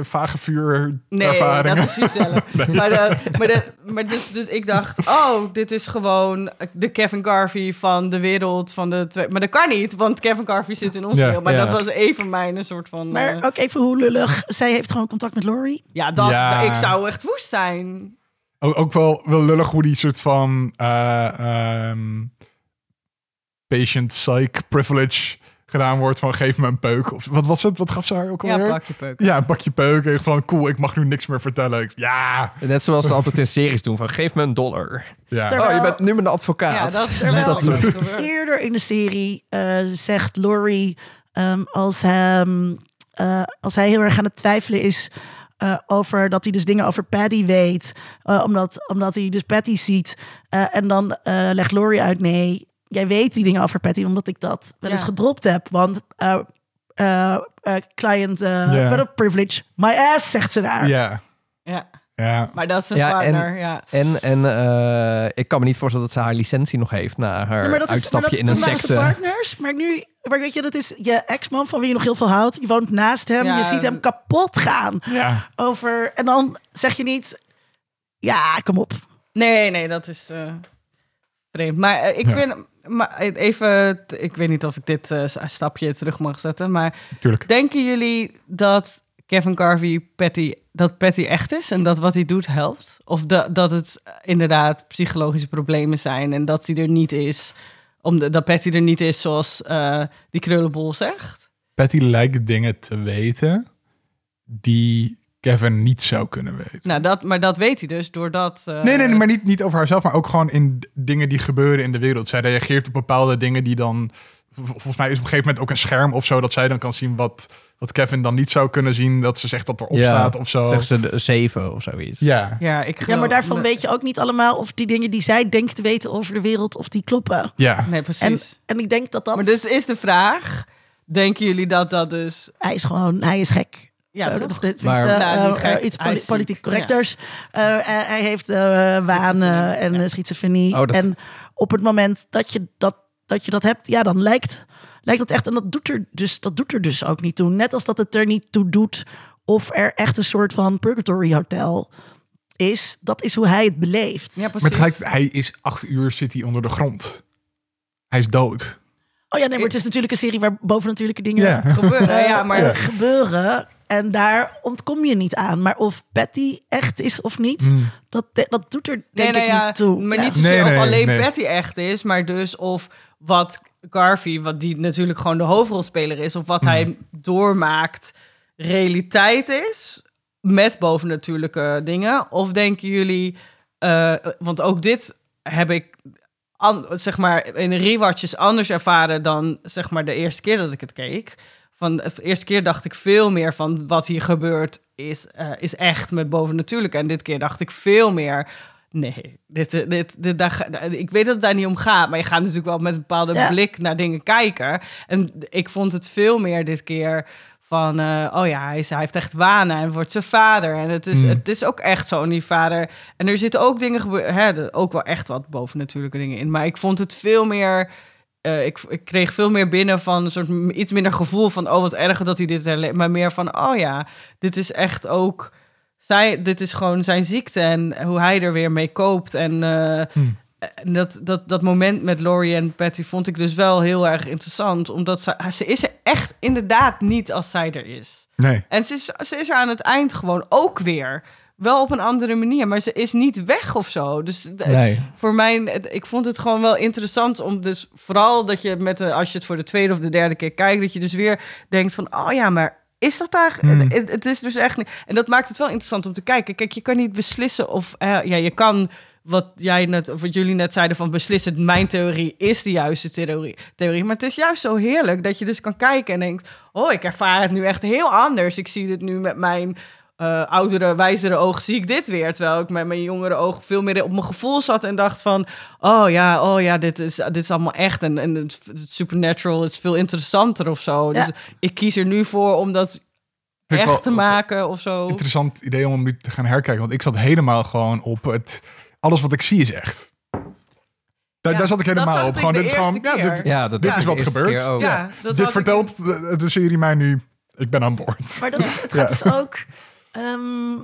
vage vuur Nee, ervaringen. dat is hij zelf. Maar, de, maar, de, maar dus, dus ik dacht, oh, dit is gewoon de Kevin Garvey van de wereld van de twee... Maar dat kan niet, want Kevin Garvey zit in ons Ja. wereld. Maar Ja. dat was even mijn soort van... Maar eh, ook even hoe lullig. Zij heeft gewoon contact met Laurie. ja, dat, Ja. ik zou echt woest zijn. Ook, ook wel, wel lullig hoe die soort van eh, ehm, patient psych privilege gedaan wordt van geef me een peuk. Of wat was het? Wat gaf ze haar ook Ja, alweer? pak je peuk. Ja, een pakje peuk. En van cool, ik mag nu niks meer vertellen. Ik- Ja, Net zoals ze altijd in series doen van geef me een dollar. ja. Terwijl- Oh, je bent nu mijn advocaat. Ja, dat is Terwijl- dat soort gebeurd. Eerder in de serie eh, zegt Laurie ehm, als, hem, eh, als hij heel erg aan het twijfelen is eh, over dat hij dus dingen over Patty weet, eh, omdat, omdat hij dus Patty ziet. Eh, en dan eh, legt Laurie uit, nee, jij weet die dingen over Patty omdat ik dat wel eens Ja. gedropt heb. Want eh, eh, eh, client privilege, my ass, zegt ze daar. Ja, Ja, ja. maar dat is een Ja, en- partner. ja. En, en eh, ik kan me niet voorstellen dat ze haar licentie nog heeft na haar Ja, is, uitstapje maar dat, in een secte. partners, maar nu, maar weet je, dat is je ex-man van wie je nog heel veel houdt. Je woont naast hem, Ja. je ziet hem kapot gaan ja. over. En dan zeg je niet, ja, kom op. Nee, nee, dat is eh, vreemd. Maar ik Ja. vind, maar even, t- ik weet niet of ik dit eh, stapje terug mag zetten, maar Tuurlijk. denken jullie dat Kevin Carvey Patty, dat Patty echt is en dat wat hij doet helpt? Of da- dat het inderdaad psychologische problemen zijn en dat hij er niet is, omdat dat Patty er niet is zoals eh, die krullenbol zegt? Patty lijkt dingen te weten die Kevin niet zou kunnen weten. Nou, dat, maar dat weet hij dus doordat. eh, Nee, nee, nee, maar niet, niet over haarzelf, maar ook gewoon in dingen die gebeuren in de wereld. Zij reageert op bepaalde dingen die dan... Volgens mij is op een gegeven moment ook een scherm of zo... dat zij dan kan zien wat, wat Kevin dan niet zou kunnen zien. Dat ze zegt dat erop Ja, staat of zo. Zegt ze de zeven of zoiets. Ja, Ja, ik Ja, geloof- maar daarvan nee, weet je ook niet allemaal of die dingen die zij denkt te weten over de wereld, of die kloppen. ja. Nee, En, precies. en ik denk dat dat, Maar dus is de vraag: denken jullie dat dat dus. hij is gewoon, hij is gek. Ja, Eh, toch? Maar- niet gek. iets poli- politiek correcters. Eh, hij, hij heeft eh wanen en ja. schizofrenie. Oh, dat- En op het moment dat je dat, dat je dat hebt, ja, dan lijkt, lijkt dat echt. En dat doet, er dus, dat doet er dus ook niet toe. Net als dat het er niet toe doet of er echt een soort van purgatory hotel is. Dat is hoe hij het beleeft. Ja, precies. Maar tegelijkertijd, hij is acht uur zit hij onder de grond. Hij is dood. Oh ja, nee, maar het is natuurlijk een serie waar bovennatuurlijke dingen gebeuren. ja, maar. gebeuren. En daar ontkom je niet aan. Maar of Patty echt is of niet, Hmm. dat, dat doet er denk Nee, nee, ik ja, niet toe. Maar Ja. niet zozeer Nee, of alleen nee. Patty echt is, maar dus of wat Garvey, wat die natuurlijk gewoon de hoofdrolspeler is, of wat hij doormaakt, realiteit is met bovennatuurlijke dingen. Of denken jullie, eh, want ook dit heb ik an- zeg maar in de rewatches anders ervaren dan zeg maar de eerste keer dat ik het keek. Van de eerste keer dacht ik veel meer van wat hier gebeurt is, eh, is echt met bovennatuurlijke. En dit keer dacht ik veel meer. Nee, dit, eh, dit, dit, daar, ga- ik weet dat het daar niet om gaat, maar je gaat natuurlijk wel met een bepaalde Ja. blik naar dingen kijken. En ik vond het veel meer dit keer van, eh, oh ja, hij, is, hij heeft echt wanen en wordt zijn vader. En het is, Hmm. het is ook echt zo, die vader. En er zitten ook dingen, hè, ook wel echt wat bovennatuurlijke dingen in. Maar ik vond het veel meer, eh, ik, ik kreeg veel meer binnen van een soort iets minder gevoel van, oh wat erg dat hij dit herleeft. Maar meer van, oh ja, dit is echt ook, zij, dit is gewoon zijn ziekte en hoe hij er weer mee koopt. En eh, Hmm. en dat, dat, dat moment met Laurie en Patty vond ik dus wel heel erg interessant. Omdat ze, ze is er echt inderdaad niet als zij er is. Nee. En ze is, ze is er aan het eind gewoon ook weer. Wel op een andere manier, maar ze is niet weg of zo. Dus Nee. voor mij, ik vond het gewoon wel interessant om dus vooral dat je met de, als je het voor de tweede of de derde keer kijkt, dat je dus weer denkt van, oh ja, maar is dat daar? Hmm. Het, het is dus echt niet. En dat maakt het wel interessant om te kijken. Kijk, je kan niet beslissen of, eh, ja, je kan wat jij net, of wat jullie net zeiden van beslissen, mijn theorie is de juiste theorie, theorie. Maar het is juist zo heerlijk dat je dus kan kijken en denkt, oh, ik ervaar het nu echt heel anders. Ik zie dit nu met mijn eh, oudere, wijzere oog zie ik dit weer. Terwijl ik met mijn jongere oog veel meer op mijn gevoel zat en dacht van... oh ja, oh ja, dit is, dit is allemaal echt. En, en het, het supernatural is veel interessanter of zo. Ja. Dus ik kies er nu voor om dat Vind ik echt wel te maken of zo. Interessant idee om hem nu te gaan herkijken. Want ik zat helemaal gewoon op het... Alles wat ik zie is echt. Daar, Ja, daar zat ik dat helemaal op. Gewoon, dit is gewoon... Ja, dit, Ja, dat Dit is wat gebeurt. ja, dat dit ik- vertelt de, de serie mij nu... Ik ben aan boord. Maar dat is, het gaat dus ook ehm,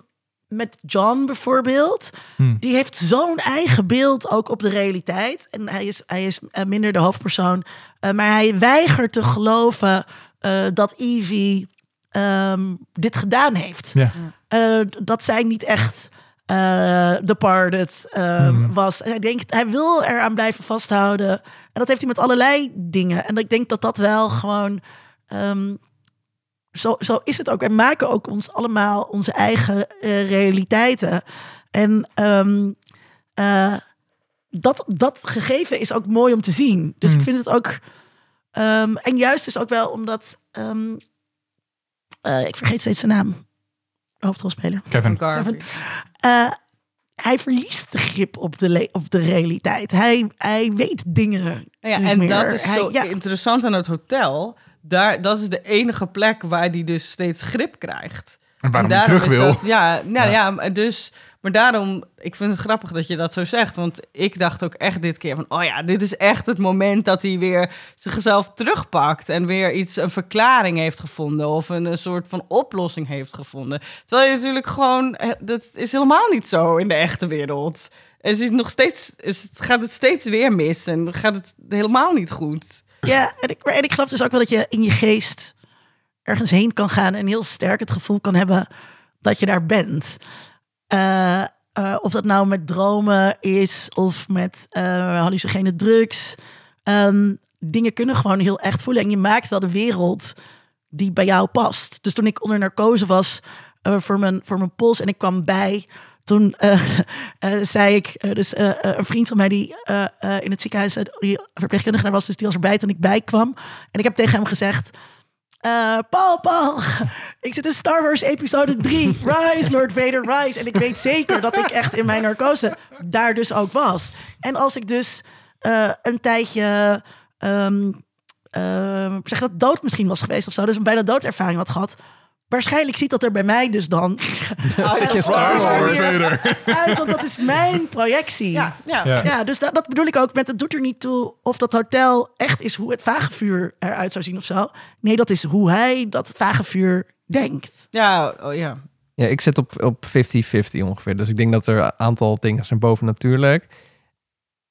met John bijvoorbeeld. Hmm. Die heeft zo'n eigen beeld ook op de realiteit. En hij is, hij is eh, minder de hoofdpersoon. Eh, maar hij weigert te geloven eh, dat Evie ehm, dit gedaan heeft. Ja. Dat zij niet echt Departed ehm, Mhm. was. Hij denkt, hij wil eraan blijven vasthouden. En dat heeft hij met allerlei dingen. En ik denk dat dat wel gewoon. Zo, zo is het ook. Wij maken ook ons allemaal onze eigen eh, realiteiten. En ehm, eh, dat, dat gegeven is ook mooi om te zien. Dus Mm. ik vind het ook. ehm, en juist dus ook wel omdat. ehm, eh, ik vergeet steeds zijn naam. De hoofdrolspeler. Kevin. Garvey. Eh, hij verliest de grip op de, op de realiteit. Hij, hij weet dingen. Ja, en meer. dat is Hij- zo ja. interessant aan het hotel. Daar, dat is de enige plek waar hij dus steeds grip krijgt. En waarom En hij terug wil. dat- ja, nou Ja. dus, maar daarom, ik vind het grappig dat je dat zo zegt. Want ik dacht ook echt dit keer van, oh ja, dit is echt het moment dat hij weer zichzelf terugpakt. En weer iets, een verklaring heeft gevonden. Of een, een soort van oplossing heeft gevonden. Terwijl je natuurlijk gewoon, eh, dat is helemaal niet zo in de echte wereld. En is nog steeds, is, het- gaat het steeds weer mis en gaat het helemaal niet goed. Ja, en ik, ik geloof dus ook wel dat je in je geest ergens heen kan gaan en heel sterk het gevoel kan hebben dat je daar bent. Eh, eh, of dat nou met dromen is of met eh hallucinogene drugs. Ehm, dingen kunnen gewoon heel echt voelen. En je maakt wel de wereld die bij jou past. Dus toen ik onder narcose was voor, mijn, voor mijn pols en ik kwam bij... Toen eh, eh, zei ik, eh, dus een vriend van mij die in het ziekenhuis die verpleegkundige was, dus die was erbij toen ik bijkwam. En ik heb tegen hem gezegd, Paul, Paul, ik zit in Star Wars episode 3. Rise, Lord Vader, rise. En ik weet zeker dat ik echt in mijn narcose daar dus ook was. En als ik dus een tijdje, ehm, zeg dat dood misschien was geweest of zo, dus een bijna doodervaring had gehad. Waarschijnlijk ziet dat er bij mij dus dan zit je Star Wars uit, want dat is mijn projectie. Ja, ja. Ja. Ja, dus dat, dat bedoel ik ook met het doet er niet toe of dat hotel echt is hoe het vagevuur eruit zou zien of zo. Nee, dat is hoe hij dat vagevuur denkt. Ja, oh, ja. Ja, ik zit op, op 50-50 ongeveer. Dus ik denk dat er een aantal dingen zijn bovennatuurlijk.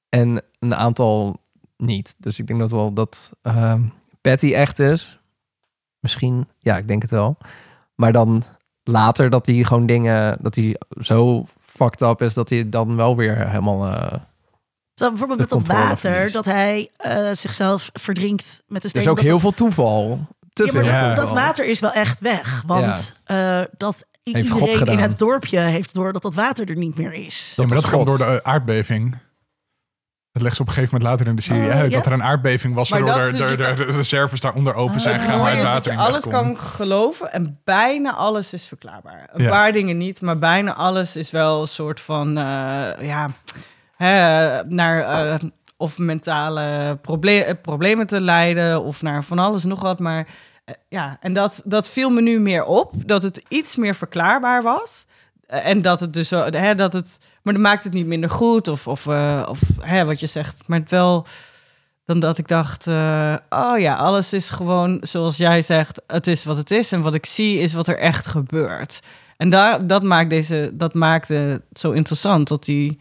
En een aantal niet. Dus ik denk dat wel dat ehm, Patty echt is. Misschien, ja, ik denk het wel. Maar dan later dat hij gewoon dingen... Dat hij zo fucked up is dat hij dan wel weer helemaal... eh, Zo, bijvoorbeeld met dat water, verliest. dat hij eh, zichzelf verdrinkt met de er steen. is ook dat heel dat- veel toeval. Te Ja, maar veel dat, Ja. dat water is wel echt weg. Want eh, dat Heeft iedereen in het dorpje heeft door dat dat water er niet meer is. Ja, maar dat God. door de aardbeving. Dat legt ze op een gegeven moment later in de serie Oh, uit. Dat er een aardbeving was, waardoor de, is de, dus- de, de reserves daaronder open zijn Oh, gegaan, Het waar het water in alles kan geloven en bijna alles is verklaarbaar. Een paar dingen niet, maar bijna alles is wel een soort van, eh, ja, hè, naar eh, of mentale proble- eh, problemen te leiden of naar van alles nog wat. Maar ja, en dat, dat viel me nu meer op, dat het iets meer verklaarbaar was. Eh, En dat het dus, zo- hè, dat het, maar dat maakt het niet minder goed of, of, eh, of hè, wat je zegt, maar het wel dan dat ik dacht, eh, oh ja, alles is gewoon zoals jij zegt, het is wat het is en wat ik zie is wat er echt gebeurt. En daar, dat maakt deze, dat maakt het zo interessant dat die,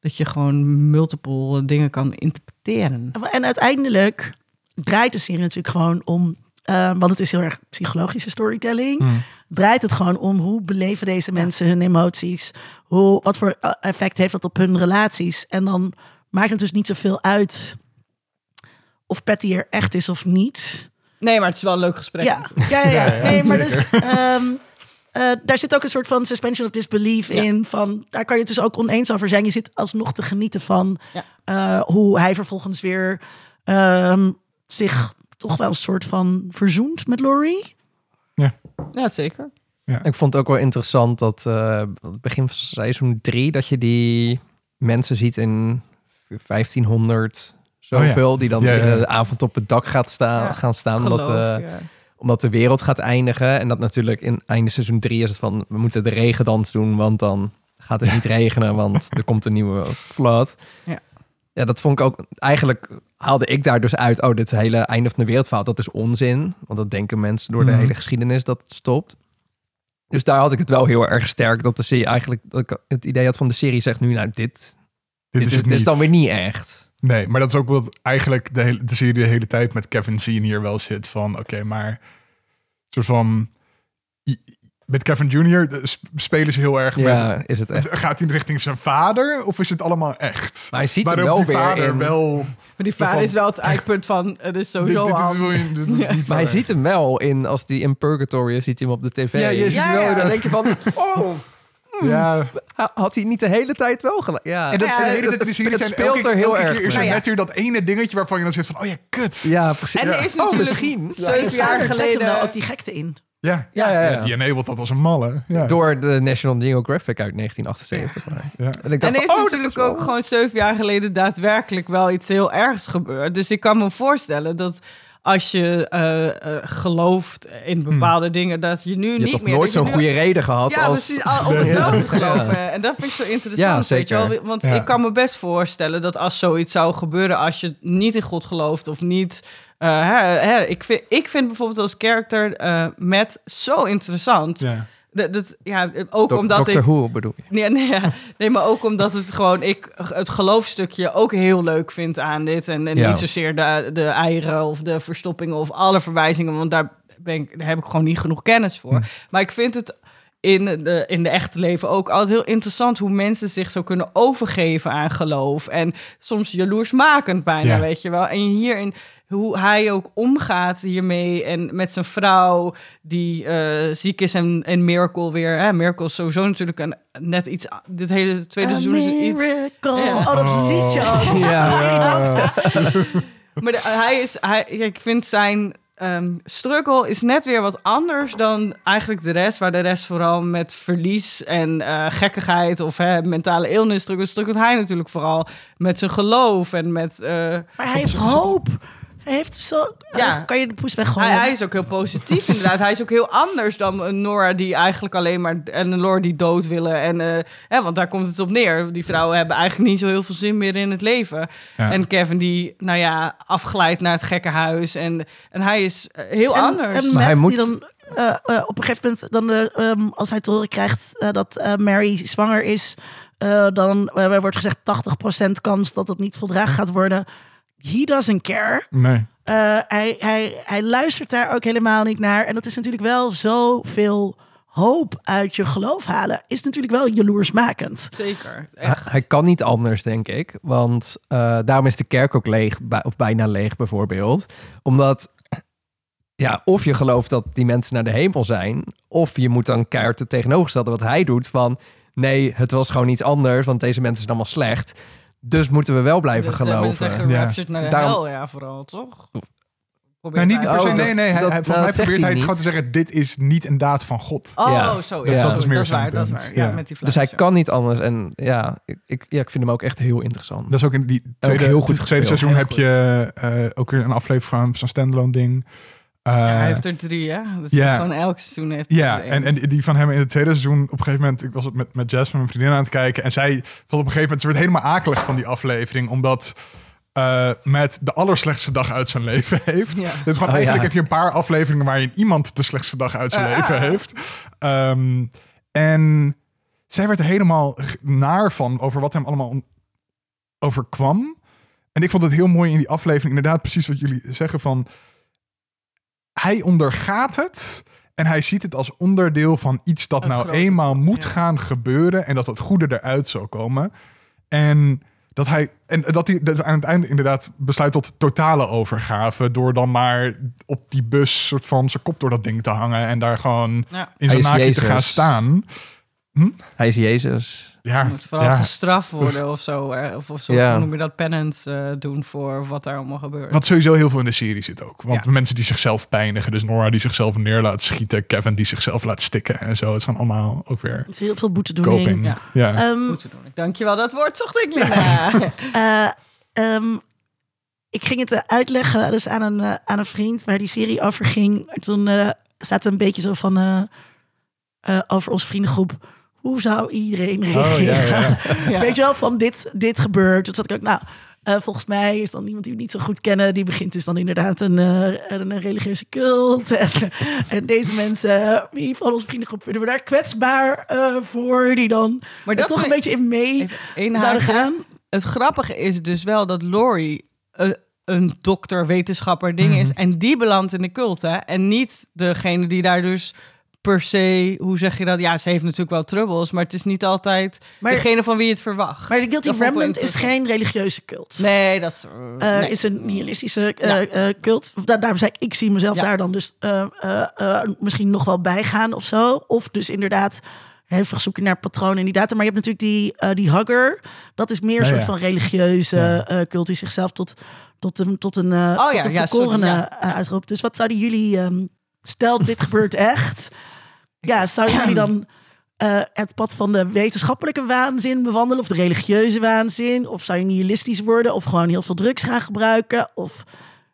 dat je gewoon multiple dingen kan interpreteren. En uiteindelijk draait de serie natuurlijk gewoon om, eh, want het is heel erg psychologische storytelling. Hmm. Draait het gewoon om hoe beleven deze mensen hun emoties? Hoe, wat voor eh, effect heeft dat op hun relaties? En dan maakt het dus niet zoveel uit of Patty er echt is of niet. Nee, maar het is wel een leuk gesprek. Ja, ja, ja. ja. Ja, ja, nee, maar dus ehm, eh, daar zit ook een soort van suspension of disbelief Ja. in. Van, daar kan je het dus ook oneens over zijn. Je zit alsnog te genieten van Ja. eh, hoe hij vervolgens weer ehm, zich toch wel een soort van verzoent met Laurie. Ja, zeker. Ik vond het ook wel interessant dat eh, het begin van seizoen 3 dat je die mensen ziet in 1500 zoveel die dan Ja, ja. de avond op het dak gaat staan, Ja, gaan staan omdat, Geloof, eh, ja. omdat de wereld gaat eindigen en dat natuurlijk in einde seizoen 3 is het van we moeten de regendans doen want dan gaat het niet regenen want er komt een nieuwe flood. Ja. Ja, dat vond ik ook eigenlijk haalde ik daar dus uit oh dit hele einde van de wereldverhaal dat is onzin want dat denken mensen door de Mhm. hele geschiedenis dat het stopt. Dus daar had ik het wel heel erg sterk dat de serie eigenlijk dat ik het idee had van de serie zegt nu nou dit Dit, dit, is dit is niet. dan weer niet echt. Nee, maar dat is ook wat eigenlijk de, hele, de serie de hele tijd met Kevin Zien hier wel zit van, oké, maar soort van, met Kevin Jr. sp- spelen ze heel erg met... Ja, is het echt. Gaat hij richting zijn vader of is het allemaal echt? Maar hij ziet hem Waarop wel die weer vader in- wel... Maar die vader van- is wel het eikpunt van, het is Dit, sowieso dit is, wel- is Maar hij ziet hem wel in, als hij in Purgatory is, ziet hij hem op de tv. Ja, je ziet Ja, wel ja, Dan denk je van, oh, Ja, had hij niet de hele tijd wel gelijk? Ja, en dat Ja, zijn de hele tijd- die het speelt elke, er heel elke erg keer is er mee. net weer dat ene dingetje waarvan je dan zit van, oh ja, kut. Ja, precies. En er is Ja. Oh, natuurlijk misschien. zeven jaar Er geleden... ook die gekte in. Ja, Ja, ja, ja. die enabled dat als een malle. Ja. Door de National Geographic uit 1978. maar- Ja. En ik En dacht er is van, oh, natuurlijk ook wel- gewoon zeven jaar geleden daadwerkelijk wel iets heel ergs gebeurd. Dus ik kan me voorstellen dat als je eh, eh, gelooft in bepaalde dingen, dat je nu Je niet hebt meer... nooit zo'n nu- goede reden gehad Ja, als... precies, al- om het wel te Ja. geloven. En dat vind ik zo interessant, Ja, weet je wel. Want Ja. ik kan me best voorstellen dat als zoiets zou gebeuren... als je niet in God gelooft of niet... eh, hè, hè, ik, vind, ik vind bijvoorbeeld als character eh Matt zo interessant. Ja. Dat, dat, ja, ook omdat Doctor ik... Who bedoel je? Nee, nee, ja. nee, maar ook omdat het gewoon ik het geloofstukje ook heel leuk vind aan dit. En, en Ja. niet zozeer de, de eieren of de verstoppingen of alle verwijzingen, want daar, ben ik, daar heb ik gewoon niet genoeg kennis voor. Hm. Maar ik vind het in de, in de echte leven ook altijd heel interessant hoe mensen zich zo kunnen overgeven aan geloof. En soms jaloersmakend bijna, Ja. weet je wel. En hierin hoe hij ook omgaat hiermee en met zijn vrouw die eh, ziek is en, en Miracle weer. Hè, Miracle is sowieso natuurlijk een, net iets... Dit hele tweede A seizoen is iets... miracle. Ja. Oh, dat Oh. liedje. Oh, dat is Ja. Maar de- hij is, hij, ik vind zijn ehm, struggle is net weer wat anders dan eigenlijk de rest. Waar de rest vooral met verlies en eh, gekkigheid of hè, mentale illness struggelt. Struggelt hij natuurlijk vooral met zijn geloof en met... eh, Maar hij heeft hoop. Hij heeft zo... Ja. Kan je de poes weggooien? hij, hij is ook heel positief inderdaad. Hij is ook heel anders dan een Nora die eigenlijk alleen maar... En een Lore die dood willen. En, eh, hè, want daar komt het op neer. Die vrouwen hebben eigenlijk niet zo heel veel zin meer in het leven. Ja. En Kevin die, nou ja, afglijdt naar het gekke huis. En, en hij is eh, heel anders. En Maar hij moet- die dan eh, eh, op een gegeven moment, dan, eh, ehm, als hij te horen krijgt eh, dat eh, Mary zwanger is, eh, dan eh, wordt gezegd 80% kans dat het niet voldragen gaat worden. He doesn't care. Nee. Eh, hij, hij, hij luistert daar ook helemaal niet naar. En dat is natuurlijk wel zoveel hoop uit je geloof halen. Is natuurlijk wel jaloersmakend. Zeker. Hij, Echt. hij kan niet anders, denk ik. Want eh, daarom is de kerk ook leeg, bij- of bijna leeg bijvoorbeeld. Omdat, ja, of je gelooft dat die mensen naar de hemel zijn... of je moet dan keihard het tegenovergestelde wat hij doet van... nee, het was gewoon iets anders, want deze mensen zijn allemaal slecht. Dus moeten we wel blijven Dus, eh, geloven. zeggen Ja. raptured naar de Daarom- hel, ja, vooral, toch? Nou, niet hij- per se, Oh, nee, dat- nee. Hij, dat- hij, volgens mij probeert hij het gewoon te zeggen, dit is niet een daad van God. Oh, Ja. zo. Ja. Ja, Dat dat is meer zijn waar, dat is waar. Ja, Ja. met die Dus hij kan niet anders. En ja, ik, ik, ja, ik vind hem ook echt heel interessant. Dat is ook in die tweede, heel goed tweede gespeeld. seizoen Heel heb je eh, ook weer een aflevering van zo'n standalone ding. Eh, Ja, hij heeft er drie, hè? Dat is ja. gewoon elk seizoen heeft hij ja, er en, en die van hem in het tweede seizoen, op een gegeven moment, ik was het met, met Jess, met mijn vriendin aan het kijken, en zij vond op een gegeven moment, ze werd helemaal akelig van die aflevering, omdat eh Matt de allerslechtste dag uit zijn leven heeft. Ja. Dus gewoon Oh, eigenlijk ja. heb je een paar afleveringen waarin iemand de slechtste dag uit zijn Ah. leven heeft. Ehm, en zij werd er helemaal naar van over wat hem allemaal overkwam. En ik vond het heel mooi in die aflevering, inderdaad precies wat jullie zeggen van... Hij ondergaat het en hij ziet het als onderdeel van iets dat Een nou eenmaal plan, moet ja. gaan gebeuren en dat het goede eruit zal komen. En dat hij, en dat hij dat aan het einde inderdaad besluit tot totale overgave. Door dan maar op die bus soort van zijn kop door dat ding te hangen. En daar gewoon Ja, in zijn naakje te gaan staan. Hij is Jezus. Ja, moet vooral ja. gestraft worden of zo. eh, Of, of zo, Ja. hoe noem je dat, penance eh, doen voor wat daar allemaal gebeurt. Wat sowieso heel veel in de serie zit ook. Want Ja. mensen die zichzelf pijnigen. Dus Nora die zichzelf neer laat schieten. Kevin die zichzelf laat stikken en zo. Het zijn allemaal ook weer Er is heel veel boetedoening. coping. Ja. Ja. Moeten doen. Dankjewel, dat woord zocht ik, Linda. Eh, ehm, ik ging het uitleggen dus aan, een, aan een vriend waar die serie over ging. En Toen eh staat er een beetje zo van eh, eh, over onze vriendengroep. Hoe zou iedereen reageren? Oh, ja, ja. Ja. Weet je wel, van dit, dit gebeurt. Toen zat ik ook, nou, eh, volgens mij is dan iemand die we niet zo goed kennen. Die begint dus dan inderdaad een, eh, een, religieuze cult. En, en deze mensen, wie van onze vriendengroep vinden we daar kwetsbaar eh, voor? Die dan Maar dat toch een beetje in mee zouden gaan. Het grappige is dus wel dat Laurie eh, een dokter, wetenschapper ding Mhm. is. En die belandt in de cult, hè. En niet degene die daar dus per se, hoe zeg je dat? Ja, ze heeft natuurlijk wel troubles, maar het is niet altijd Maar- degene van wie je het verwacht. Maar de Guilty Dat Remnant is geen religieuze cult. Nee, dat is... Eh, nee. is een nihilistische eh, eh, cult. Da daarom zei ik, ik zie mezelf Ja. daar dan dus eh, eh, eh, misschien nog wel bij gaan of zo. Of dus inderdaad hevig zoeken naar patronen in die data. Maar je hebt natuurlijk die, eh, die hugger. Dat is meer een Ja, soort ja. van religieuze Ja. eh, cult die zichzelf tot, tot een, tot een, eh Oh tot ja, een ja, sorry, eh, uitroepen. Dus wat zouden jullie... ehm, stel, dit gebeurt echt. Ja, zouden jullie dan... eh, het pad van de wetenschappelijke waanzin bewandelen of de religieuze waanzin? Of zou je nihilistisch worden of gewoon heel veel drugs gaan gebruiken? Of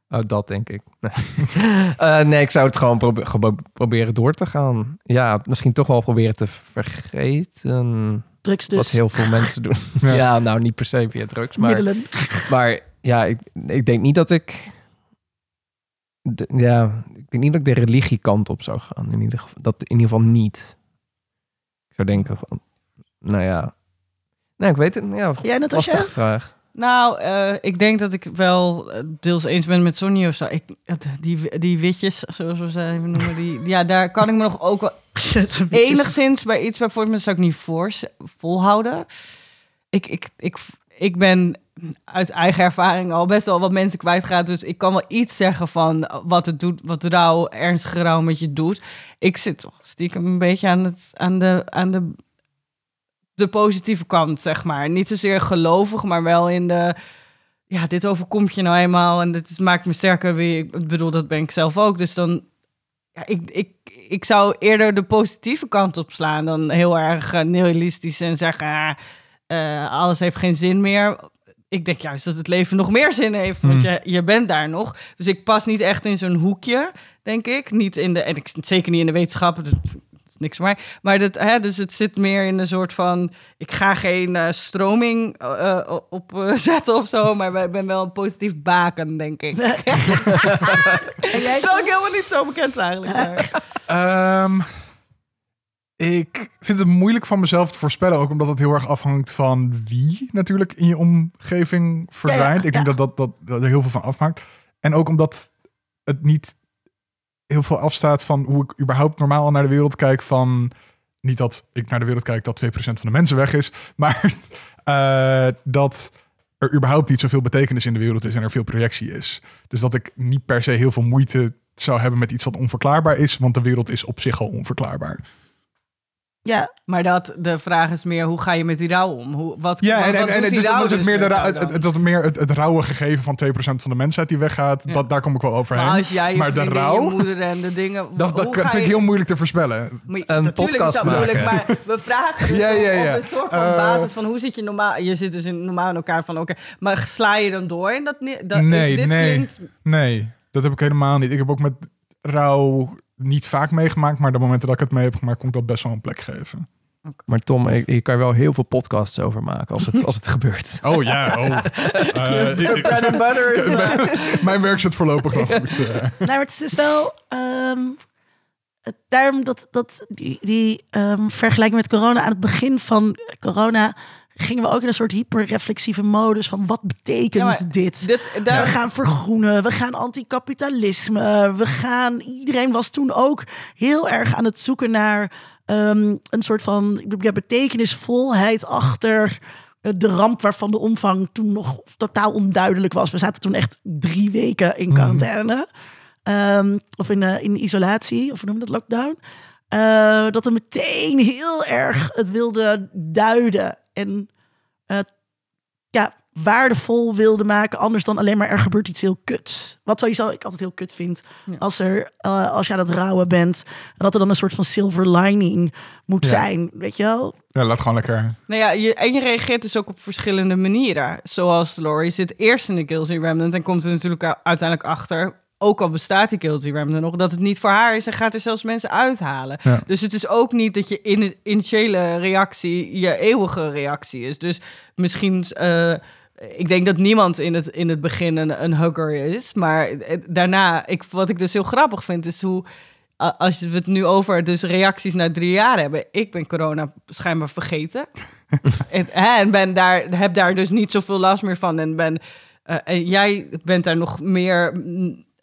Oh, dat denk ik. Nee. Eh, nee, ik zou het gewoon probe- proberen door te gaan. Ja, misschien toch wel proberen te vergeten. drugs dus Wat heel veel mensen doen. Ja. Ja. nou niet per se via drugs. Maar, middelen. maar ja, ik, ik denk niet dat ik... de- ja, ik denk niet dat ik de religiekant op zou gaan. In ieder geval, dat in ieder geval niet. Ik zou denken van... Nou ja... Nee, ik weet het. Ja, Jij net als vraag. Nou, eh, ik denk dat ik wel eh, deels eens ben met Sonny of zo. Ik, die, die witjes, zoals we ze even noemen, die, ja, daar kan ik me nog ook wel enigszins bij iets bijvoorbeeld zou ik niet voor, volhouden. Ik, ik, ik, ik ben uit eigen ervaring al best wel wat mensen kwijtgeraakt. Dus ik kan wel iets zeggen van wat het doet, wat rouw, ernstige rouw met je doet. Ik zit toch stiekem een beetje aan, het, aan, de, aan de, de positieve kant, zeg maar. Niet zozeer gelovig, maar wel in de... Ja, dit overkomt je nou eenmaal en dit maakt me sterker. Wie, ik bedoel, dat ben ik zelf ook. Dus dan ja, ik, ik, ik zou eerder de positieve kant op slaan dan heel erg eh, nihilistisch en zeggen: ah, eh, alles heeft geen zin meer. Ik denk juist dat het leven nog meer zin heeft, want Hmm. je, je bent daar nog. Dus ik pas niet echt in zo'n hoekje, denk ik. Niet in de, en ik, zeker niet in de wetenschappen, dat is niks voor mij. Maar dat, hè, dus het zit meer in een soort van: ik ga geen eh, stroming eh, eh, op eh, zetten of zo, maar ik ben wel een positief baken, denk ik. En jij Terwijl ik helemaal niet zo bekend is eigenlijk. maar- Ehm, ik vind het moeilijk van mezelf te voorspellen, ook omdat het heel erg afhangt van wie natuurlijk in je omgeving verdwijnt. Ja, ik denk dat, dat, dat dat er heel veel van afmaakt. En ook omdat het niet heel veel afstaat van hoe ik überhaupt normaal al naar de wereld kijk van niet dat ik naar de wereld kijk dat 2% van de mensen weg is, maar eh, dat er überhaupt niet zoveel betekenis in de wereld is en er veel projectie is. Dus dat ik niet per se heel veel moeite zou hebben met iets wat onverklaarbaar is, want de wereld is op zich al onverklaarbaar. Ja, Maar dat, de vraag is meer, hoe ga je met die rouw om? Hoe, wat, Ja, wat, en, wat en, en dus is het dus meer, de, het, het, het is meer het, het rauwe gegeven van 2% van de mensheid die weggaat. Ja. Dat, daar kom ik wel overheen. maar als jij je maar de rouw? je moeder en de dingen... dat dat vind ik je- heel moeilijk te voorspellen. Maar- Een natuurlijk podcast is dat moeilijk, maar we vragen dus Ja, ja, ja. op een soort van Eh, basis van hoe zit je normaal... Je zit dus in, normaal in elkaar van, oké, maar sla je dan door? En dat, dat Nee, dit nee. klinkt... Nee, dat heb ik helemaal niet. Ik heb ook met rouw niet vaak meegemaakt, maar de momenten dat ik het mee heb gemaakt, kon ik dat best wel een plek geven. Maar Tom, ik- hier kan je wel heel veel podcasts over maken als het, als het gebeurt. Oh ja, oh. Eh, ik- ik- Bread and butter is... mijn, mijn werk zit voorlopig nog goed. eh. nou, maar het is dus wel. ehm, het- daarom dat, dat die, die ehm, vergelijking met corona aan het begin van corona. Gingen we ook in een soort hyperreflexieve modus van wat betekent Ja, dit? Dit, daar, We gaan vergroenen, we gaan anticapitalisme, we gaan. Iedereen was toen ook heel erg aan het zoeken naar ehm, een soort van ja, betekenisvolheid achter eh, de ramp waarvan de omvang toen nog totaal onduidelijk was. We zaten toen echt drie weken in quarantaine. Ehm, of in, eh, in isolatie, of hoe noem je dat, lockdown. Eh, dat er meteen heel erg het wilde duiden. En eh, ja, waardevol wilde maken. Anders dan alleen maar er gebeurt iets heel kuts. Wat sowieso ik altijd heel kut vind. Ja. Als, er, eh, als je aan het rouwen bent. En dat er dan een soort van silver lining moet Ja. zijn. Weet je wel? Ja, laat gewoon lekker. Nou ja, je, en je reageert dus ook op verschillende manieren. Zoals Laurie zit eerst in de Guilty Remnant en komt er natuurlijk uiteindelijk achter, ook al bestaat die Guilty Remnant nog, dat het niet voor haar is en gaat er zelfs mensen uithalen. Ja. Dus het is ook niet dat je in de initiële reactie je eeuwige reactie is. Dus misschien, eh, ik denk dat niemand in het, in het begin een, een hugger is, maar eh, daarna, ik, wat ik dus heel grappig vind, is hoe als we het nu over dus reacties na drie jaar hebben. Ik ben corona schijnbaar vergeten. en, en ben daar, heb daar dus niet zoveel last meer van. En, ben, eh, en jij bent daar nog meer...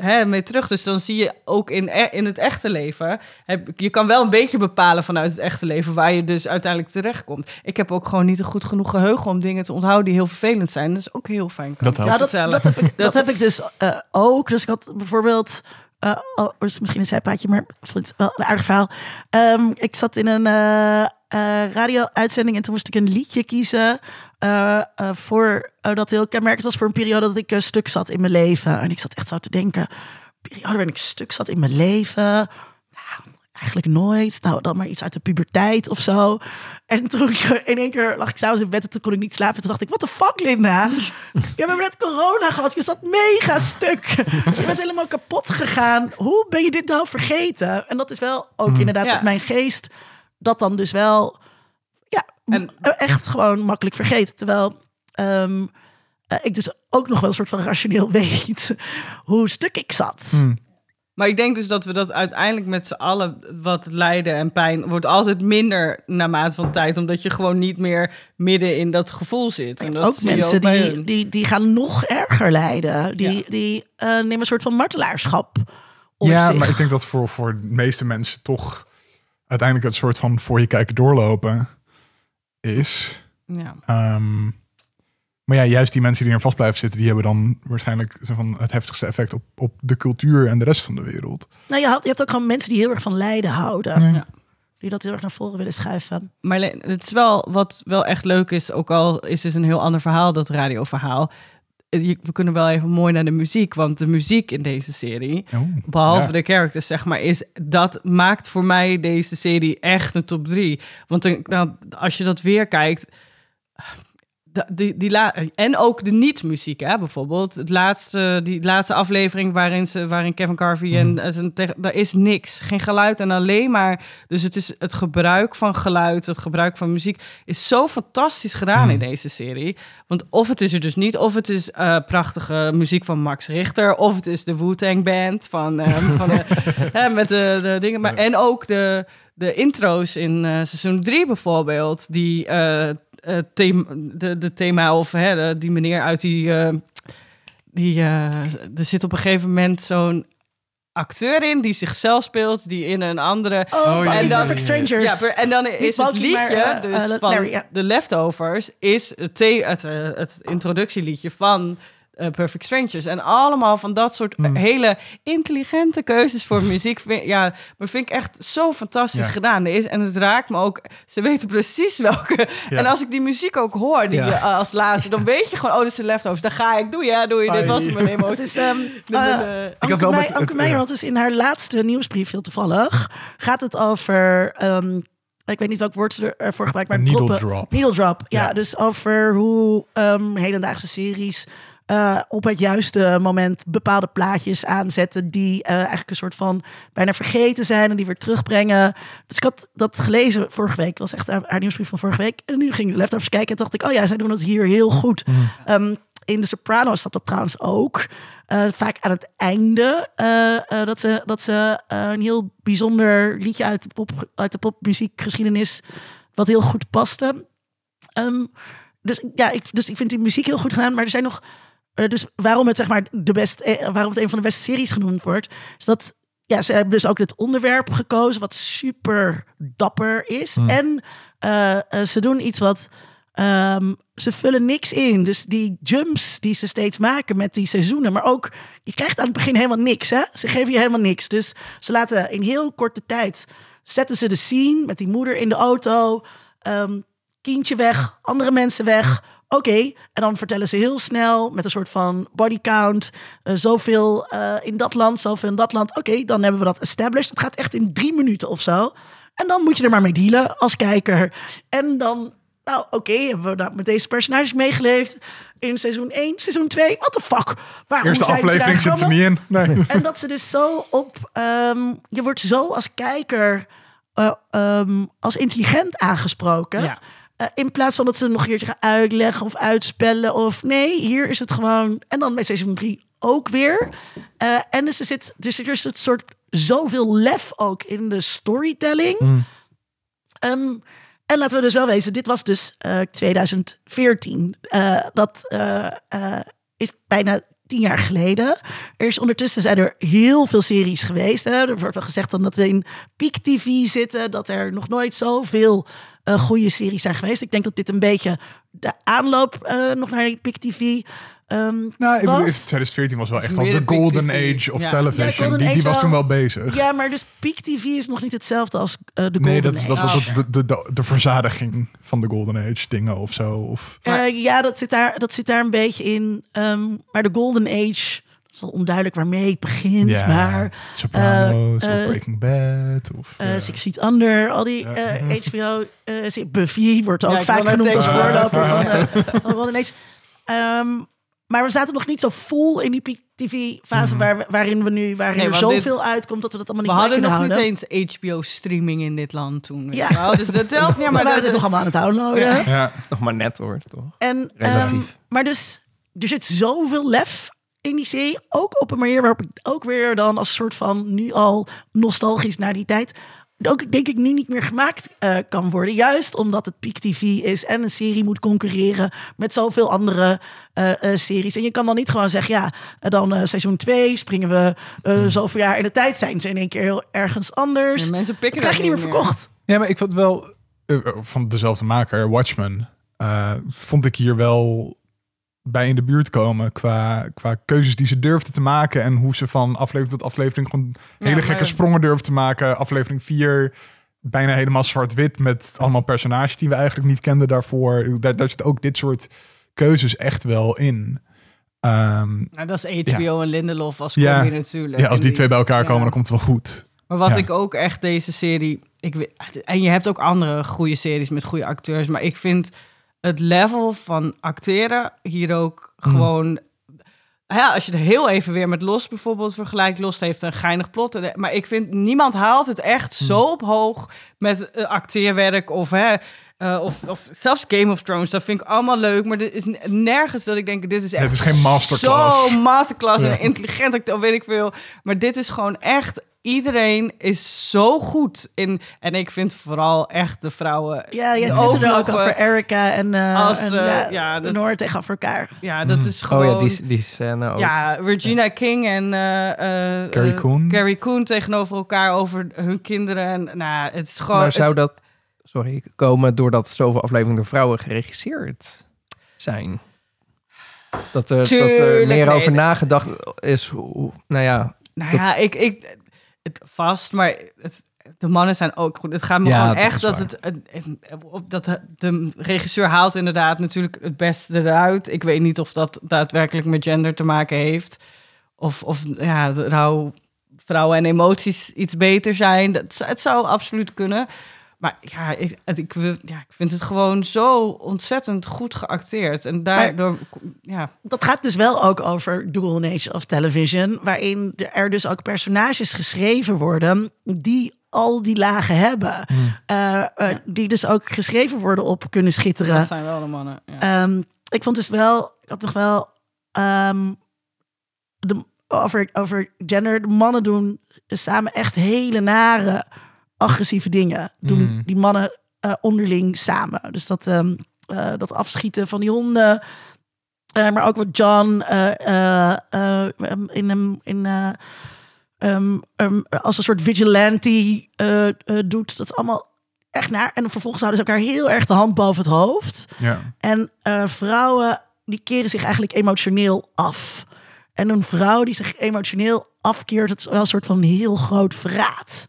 hè, mee terug. Dus dan zie je ook in, e- in het echte leven... Heb, je kan wel een beetje bepalen vanuit het echte leven... waar je dus uiteindelijk terechtkomt. Ik heb ook gewoon niet een goed genoeg geheugen... om dingen te onthouden die heel vervelend zijn. Dat is ook heel fijn. kan Dat. Ja, dat, heb ik, dat heb ik dus eh, ook. Dus ik had bijvoorbeeld... eh oh, dus misschien een zijpaadje, maar ik vond het wel een aardig verhaal. Ehm, ik zat in een eh, eh, radio-uitzending en toen moest ik een liedje kiezen... eh, eh, voor, eh, dat heel kenmerkend was voor een periode dat ik stuk zat in mijn leven. En ik zat echt zo te denken, periode waarin ik stuk zat in mijn leven... Nou, eigenlijk nooit. Nou, dan maar iets uit de puberteit of zo. En toen ik in één keer lag ik s'avonds in bed en toen kon ik niet slapen. Toen dacht ik, wat de fuck, Linda? Je hebt net corona gehad. Je zat mega stuk. Je bent helemaal kapot gegaan. Hoe ben je dit nou vergeten? En dat is wel ook inderdaad Ja. op mijn geest. Dat dan dus wel, ja, En- echt gewoon makkelijk vergeten. Terwijl ehm, eh, ik dus ook nog wel een soort van rationeel weet hoe stuk ik zat. Maar ik denk dus dat we dat uiteindelijk met z'n allen wat lijden en pijn wordt altijd minder naarmate van tijd, omdat je gewoon niet meer midden in dat gevoel zit. En dat ook mensen ook die, die, die gaan nog erger lijden. Die, Ja. die eh, nemen een soort van martelaarschap op ja, zich. maar ik denk dat voor, voor de meeste mensen toch uiteindelijk het soort van voor je kijken doorlopen is. Ja. Ehm, maar ja, juist die mensen die er vast blijven zitten, die hebben dan waarschijnlijk zo van het heftigste effect op, op de cultuur en de rest van de wereld. Nou, je, had, je hebt ook gewoon mensen die heel erg van lijden houden. Ja. Die dat heel erg naar voren willen schuiven. Maar het is wel wat wel echt leuk is, ook al is het een heel ander verhaal, dat radioverhaal. Eh, We kunnen wel even mooi naar de muziek, want de muziek in deze serie, Oh, behalve ja. de characters, zeg maar, is dat maakt voor mij deze serie echt een top 3. Want dan, nou, als je dat weer kijkt. Die, die la- en ook de niet-muziek, hè, bijvoorbeeld. Het laatste, die laatste aflevering waarin, ze, waarin Kevin Carvey en en zijn tegen, daar is niks. Geen geluid en alleen maar. Dus het is het gebruik van geluid, het gebruik van muziek is zo fantastisch gedaan in deze serie. Want of het is er dus niet, of het is eh, prachtige muziek van Max Richter, of het is de Wu-Tang Band van, eh, van de, hè, met de, de dingen. Maar, en ook de, de intro's in eh, seizoen 3 bijvoorbeeld, die eh, thema, de, de thema of hè, de- die meneer uit die, eh, die eh, er zit op een gegeven moment zo'n acteur in die zichzelf speelt, die in een andere Oh, en dan Perfect. Strangers. ja, en dan is het liedje maar, dus van Larry. The Leftovers is het, het, het introductieliedje van eh, Perfect Strangers. En allemaal van dat soort Hmm. eh, hele intelligente keuzes voor muziek. Vind, ja, maar vind ik echt zo fantastisch Ja. gedaan is. En het raakt me ook. Ze weten precies welke. Ja. En als ik die muziek ook hoor, die Ja. je, eh, als laatste, dan weet je gewoon, oh, dit is de Leftovers. Dan ga ik, doe je, doe je. Dit was mijn emotie. ehm eh, de- de- Anke, het- Meijer ja. had dus in haar laatste nieuwsbrief, heel toevallig, gaat het over, ehm, ik weet niet welk woord ze ervoor gebruikt, maar Een needle droppen. drop. Needle drop, ja. Ja. Dus over hoe ehm, hedendaagse series eh, op het juiste moment bepaalde plaatjes aanzetten die eh, eigenlijk een soort van bijna vergeten zijn en die weer terugbrengen. Dus ik had dat gelezen vorige week, was echt haar, haar nieuwsbrief van vorige week. En nu ging ik de leftovers kijken en dacht ik, oh ja, zij doen het hier heel goed. Ehm, in de Sopranos zat dat trouwens ook. Eh, vaak aan het einde dat ze, dat ze een heel bijzonder liedje uit de, pop, uit de popmuziekgeschiedenis, wat heel goed paste. Ehm, dus ja, ik, dus ik vind die muziek heel goed gedaan. Maar er zijn nog. Eh, dus waarom het zeg maar de best, eh, waarom het een van de beste series genoemd wordt, is dat ja, ze hebben dus ook dit onderwerp gekozen wat super dapper is. En eh, eh, ze doen iets wat ehm, ze vullen niks in. Dus die jumps die ze steeds maken met die seizoenen, maar ook je krijgt aan het begin helemaal niks. Hè? Ze geven je helemaal niks. Dus ze laten in heel korte tijd zetten ze de scene met die moeder in de auto. ehm, kindje weg, andere mensen weg. Oké, en dan vertellen ze heel snel met een soort van body count. eh, zoveel eh, in dat land, zoveel in dat land. Oké, dan hebben we dat established. Het gaat echt in drie minuten of zo. En dan moet je er maar mee dealen als kijker. En dan, nou oké, hebben we nou met deze personages meegeleefd. In seizoen 1, seizoen 2, what the fuck? Waarom Eerste zijn ze daar aflevering zit ze gekomen? niet in. Nee. En dat ze dus zo op. ehm, je wordt zo als kijker eh, ehm, als intelligent aangesproken. Ja. Eh, in plaats van dat ze nog een keertje gaan uitleggen of uitspellen. Of nee, hier is het gewoon. En dan bij seizoen 3 ook weer. Eh, en dus er zit dus er is het soort zoveel lef ook in de storytelling. Ehm, en laten we dus wel wezen, dit was dus eh, 2014. Eh, dat is bijna tien jaar geleden. Er is ondertussen zijn er heel veel series geweest. Hè. Er wordt wel gezegd dan dat we in peak TV zitten. Dat er nog nooit zoveel eh goede series zijn geweest. Ik denk dat dit een beetje de aanloop eh, nog naar peak TV ehm, Nou, ik bedoel, was. 2014 was wel echt wel de golden TV. age of Ja. television. Ja, die, die was toen wel. bezig. Ja, maar dus peak TV is nog niet hetzelfde als eh, de Golden nee, dat is dat, Age. dat, dat- de, de, de verzadiging van de golden age dingen of zo. Of, Eh, ja, dat zit, daar, dat zit daar een beetje in. Ehm, maar de Golden Age, het is wel onduidelijk waarmee het begint. Ja, Maar Sopranos eh, of eh, Breaking Bad. Of, eh ja. Six Feet Under, al die eh, HBO, eh, serie- Buffy wordt ook Ja, vaak genoemd als voorloper van, eh, Age. Ehm, maar we zaten nog niet zo vol in die peak TV-fase waar, we- waarin we nu, waarin Nee, er dit- zoveel uitkomt dat we dat allemaal We niet bij hadden kunnen nog houden. niet eens HBO-streaming in dit land toen. weet Ja. wel. Dus dat telt niet. Ja, Maar we waren nog allemaal aan het downloaden. Ja. ja. Nog maar net hoor, toch? En, Relatief. ehm, maar dus, er zit zoveel lef in die serie. Ook op een manier waarop ik ook weer dan als soort van nu al nostalgisch naar die tijd. Ook denk ik nu niet meer gemaakt eh, kan worden. Juist omdat het Peak TV is en een serie moet concurreren met zoveel andere eh, eh, series. En je kan dan niet gewoon zeggen, ja, dan eh, seizoen 2 springen we eh, zoveel jaar in de tijd. Zijn ze in één keer heel ergens anders. Ja, mensen Dat pikken krijg je dat niet meer verkocht. Ja, maar ik vond wel van dezelfde maker, Watchmen, eh, vond ik hier wel bij in de buurt komen qua, qua keuzes die ze durfde te maken en hoe ze van aflevering tot aflevering gewoon hele maar- gekke sprongen durfde te maken. Aflevering 4 bijna helemaal zwart-wit met allemaal personages die we eigenlijk niet kenden daarvoor. Daar, daar zit ook dit soort keuzes echt wel in. Ehm, Nou, dat is HBO en Lindelof als Ja. combi natuurlijk. ja, als die twee bij elkaar ja. komen, dan komt het wel goed. Maar wat Ja. ik ook echt deze serie... Ik, en je hebt ook andere goede series met goede acteurs. Maar ik vind het level van acteren hier ook Hmm. gewoon... Ja, als je het heel even weer met Los bijvoorbeeld vergelijkt. Los heeft een geinig plot. En- Maar ik vind, niemand haalt het echt Hmm. zo op hoog met eh, acteerwerk. Of, hè, eh, of, of zelfs Game of Thrones. Dat vind ik allemaal leuk. Maar er is nergens dat ik denk, dit is echt Het is geen masterclass. zo masterclass Ja. en intelligent, acteur, weet ik veel. Maar dit is gewoon echt... Iedereen is zo goed in... En ik vind vooral echt de vrouwen... Ja, jij ook twitterde ook, over Erica en, eh als, en eh, ja, dat- Noor tegenover elkaar. Ja, dat is gewoon... Oh ja, die, die scène ook. Ja, Regina King en eh, eh, Carrie Coon. Carrie Coon tegenover elkaar over hun kinderen. En, nou, het is gewoon... maar zou het- dat, sorry, komen doordat zoveel afleveringen door vrouwen geregisseerd zijn? Dat er, dat er meer nee, over nee. nagedacht is, hoe, nou ja, Nou ja, ik, ik, het vast, maar het, de mannen zijn ook goed. Het gaat me Ja, gewoon dat echt dat het, dat de- regisseur haalt inderdaad natuurlijk het beste eruit. Ik weet niet of dat daadwerkelijk met gender te maken heeft. Of, of ja, rouw, vrouwen en emoties iets beter zijn. Dat, het zou absoluut kunnen. Maar ja ik, ja, ik vind het gewoon zo ontzettend goed geacteerd. En daardoor, ja, Dat gaat dus wel ook over Golden Age of Television, waarin er dus ook personages geschreven worden die al die lagen hebben. Eh, eh, Die dus ook geschreven worden op kunnen schitteren. dat zijn wel de mannen. Ja. Ehm, ik vond dus wel, ik had nog wel ehm, de, over, over gender. De mannen doen samen echt hele nare, agressieve dingen. Doen Mm. die mannen eh, onderling samen. Dus dat, ehm, eh, dat afschieten van die honden. Eh, maar ook wat John eh, eh, eh, in hem in. eh, ehm, ehm, als een soort vigilante doet. Dat is allemaal echt naar. En vervolgens houden ze elkaar heel erg de hand boven het hoofd. Ja. En vrouwen die keren zich eigenlijk emotioneel af. En een vrouw die zich emotioneel afkeert, dat is wel een soort van heel groot verraad.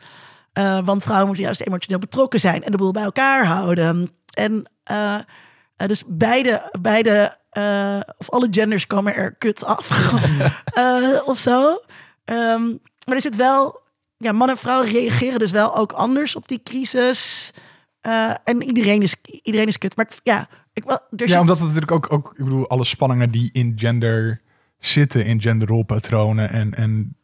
Eh, want vrouwen moeten juist emotioneel betrokken zijn en de boel bij elkaar houden. En eh, eh, dus beide, beide of alle genders komen er kut af. Of zo. Ehm, maar er zit wel, ja, mannen en vrouwen reageren dus wel ook anders op die crisis. En iedereen is, iedereen is kut. Maar ja, ik wel. Er Ja, zit- omdat het natuurlijk ook, ook, ik bedoel, alle spanningen die in gender zitten, in genderrolpatronen en, en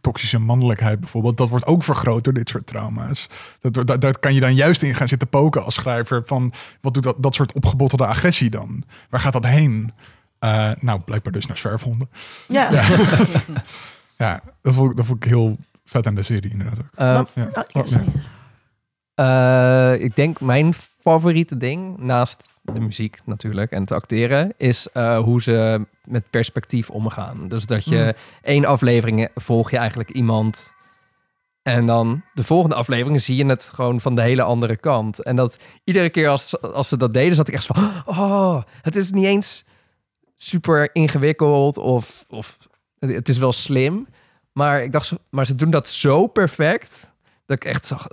toxische mannelijkheid bijvoorbeeld, dat wordt ook vergroot door dit soort trauma's. Dat, dat, daar kan je dan juist in gaan zitten poken als schrijver van, wat doet dat, dat soort opgebottelde agressie dan? Waar gaat dat heen? Eh, nou, blijkbaar dus naar zwerfhonden. ja. Ja, ja dat, vond ik, dat vond ik heel vet aan de serie inderdaad ook. eh, Wat, ja. oh, ja, Eh, ik denk mijn favoriete ding, naast de muziek natuurlijk en het acteren, is eh, hoe ze met perspectief omgaan. Dus dat je Mm. één aflevering volg je eigenlijk iemand. En dan de volgende aflevering zie je het gewoon van de hele andere kant. En dat iedere keer als, als ze dat deden, zat ik echt van... Oh, het is niet eens super ingewikkeld of, of het is wel slim. Maar ik dacht, maar ze doen dat zo perfect dat ik echt zag.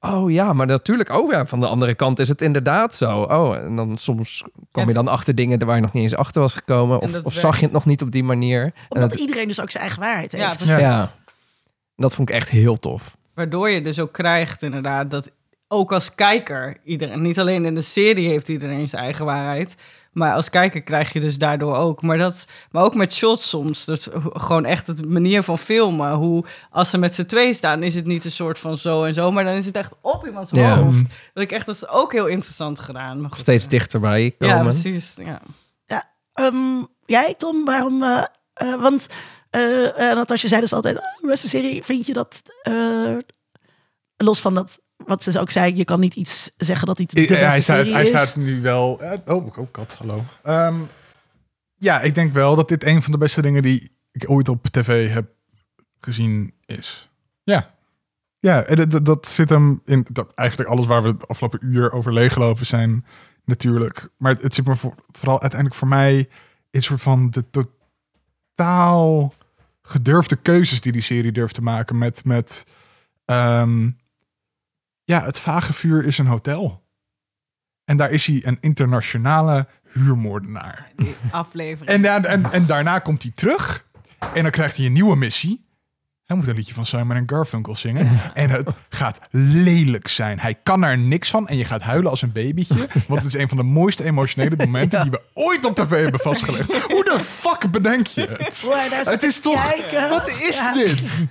Oh ja, maar natuurlijk. Oh ja, van de andere kant is het inderdaad zo. Oh, en dan soms kom je dan achter dingen waar je nog niet eens achter was gekomen. En Of, zag je het nog niet op die manier. Omdat dat, iedereen dus ook zijn eigen waarheid heeft. Ja, precies. Ja. ja, dat vond ik echt heel tof. Waardoor je dus ook krijgt inderdaad dat ook als kijker, iedereen, niet alleen in de serie heeft iedereen zijn eigen waarheid, maar als kijker krijg je dus daardoor ook. Maar, dat, maar ook met shots soms, dus gewoon echt het manier van filmen. Hoe als ze met z'n twee staan, is het niet een soort van zo en zo, maar dan is het echt op iemands Ja. hoofd. Dat ik echt, dat is ook heel interessant gedaan. Maar goed, Steeds eh, dichterbij komen. Ja, precies. Ja. Ehm, jij, Tom, waarom? eh, eh, want uh, Natasja zei dus altijd: oh, beste serie, vind je dat. eh, los van dat, wat ze ook zei, je kan niet iets zeggen dat iets de beste hij, staat, hij is. staat nu wel. eh, oh, oh, kat, hallo. Ehm, ja, ik denk wel dat dit een van de beste dingen die ik ooit op tv heb gezien is. Ja. Ja, dat, dat- zit hem in. Dat, eigenlijk alles waar we het afgelopen uur over leeggelopen zijn, natuurlijk. Maar het, het zit me voor, vooral uiteindelijk voor mij is soort van de totaal gedurfde keuzes die die serie durft te maken met. met ehm, ja, het vage vuur is een hotel. En daar is hij een internationale huurmoordenaar. Die aflevering. En, da- en, en daarna komt hij terug. En dan krijgt hij een nieuwe missie. Hij moet een liedje van Simon en Garfunkel zingen. En het gaat lelijk zijn. Hij kan er niks van. En je gaat huilen als een babytje. Want het is een van de mooiste emotionele momenten... die we ooit op tv hebben vastgelegd. Hoe de fuck bedenk je het? Het is toch... kijken. Wat is dit?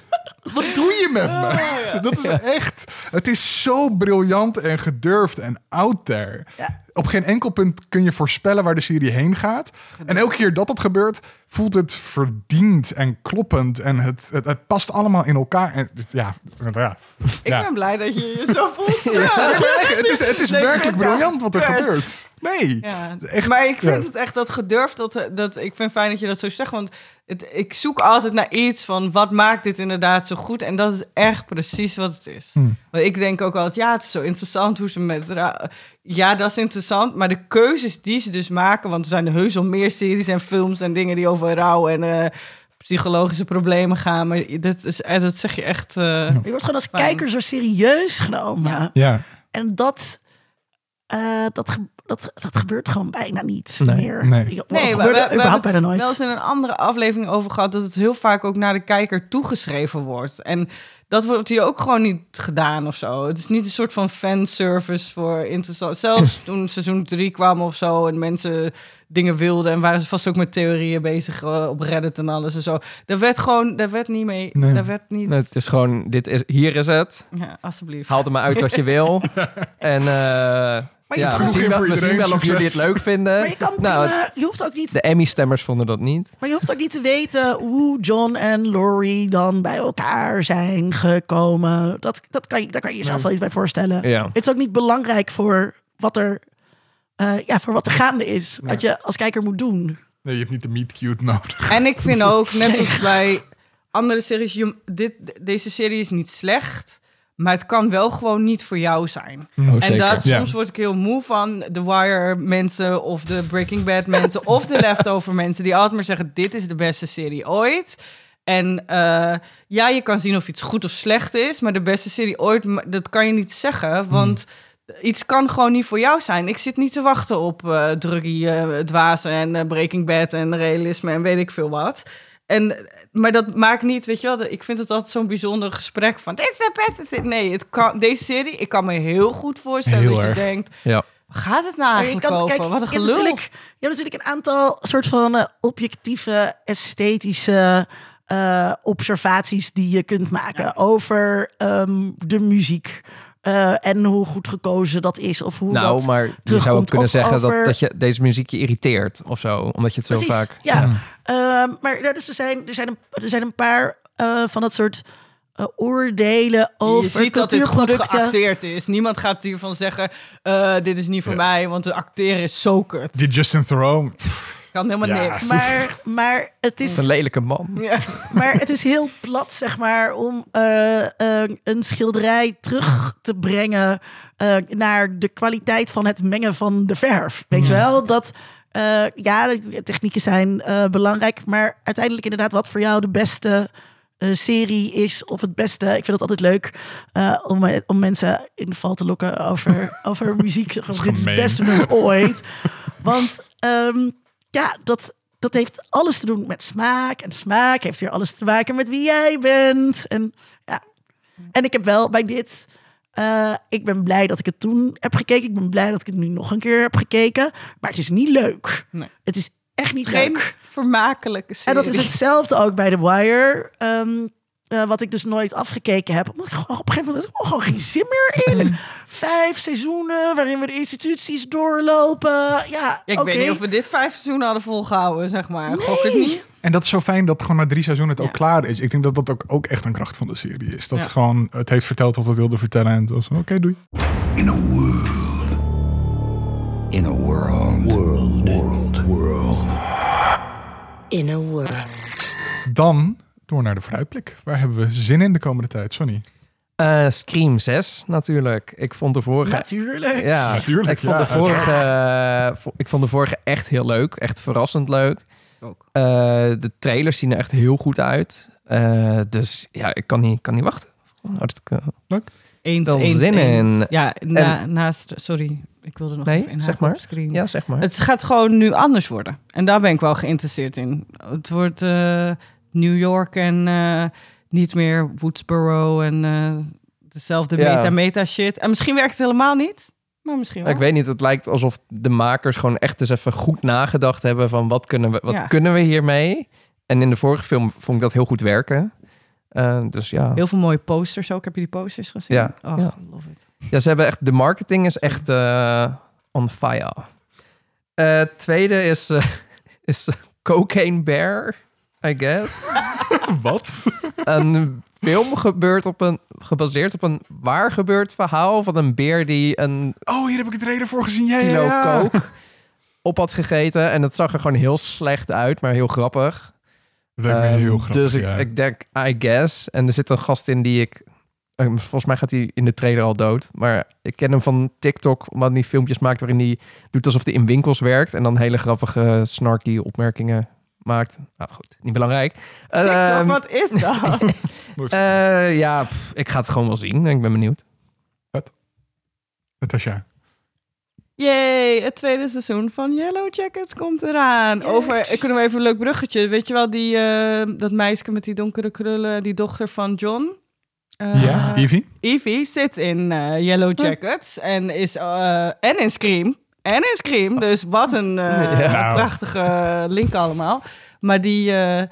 Wat doe je met me? Dat is echt... Het is zo briljant en gedurfd en out there. Ja. Op geen enkel punt kun je voorspellen waar de serie heen gaat. En elke keer dat dat gebeurt, voelt het verdiend en kloppend. En het, het, het past allemaal in elkaar. En, het- ja, ja. ik ja. ben blij dat je je zo voelt. Ja, echt, het is, het is Nee, werkelijk ja. briljant wat er Ja. gebeurt. Nee. Ja, Echt, maar ik vind ja. het echt dat gedurfd. Dat, dat, ik vind fijn dat je dat zo zegt. Want het, ik zoek altijd naar iets van wat maakt dit inderdaad zo goed. En dat is echt precies wat het is. Hmm. Want ik denk ook altijd, ja, het is zo interessant hoe ze met... Ja, dat is interessant. Maar de keuzes die ze dus maken... Want er zijn heus wel meer series en films en dingen die over rouw en... eh, psychologische problemen gaan, maar dat, is, eh, dat zeg je echt... eh, Je wordt gewoon als Fijn. kijker zo serieus genomen. Ja. En dat, eh, dat, dat, dat gebeurt gewoon bijna niet Nee. meer. Nee. Nee, we, we hebben überhaupt het bijna nooit. wel eens in een andere aflevering over gehad... dat het heel vaak ook naar de kijker toegeschreven wordt. En dat wordt hier ook gewoon niet gedaan of zo. Het is niet een soort van fanservice voor interessant... Zelfs toen seizoen 3 kwam of zo... en mensen dingen wilden... en waren ze vast ook met theorieën bezig eh, op Reddit en alles en zo. Daar werd gewoon... Daar werd niet mee... Nee. Daar werd niet... Nee, het is gewoon, dit is, hier is het. Ja, alsjeblieft. Haal er maar uit wat je wil. En eh, je ja, hebt we genoeg zien wel, voor we zien iedereen. wel of jullie het leuk vinden. Maar je, kan nou, prima- je hoeft ook niet de Emmy-stemmers vonden dat niet. Maar je hoeft ook niet te weten hoe John en Laurie dan bij elkaar zijn gekomen. Dat, dat kan je, daar kan je jezelf wel iets bij voorstellen. Ja. Het is ook niet belangrijk voor wat er, eh, ja, voor wat er gaande is. Wat je als kijker moet doen. Nee, je hebt niet de meet cute nodig. En ik vind ook, net als bij andere series, dit, deze serie is niet slecht, maar het kan wel gewoon niet voor jou zijn. Oh, en zeker. dat, Ja. soms word ik heel moe van de Wire mensen of de Breaking Bad mensen of de Leftover mensen die altijd maar zeggen, dit is de beste serie ooit. En eh, ja, je kan zien of iets goed of slecht is, maar de beste serie ooit, dat kan je niet zeggen, want iets kan gewoon niet voor jou zijn. Ik zit niet te wachten op eh druggy, eh dwazen en Breaking Bad en realisme en weet ik veel wat. En, maar dat maakt niet, weet je wel, ik vind het altijd zo'n bijzonder gesprek van, dit is de beste serie. Nee, het kan, deze serie, ik kan me heel goed voorstellen Heel dat erg. je denkt, Ja. waar gaat het nou eigenlijk kan- over? kijk, Wat een je hebt gelul. natuurlijk- Je hebt natuurlijk een aantal soort van eh, objectieve, esthetische eh, observaties die je kunt maken over ehm, de muziek. Eh, en hoe goed gekozen dat is. Of hoe Nou, dat maar je zou ook terugkomt. kunnen zeggen over- dat, dat je deze muziek je irriteert of zo. Omdat je het zo Precies, vaak... ja. Ehm, maar ja, dus er, zijn, er, zijn een, er zijn een paar eh, van dat soort eh, oordelen over je ziet dat dit goed cultuurproducten. geacteerd is. Niemand gaat hiervan zeggen, eh, dit is niet voor Ja. mij, want de acteren is zo kut. Die Justin Theroux. Kan helemaal Ja. niks. Maar, maar, het is een lelijke man. Ja. maar het is heel plat, zeg maar, om eh, eh, een schilderij terug te brengen eh, naar de kwaliteit van het mengen van de verf. Weet je wel? Dat, eh, ja, de technieken zijn eh, belangrijk, maar uiteindelijk inderdaad wat voor jou de beste eh, serie is of het beste. Ik vind het altijd leuk eh, om, om mensen in de val te lokken over, over muziek. Dit is het beste nummer ooit. Want ehm, ja, dat, dat heeft alles te doen met smaak. En smaak heeft weer alles te maken met wie jij bent. En, ja. en ik heb wel bij dit... eh, ik ben blij dat ik het toen heb gekeken. Ik ben blij dat ik het nu nog een keer heb gekeken. Maar het is niet leuk. Nee. Het is echt niet Geen leuk. vermakelijke En serie. dat is hetzelfde ook bij The Wire. ehm, eh, wat ik dus nooit afgekeken heb. Omdat ik gewoon op een gegeven moment gewoon geen zin meer in. Vijf seizoenen waarin we de instituties doorlopen. Ja, Ja, ik weet niet of we dit vijf seizoenen hadden volgehouden, zeg maar. Gok het niet. En dat is zo fijn dat gewoon na drie seizoenen het Ja. ook klaar is. Ik denk dat dat ook, ook echt een kracht van de serie is. Dat Ja. het gewoon, het heeft verteld wat het wilde vertellen. En het was oké, doei. In a world. In a world. World. World. World. In a world. Dan door naar de vooruitblik. Waar hebben we zin in de komende tijd, Sonny? Eh, Scream 6 natuurlijk. Ik vond de vorige... Natuurlijk. Ja, Natuurlijk, Ik vond, ja, de vorige, eh, ik vond de vorige echt heel leuk. Echt verrassend leuk. Ook. Eh, de trailers zien er echt heel goed uit. Eh, dus ja, ik kan niet, kan niet wachten. Hartstikke... Eens, Wel eens, zin eens. in. Ja, na, naast... Sorry, ik wilde nog Nee, even inhaken zeg maar. screen. Ja, zeg maar. Het gaat gewoon nu anders worden. En daar ben ik wel geïnteresseerd in. Het wordt eh, New York en eh, niet meer Woodsboro en eh, dezelfde Ja. meta-meta shit. En misschien werkt het helemaal niet, maar misschien wel. Ik weet niet, het lijkt alsof de makers gewoon echt eens even goed nagedacht hebben van wat kunnen we, wat Ja. kunnen we hiermee? En in de vorige film vond ik dat heel goed werken. Eh, dus ja. Heel veel mooie posters ook. Heb je die posters gezien? Ja, Oh, ja. love it. ja, ze hebben echt, de marketing is echt eh, on fire. Eh, tweede is, is Cocaine Bear, I guess. Wat? een film gebeurt op een, gebaseerd op een waar gebeurd verhaal van een beer die een Oh, hier heb ik het reden voor gezien. Ja, ja, kilo ja. coke op had gegeten. En het zag er gewoon heel slecht uit, maar heel grappig. Dat lijkt me Ehm, heel grappig, Dus ik, ja. ik denk, I guess. En er zit een gast in die ik... eh, Volgens mij gaat hij in de trailer al dood. Maar ik ken hem van TikTok, omdat hij filmpjes maakt waarin hij doet alsof hij in winkels werkt. En dan hele grappige, snarky opmerkingen maakt. Nou goed, niet belangrijk. TikTok, Ehm, wat is dat? eh, ja, pff, ik ga het gewoon wel zien. Ik ben benieuwd. Natasja. Yay, het tweede seizoen van Yellow Jackets komt eraan. Over, ik kunnen we even een leuk bruggetje. Weet je wel, die, eh, dat meisje met die donkere krullen, die dochter van John? Eh, ja, Evie? Evie zit in eh, Yellow Jackets en is eh, en in Scream. En in Scream, dus wat een eh, Ja. Prachtige link allemaal. Maar die, eh,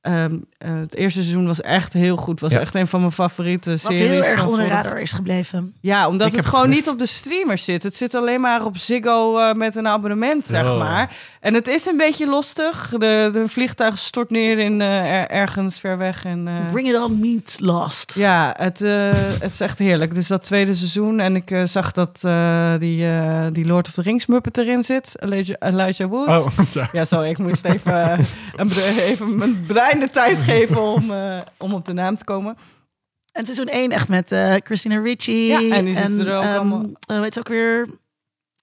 ehm, eh, het eerste seizoen was echt heel goed. Was Ja. echt een van mijn favoriete Wat series. heel erg onder de radar is gebleven. ja, omdat Ik het gewoon het niet op de streamers zit. Het zit alleen maar op Ziggo eh, met een abonnement, zeg Oh. maar. En het is een beetje lustig. De, de vliegtuig stort neer in, eh, er- ergens ver weg. En, eh, Bring it on meets lost. ja, het, eh, het is echt heerlijk. Dus dat tweede seizoen. En ik zag dat eh, die, eh, die Lord of the Rings Muppet erin zit. Elijah, Elijah Wood. Oh, ja. Ja, sorry, ik moest even, een, even mijn brein de tijd geven om, eh, om op de naam te komen. En seizoen 1 echt met eh, Christina Ricci. Ja, en die zitten er ook ehm, allemaal. eh, weet je ook weer?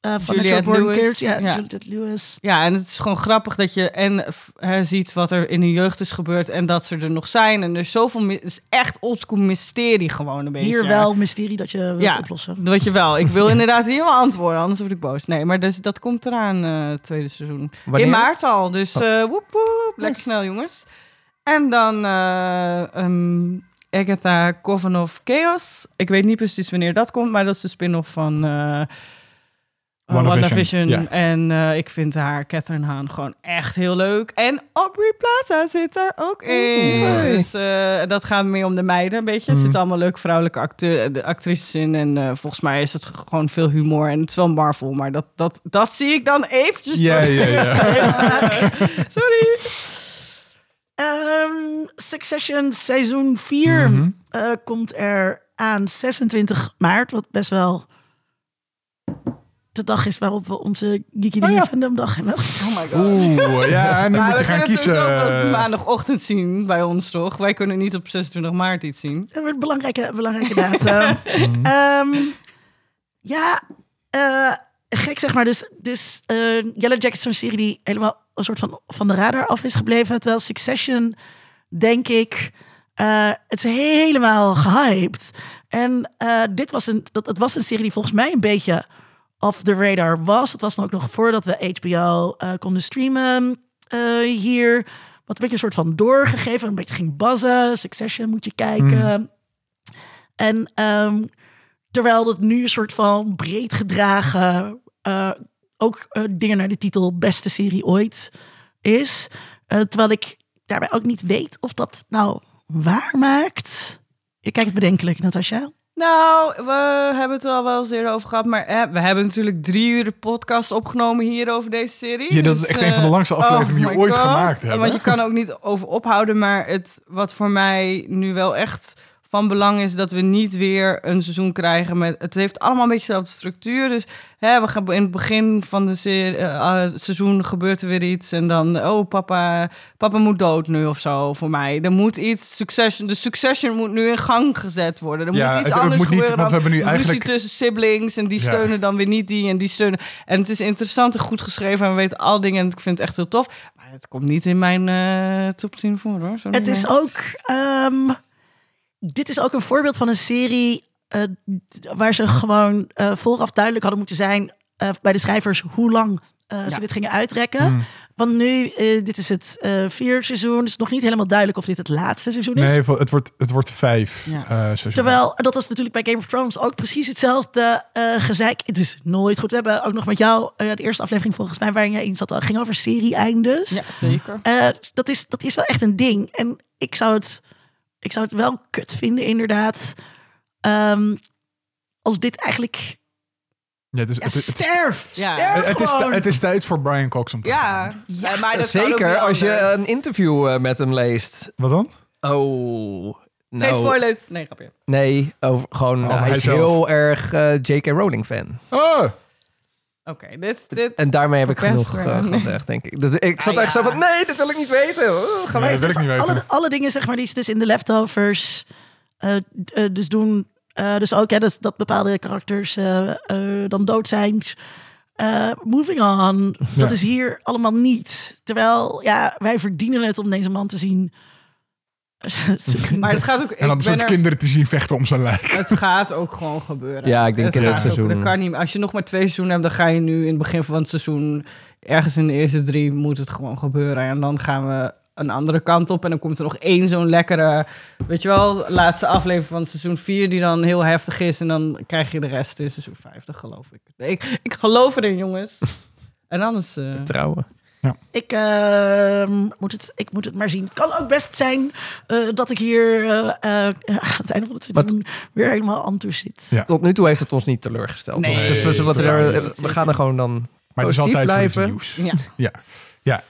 eh van Juliette Lewis. Ja, ja. Juliette Lewis. Ja, en het is gewoon grappig dat je en hè, ziet wat er in de jeugd is gebeurd en dat ze er nog zijn. En er is zoveel, het is echt oldschool mysterie gewoon een beetje. Hier wel mysterie dat je wilt Ja. oplossen. Weet je wel, ik wil inderdaad hier wel antwoorden, anders word ik boos. Nee, maar dus, dat komt eraan, eh, het tweede seizoen. Wanneer? In maart al, dus eh woep woep, lekker snel jongens. En dan eh ehm, Agatha Coven of Chaos. Ik weet niet precies wanneer dat komt, maar dat is de spin-off van eh WandaVision, ja. En ik vind haar, Catherine Haan, gewoon echt heel leuk. En Aubrey Plaza zit er ook in. Dus dat gaat meer om de meiden een beetje. Er Mhm. zitten allemaal leuke vrouwelijke acte- actrices in. En volgens mij is het gewoon veel humor. En het is wel Marvel, maar dat, dat, dat zie ik dan eventjes Ja, ja, ja. Sorry. Ehm, Succession seizoen 4 Mhm. eh, komt er aan 26 maart, wat best wel de dag is waarop we onze Geeky Oh ja. Fandom dag hebben. Oh my god. Oeh, ja, en nu moet we je gaan kunnen het kiezen. pas maandagochtend zien bij ons, toch? Wij kunnen niet op 26 maart iets zien. Dat wordt een belangrijke, belangrijke datum. Ehm, ja, eh, gek zeg maar. Dus, dus eh, Yellow is zo'n serie die helemaal een soort van van de radar af is gebleven. Terwijl Succession, denk ik, eh, het is helemaal gehyped. En eh, dit was een, dat, het was een serie die volgens mij een beetje off the radar was. Het was dan ook nog voordat we HBO eh, konden streamen hier. Wat een beetje een soort van doorgegeven, een beetje ging buzzen. Succession moet je kijken. En ehm, terwijl het nu een soort van breed gedragen, ook eh, dingen naar de titel beste serie ooit is. Eh, terwijl ik daarbij ook niet weet of dat nou waar maakt. Je kijkt bedenkelijk, Natasja. Nou, we hebben het er al wel eens eerder over gehad, maar eh, we hebben natuurlijk drie uur de podcast opgenomen hier over deze serie. Ja, dat Dus, is echt eh, een van de langste afleveringen die oh we ooit God. gemaakt hebben. Want je kan er ook niet over ophouden, maar het wat voor mij nu wel echt van belang is dat we niet weer een seizoen krijgen met. Het heeft allemaal een beetje dezelfde structuur. Dus hè, we gaan in het begin van de serie, eh, eh, seizoen gebeurt er weer iets en dan oh papa, papa moet dood nu of zo voor mij. Er moet iets succession, de succession moet nu in gang gezet worden. Er Ja, moet iets het- het anders moet niet, gebeuren want we hebben nu ruzie eigenlijk- tussen siblings en die Ja. steunen dan weer niet die en die steunen. En het is interessant en goed geschreven en we weten al dingen en ik vind het echt heel tof. Maar het komt niet in mijn eh top 10 voor hoor. Sorry, Het is maar- ook. ehm, dit is ook een voorbeeld van een serie. eh, waar ze gewoon eh, vooraf duidelijk hadden moeten zijn. eh, bij de schrijvers hoe lang eh, ze Ja. dit gingen uitrekken. Hmm. Want nu, eh, dit is het eh vierde seizoen. Het is nog niet helemaal duidelijk of dit het laatste seizoen is. Nee, het wordt, het wordt vijf Ja. seizoenen. Terwijl, dat was natuurlijk bij Game of Thrones ook precies hetzelfde eh gezeik. Het is nooit goed. We hebben ook nog met jou eh, de eerste aflevering volgens mij waarin je in zat. ging over serie-eindes. Ja, zeker. Eh, dat, is, dat is wel echt een ding. En ik zou het, ik zou het wel kut vinden, inderdaad. Ehm, als dit eigenlijk. Ja, het, is, Ja, het, is- het, is- sterf! Ja. Sterf het, is, het is tijd voor Brian Cox om te Ja, gaan. Ja, Eh, maar dat Zeker als je een interview eh, met hem leest. Wat dan? Oh, Geen nou, spoilers. Nee, grapje. nee, over, gewoon Over hij is heel erg eh, J.K. Rowling fan. Oh, Oké, dit, dit... En daarmee heb ik genoeg eh, gezegd, denk ik. Dus ik zat Ah, echt ja. zo van, nee, dit wil ik niet weten. Oh, gaan wij Nee, dat wil ik niet weten. alle, alle dingen zeg maar, die ze dus in de leftovers eh, eh, dus doen. eh, dus ook hè, dat, dat bepaalde karakters eh, eh, dan dood zijn. Eh, moving on. Dat Ja. is hier allemaal niet. Terwijl ja, wij verdienen het om deze man te zien. Maar het gaat ook... en dan soort ben er- kinderen te zien vechten om zijn lijk. Het gaat ook gewoon gebeuren. Ja, ik denk het in het gaat ook- seizoen. Dat kan niet. Als je nog maar twee seizoenen hebt, dan ga je nu in het begin van het seizoen, ergens in de eerste drie, moet het gewoon gebeuren. En dan gaan we een andere kant op. En dan komt er nog één zo'n lekkere, weet je wel, laatste aflevering van seizoen vier, die dan heel heftig is. En dan krijg je de rest in seizoen vijf. Dat geloof ik. Ik, ik geloof erin, jongens. En anders. eh, Trouwen. Ik, ehm, moet het, ik moet het maar zien. Het kan ook best zijn eh, dat ik hier eh, eh, aan het einde van het seizoen weer helemaal aan toe zit. Ja. Tot nu toe heeft het ons niet teleurgesteld. Nee, dus we, zullen er, we gaan er gewoon dan Maar het is altijd blijven. nieuws. ja. Ja.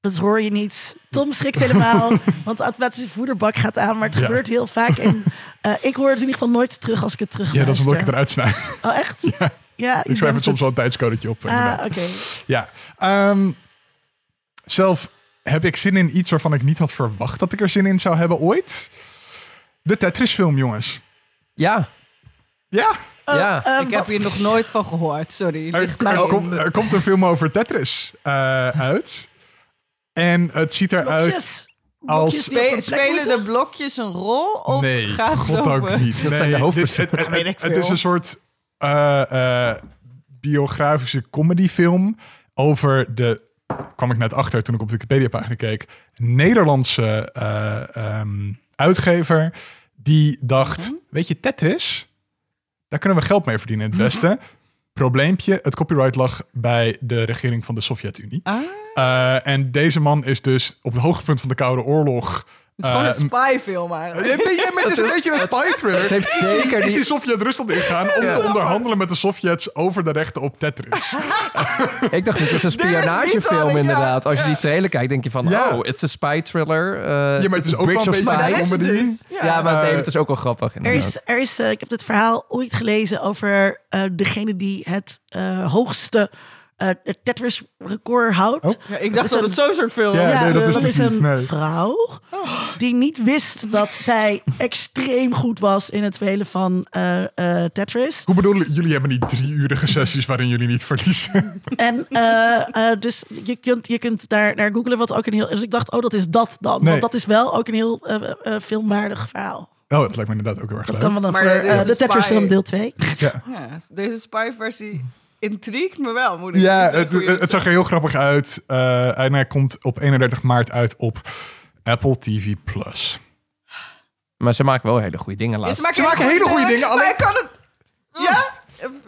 Dat hoor je niet. Tom schrikt helemaal, want de automatische voederbak gaat aan. Maar het Ja. gebeurt heel vaak. En eh, ik hoor het in ieder geval nooit terug als ik het terug ja, dat is omdat ik het eruit snij. Oh, echt? Ja. Ik schrijf het soms wel een tijdscodetje op. Ah, oké. Ja. Ehm, zelf heb ik zin in iets waarvan ik niet had verwacht dat ik er zin in zou hebben ooit. De Tetris-film, jongens. Ja, Ja, Eh, Ja, eh, ik heb hier nog nooit van gehoord. Sorry. er, er, er komt een film over Tetris eh, uit. En het ziet eruit... blokjes. Spe- plek spelen de blokjes een rol? Of nee, gaat het god over... ook niet. Dat nee, zijn de hoofdpersonen. Het, het, weet ik het- het is een soort biografische comedyfilm over de, kwam ik net achter toen ik op de Wikipedia-pagina keek, Nederlandse eh, ehm, uitgever die dacht, weet je, Tetris, daar kunnen we geld mee verdienen in het Westen. Probleempje, het copyright lag bij de regering van de Sovjet-Unie. Ah. Eh, en deze man is dus op het hoogtepunt van de Koude Oorlog Het is gewoon Eh, een spyfilm eigenlijk. Nee, maar het is een beetje een spy thriller. Het heeft zeker is die... Sovjet Rusland ingaan om te onderhandelen met de Sovjets over de rechten op Tetris. Ik dacht, het is een spionagefilm inderdaad. Als je die trailer kijkt, denk je van... Ja. Oh, het is een spy thriller. eh, Ja, maar het is ook wel een of beetje comedy. dus, Ja, maar nee, Eh, het is ook wel grappig. Er is, er is, eh, ik heb dit verhaal ooit gelezen over eh, degene die het eh, hoogste eh, Tetris-record houdt. Oh. Ja, ik dacht dat een- het zo'n soort film Ja, was. nee, dat is dat dus is niet, een nee. vrouw die niet wist dat zij extreem goed was in het spelen van eh, eh, Tetris. Hoe bedoelen jullie hebben niet drie urige sessies waarin jullie niet verliezen? En dus je kunt, je kunt daar naar googlen wat ook een heel... Dus ik dacht, oh, dat is dat dan. Nee. Want dat is wel ook een heel filmwaardig verhaal. Oh, dat lijkt me inderdaad ook heel erg Dat leuk. kan wel dan Maar voor de Tetris film deel 2. Ja, Ja, deze spy-versie intrigued me wel, moet ik ja zeggen. het, het zag er heel grappig uit. Eh, en hij komt op 31 maart uit op Apple TV+. Plus. Maar ze maken wel hele goede dingen Ja, laatst. Ze maken hele goede dingen, Maar alleen- ik kan het... Ja?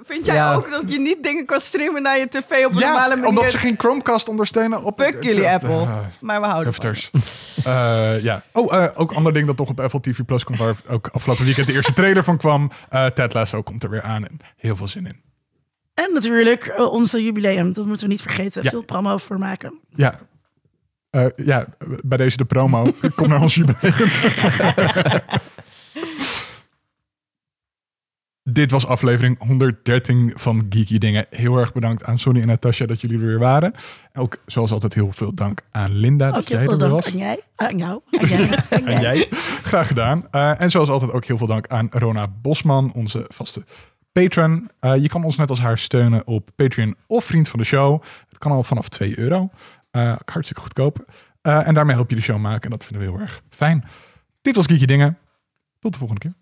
Vind jij Ja. ook dat je niet dingen kan streamen naar je tv op een normale Ja, manier? omdat ze geen Chromecast ondersteunen. Op Fuck jullie Apple. Maar we houden van. Hufters. Eh, ja. Oh, eh, ook ander ding dat toch op Apple TV Plus komt, waar ook afgelopen weekend de eerste trailer van kwam. Eh Ted Lasso komt er weer aan en heel veel zin in. En natuurlijk eh, onze jubileum. Dat moeten we niet vergeten. Ja. Veel promo voor maken. Ja. Eh, ja, bij deze de promo. Kom naar ons jubileum. Dit was aflevering 113 van Geeky Dingen. Heel erg bedankt aan Sonny en Natasja dat jullie er weer waren. Ook zoals altijd heel veel dank aan Linda Ook dat heel jij veel er was. aan jij. Ah, aan jou. Aan jij. Aan jij, graag gedaan. Eh, en zoals altijd ook heel veel dank aan Rona Bosman, onze vaste Patreon. Eh, je kan ons net als haar steunen op Patreon of Vriend van de Show. Het kan al vanaf 2 euro. Eh, hartstikke goedkoop. Eh, en daarmee help je de show maken. En dat vinden we heel erg fijn. Dit was Kiekje Dingen. Tot de volgende keer.